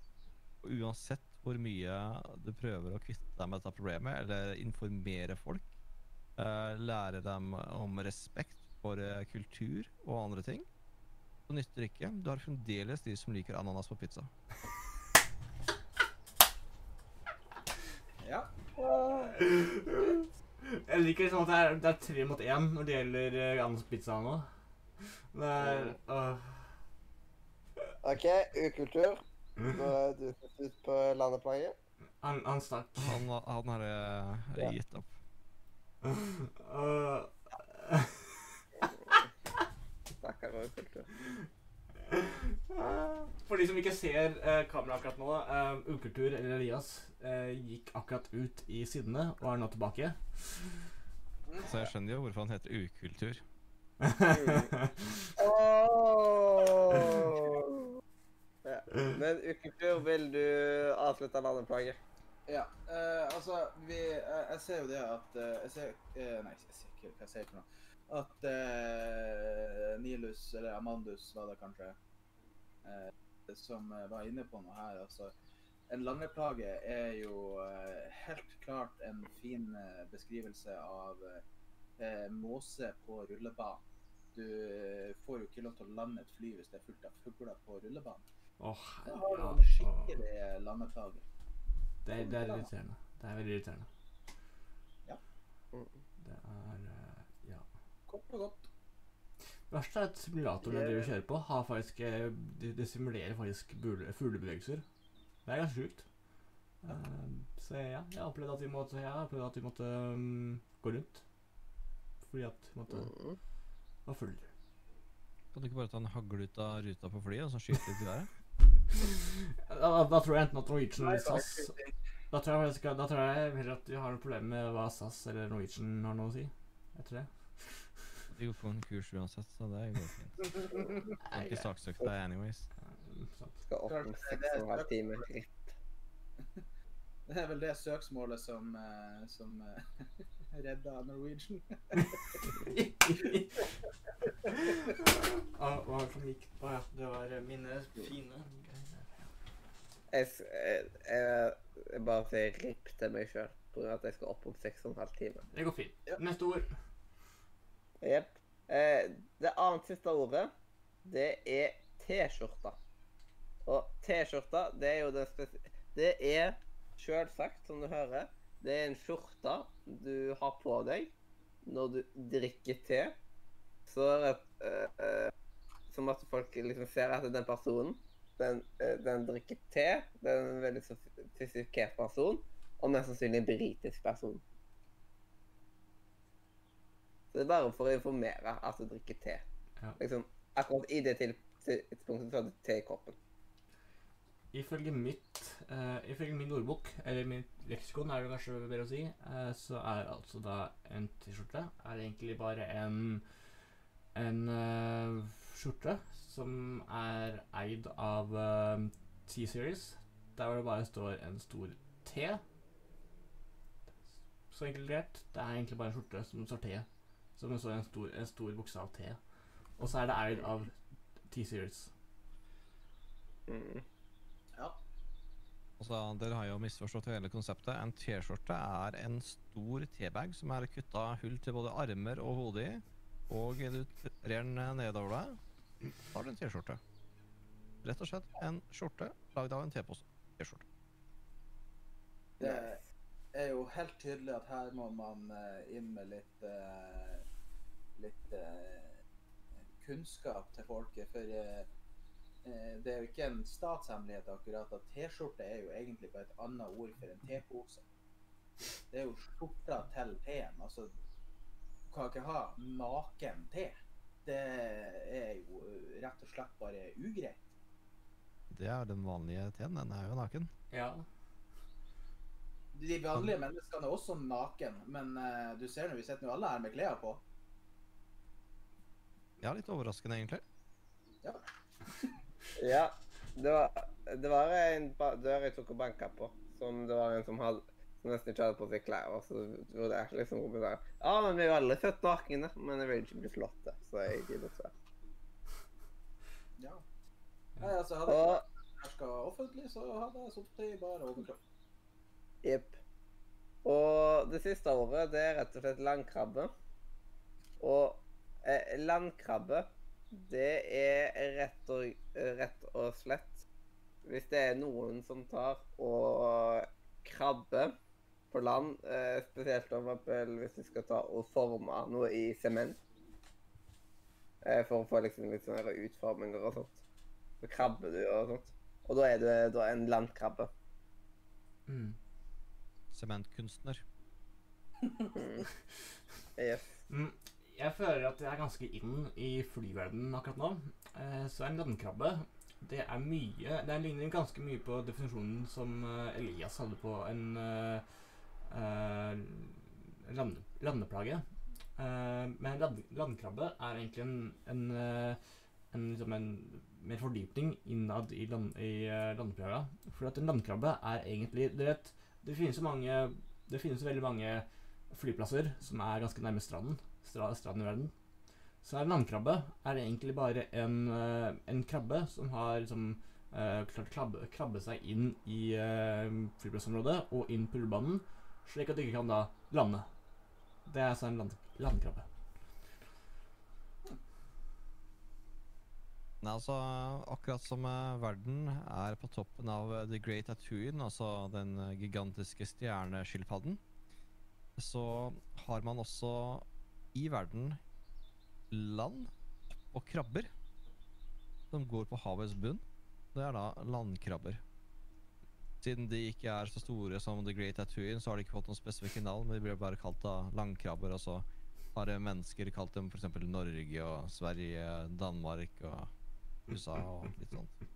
Og uansett hvor mye du prøver å kvitte deg med dette problemet, eller informere folk, uh, lære dem om respekt for uh, kultur og andre ting, så nytter det ikke. Du har fremdeles de som liker ananas på pizza. Ja. Jeg liker liksom at det er, det er tre mot én når det gjelder uh, Anders pizza nå. Det er uh. OK, ukultur. Nå er du først ut på landeplaget. Han, han stakk. Han, han har eh, Ja. gitt opp. Uh, Stakkar ukultur. For de som ikke ser eh, kameraet akkurat nå, eh, Ukultur eller Elias eh, gikk akkurat ut i sidene og er nå tilbake. Så jeg skjønner jo hvorfor han heter ukultur. oh! Ja. Men ukultur, vil du avslutte plage. Ja, eh, altså vi, jeg, jeg ser jo det at eh, jeg ser, eh, Nei, jeg ser ikke hva jeg sier for noe. At eh, Nilus, eller Amandus var det kanskje, eh, som eh, var inne på noe her. altså En landeplage er jo eh, helt klart en fin eh, beskrivelse av eh, måse på rullebanen. Du får jo ikke lov til å lande et fly hvis det er fullt av fugler på rullebanen. Åh, Da har du en skikkelig landeplage. Det, det er irriterende. Det er veldig irriterende. Ja. Det er. Kort og godt. Verst er at simulatoren jeg driver kjører på, har faktisk de, det, det simulerer faktisk fuglebevegelser. Det er ganske sjukt. Eh, så ja, jeg har opplevd at vi måtte, ja, at vi måtte um, gå rundt. Fordi at vi måtte Mm. var full. Kan du ikke bare ta en hagle ut av ruta på flyet og så skyte litt i været? Da, da tror jeg enten at Norwegian eller SAS Da tror jeg, da tror jeg heller at vi har noe problem med hva SAS eller Norwegian har noe å si. Jeg tror det. De får en kurs uansett, så det går fint. Du har ikke saksøkt deg anyways. Skal opp om seks og en halv time. Det er vel det søksmålet som, eh, som eh, redda Norwegian. Ah, hva var det som gikk? på? ja, det var eh, mine fine greier. Jeg, jeg, jeg, jeg bare sier ripp til meg sjøl pga. at jeg skal opp om seks og en halv time. Det går fint. Ja. Neste ord. Jepp. Eh, det annet siste ordet, det er T-skjorta. Og T-skjorta, det er jo den spes... Det er selvsagt, som du hører, det er en skjorte du har på deg når du drikker te. Så er det eh, eh, Som at folk liksom ser at den personen den, eh, den drikker te. Det er en veldig sofistikert person, og mest sannsynlig en britisk person. Det er bare for å informere at du drikker te. Ja. Liksom, akkurat i det tidspunktet så har du te i koppen. Ifølge mitt uh, Ifølge min ordbok, eller mitt leksikon, er det kanskje bedre å si, uh, så er altså da en T-skjorte er egentlig bare en en uh, skjorte som er eid av T-Series, der hvor det bare står en stor T. Så enkelt greit. Det er egentlig bare en skjorte som står T. Som det står en stor, en stor bokstav T. Og så er det eid av T-Series. Mm. Altså, Dere har jo misforstått hele konseptet. En T-skjorte er en stor T-bag som er kutta hull til både armer og hode i. Og du trer den nedover deg, har du en T-skjorte. Rett og slett en skjorte lagd av en T-pose. T-skjorte. Det er jo helt tydelig at her må man eh, inn med litt eh, litt eh, kunnskap til folket. For det er jo ikke en statshemmelighet akkurat at T-skjorte er jo egentlig bare et annet ord for en tepose. Det er jo skjorta til teen. Altså, du kan ikke ha naken te. Det er jo rett og slett bare ugreit. Det er den vanlige teen. Den er jo naken. Ja. De vanlige menneskene er også naken, men uh, du ser nå, vi sitter nå alle her med klær på. Ja, litt overraskende, egentlig. Ja. Det var, det var en dør jeg tok og banka på, som det var en som hadde som nesten ikke hadde på seg klær. Og så vurderte jeg liksom Robin der. Ja, men vi er jo alle født nakne, men jeg vil ikke bli flotte, så jeg gidder ikke. Ja. Nei, altså, hadde jeg Og ikke offentlig, så hadde jeg sittet i bare overkropp. Jepp. Og det siste året, det er rett og slett landkrabbe. Og eh, landkrabbe, det er rett og, rett og slett Hvis det er noen som tar og krabber på land, eh, spesielt om hvis de skal ta og forme noe i sement eh, For å få liksom litt sånne utforminger og sånt. Så krabber du og sånt. Og da er du da en landkrabbe. Mm. Sementkunstner. Yes. Mm. Jeg føler at jeg er ganske inn i flyverdenen akkurat nå. Eh, så en landkrabbe det er mye Det ligner ganske mye på definisjonen som eh, Elias hadde på en eh, land, landeplage. Eh, men en land, landkrabbe er egentlig en, en, eh, en, liksom en mer fordypning innad i, land, i eh, landeplaga. For at en landkrabbe er egentlig Du vet, det finnes jo mange Det finnes veldig mange flyplasser som er ganske nærme stranden, stranden i verden. Så en landkrabbe er egentlig bare en, eh, en krabbe som har liksom, eh, klart krabbe, krabbe seg inn i uh, flyplassområdet og inn på rullebanen, slik at du ikke kan da lande. Det er altså en land, landkrabbe. Nei, altså, akkurat som eh, verden er på toppen av eh, The Great Tatooine, altså den eh, gigantiske stjerneskilpadden, så har man også i verden land og krabber som går på havets bunn. Det er da landkrabber. Siden de ikke er så store som The Great Tatooine, så har de ikke fått noen spesifikke navn, men de blir bare kalt da landkrabber, og så har mennesker kalt dem f.eks. Norge og Sverige, Danmark og USA og litt sånt.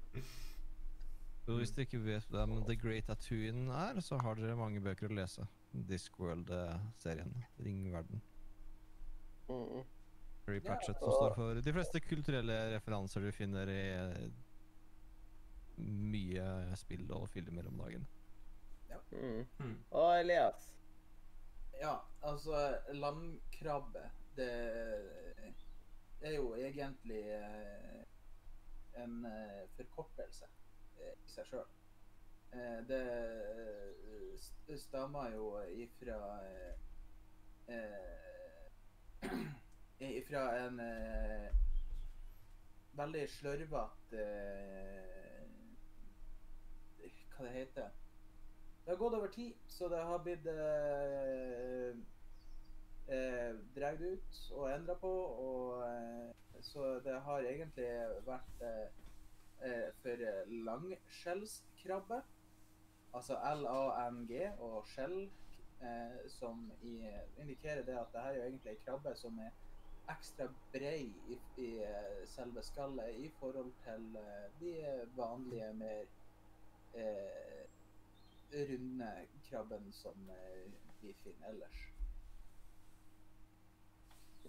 Så hvis dere ikke vet hvem The Great Tatooine er, så har dere mange bøker å lese. Discworld-serien. Ringverden. verden. Harry Patchett som står for de fleste kulturelle referanser du finner i mye spill og filmer om dagen. Ja. Mm. Og Elias. Ja, altså landkrabbe Det er jo egentlig eh, en eh, forkortelse eh, i seg sjøl. Det eh, stammer jo ifra Ifra en veldig slørvete Hva det heter det har gått over tid, så det har blitt eh, dratt ut og endra på. Og, eh, så det har egentlig vært eh, eh, for langskjellskrabbe. Altså L-A-N-G og skjell, eh, som i, indikerer det at det her er jo egentlig ei krabbe som er ekstra brei i, i eh, selve skallet i forhold til eh, de vanlige, mer runde krabben som vi finner ellers.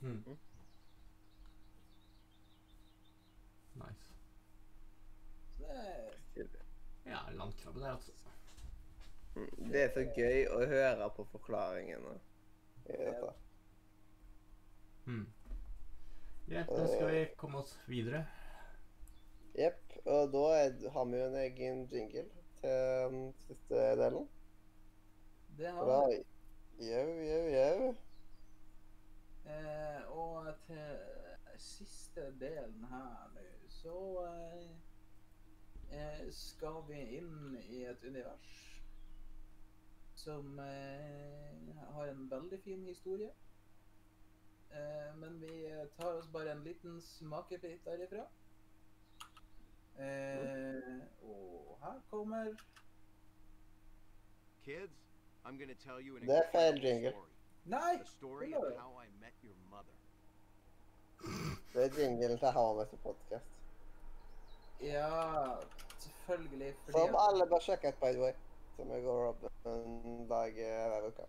Mm. Nice. Det Ja, landkrabbe der, altså. Mm. Det er så gøy å høre på forklaringene i dette. Mm. Greit, da skal vi komme oss videre. Jepp. Og da er, har vi jo en egen jingle til den siste delen. Det har vi. Jau, jau, jau. Eh, og til siste delen her nå, så eh, eh, skal vi inn i et univers som eh, har en veldig fin historie. Eh, men vi tar oss bare en liten smakebit derifra. Eh, og her kommer Kids, I'm gonna tell you an Det er feil incredible story. Nei! The story Hello. of how I met your. Det er jinglen til podcast. Ja, selvfølgelig. Fordi Som alle bør sjekke ut, by the way. Som jeg går opp en dag eh, hver uke.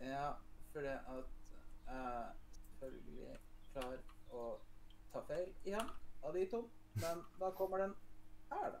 ja, fordi at jeg selvfølgelig klarer å ta feil igjen av de to. Men da kommer den her, da.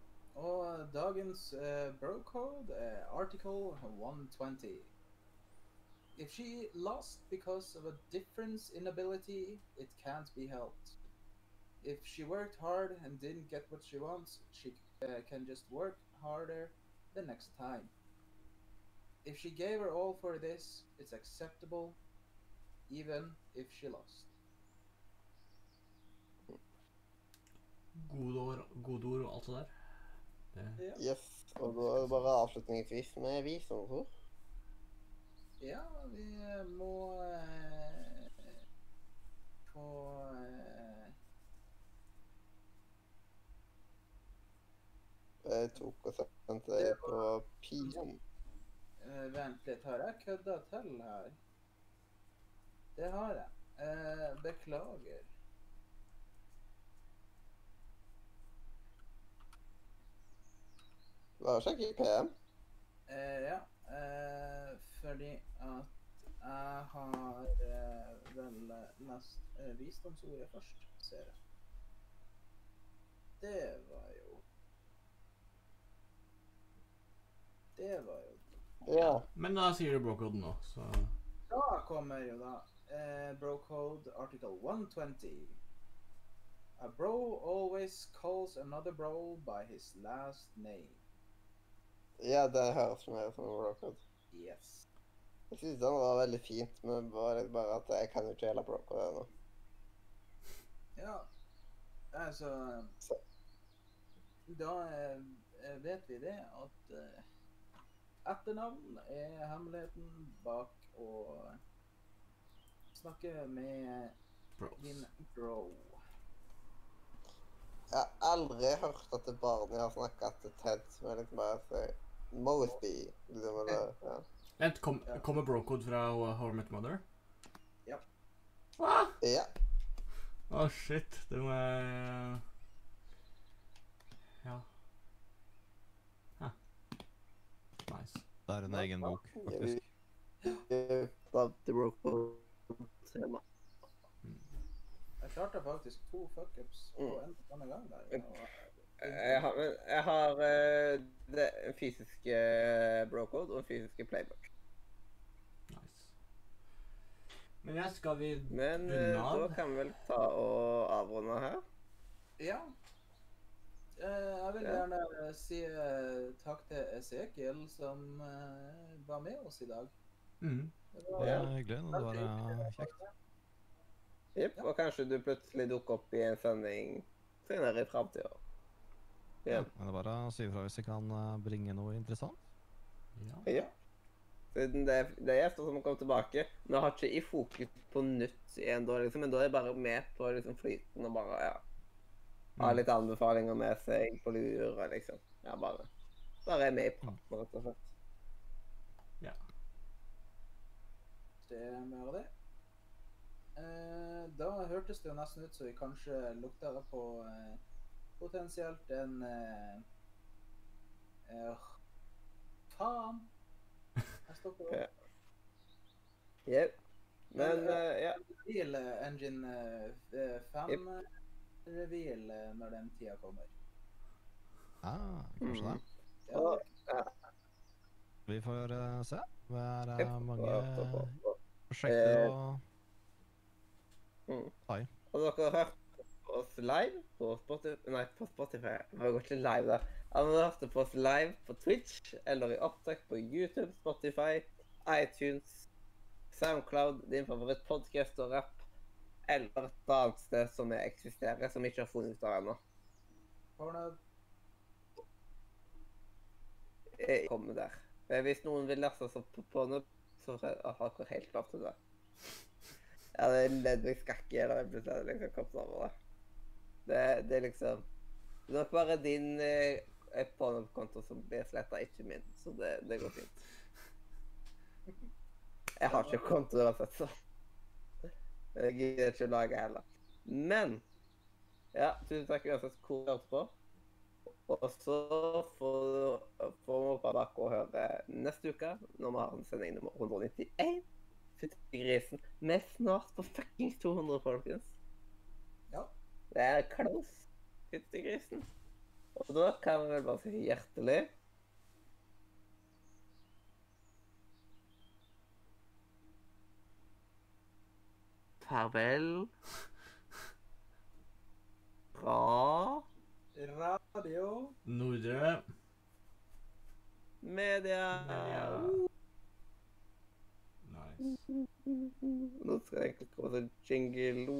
Og dagens uh, bro-code er article 120. If she lost because of a difference in ability, it can't be helped. If she worked hard and didn't get what she wants, she uh, can just work harder the next time. If she gave her all for this, it's acceptable, even if she lost. Gode ord, gode ord. Ja. Yes. Og da er det bare avslutningsvis med visdomsord. Ja, vi eh, må eh, få eh, Jeg tok og sendte det på pilen. eh, Vent litt, har jeg kødda til her? Det har jeg. Eh, beklager. Bare sjekk i PM. Eh, ja, eh, fordi at jeg har eh, vel lest eh, visdomsordet først, ser jeg. Det var jo Det var jo Ja. men da sier du brocoden nå, så Da kommer jo da eh, brocode article 120. A bro always calls another bro by his last name. Ja, det høres mer som en brocode. Yes. Jeg synes den var veldig fint, men bare, bare at jeg kan jo ikke hele brocode ennå. Ja, altså Så. Da eh, vet vi det at eh, etternavn er hemmeligheten bak å snakke med bros. din bro. Jeg har aldri hørt at det barnet har snakket til Ted, som er liksom bare sier Mosby. Liksom, eller, ja. Vent, kom, kommer brocode fra How I Met Mother? Ja. Hva? ja. Å, shit. Det må jeg Ja. Huh. Nice. Det er en egen bok, faktisk. Love the brocode-tema. Jeg klarte faktisk to fuckups på en denne gang der. og- Jeg har, jeg har eh, det fysiske eh, brocode og fysiske playbook. nice. Men ja, skal vi Men eh, da kan vi vel ta og avrunde her. Ja. Eh, jeg vil Ja. gjerne si eh, takk til Esekiel som eh, var med oss i dag. Mm. Det var Ja. er hyggelig. Det var eh, kjekt. Jepp. Og kanskje du plutselig dukker opp i en sending senere i framtida. Ja. Ja. Men det er bare å si ifra hvis jeg kan eh, bringe noe interessant. Ja. ja. Siden det, er- det er gjester som kommer tilbake. Vi har ikke i fokus på nytt igjen da, liksom, men da er jeg bare med på liksom, flyten og bare ja. Ha Mm. litt anbefalinger med seg på lur og liksom. Ja, bare. Bare er med i praten, rett og slett. det av det. Eh, da hørtes det jo nesten ut som vi kanskje lukta på eh, potensielt en eh, eh, Faen! Jeg stopper opp. Ja. Yep, Men uh, ja. Reveal eh, Engine 5-reveal når den tida kommer. Ah, kanskje det. Ja, Og, ja. Vi får uh, se. Det er uh, mange prosjekter og- og- og- prosjekter Eh, å Mm. ta. Og dere har hørt på oss live på Spotify Nei, på Spotify. Vi har gått litt live, da. Ja, Dere hørte på oss live på Twitch eller i opptak på YouTube, Spotify, iTunes, Soundcloud, din favorittpodkast og rapp, eller et annet sted som jeg eksisterer, som vi ikke har funnet ut av ennå. Pornhub. Jeg kommer der. Hvis noen vil lese oss opp på Pornhub, så har dere helt klart til det. Ja, det er Ledvig Skakke eller episode liksom kommet over det. Det, det er liksom Det er nok bare din eh, Pornhub-konto som blir sletta, ikke min. Så det, det går fint. Jeg har ikke konto uansett, så Jeg gidder ikke å lage heller. Men Ja, tusen takk uansett hvor du hørte på. Og så får vi bare å høre neste uke, når vi har en sending nummer 191. Fytti grisen. Vi er snart på fuckings 200, folkens. Ja. Det er close. Fytti grisen. Og da kan vi vel bare si hjertelig Farvel fra Radio. Nordre. media. Media. Nice. Nå skal jeg egentlig komme til jingle.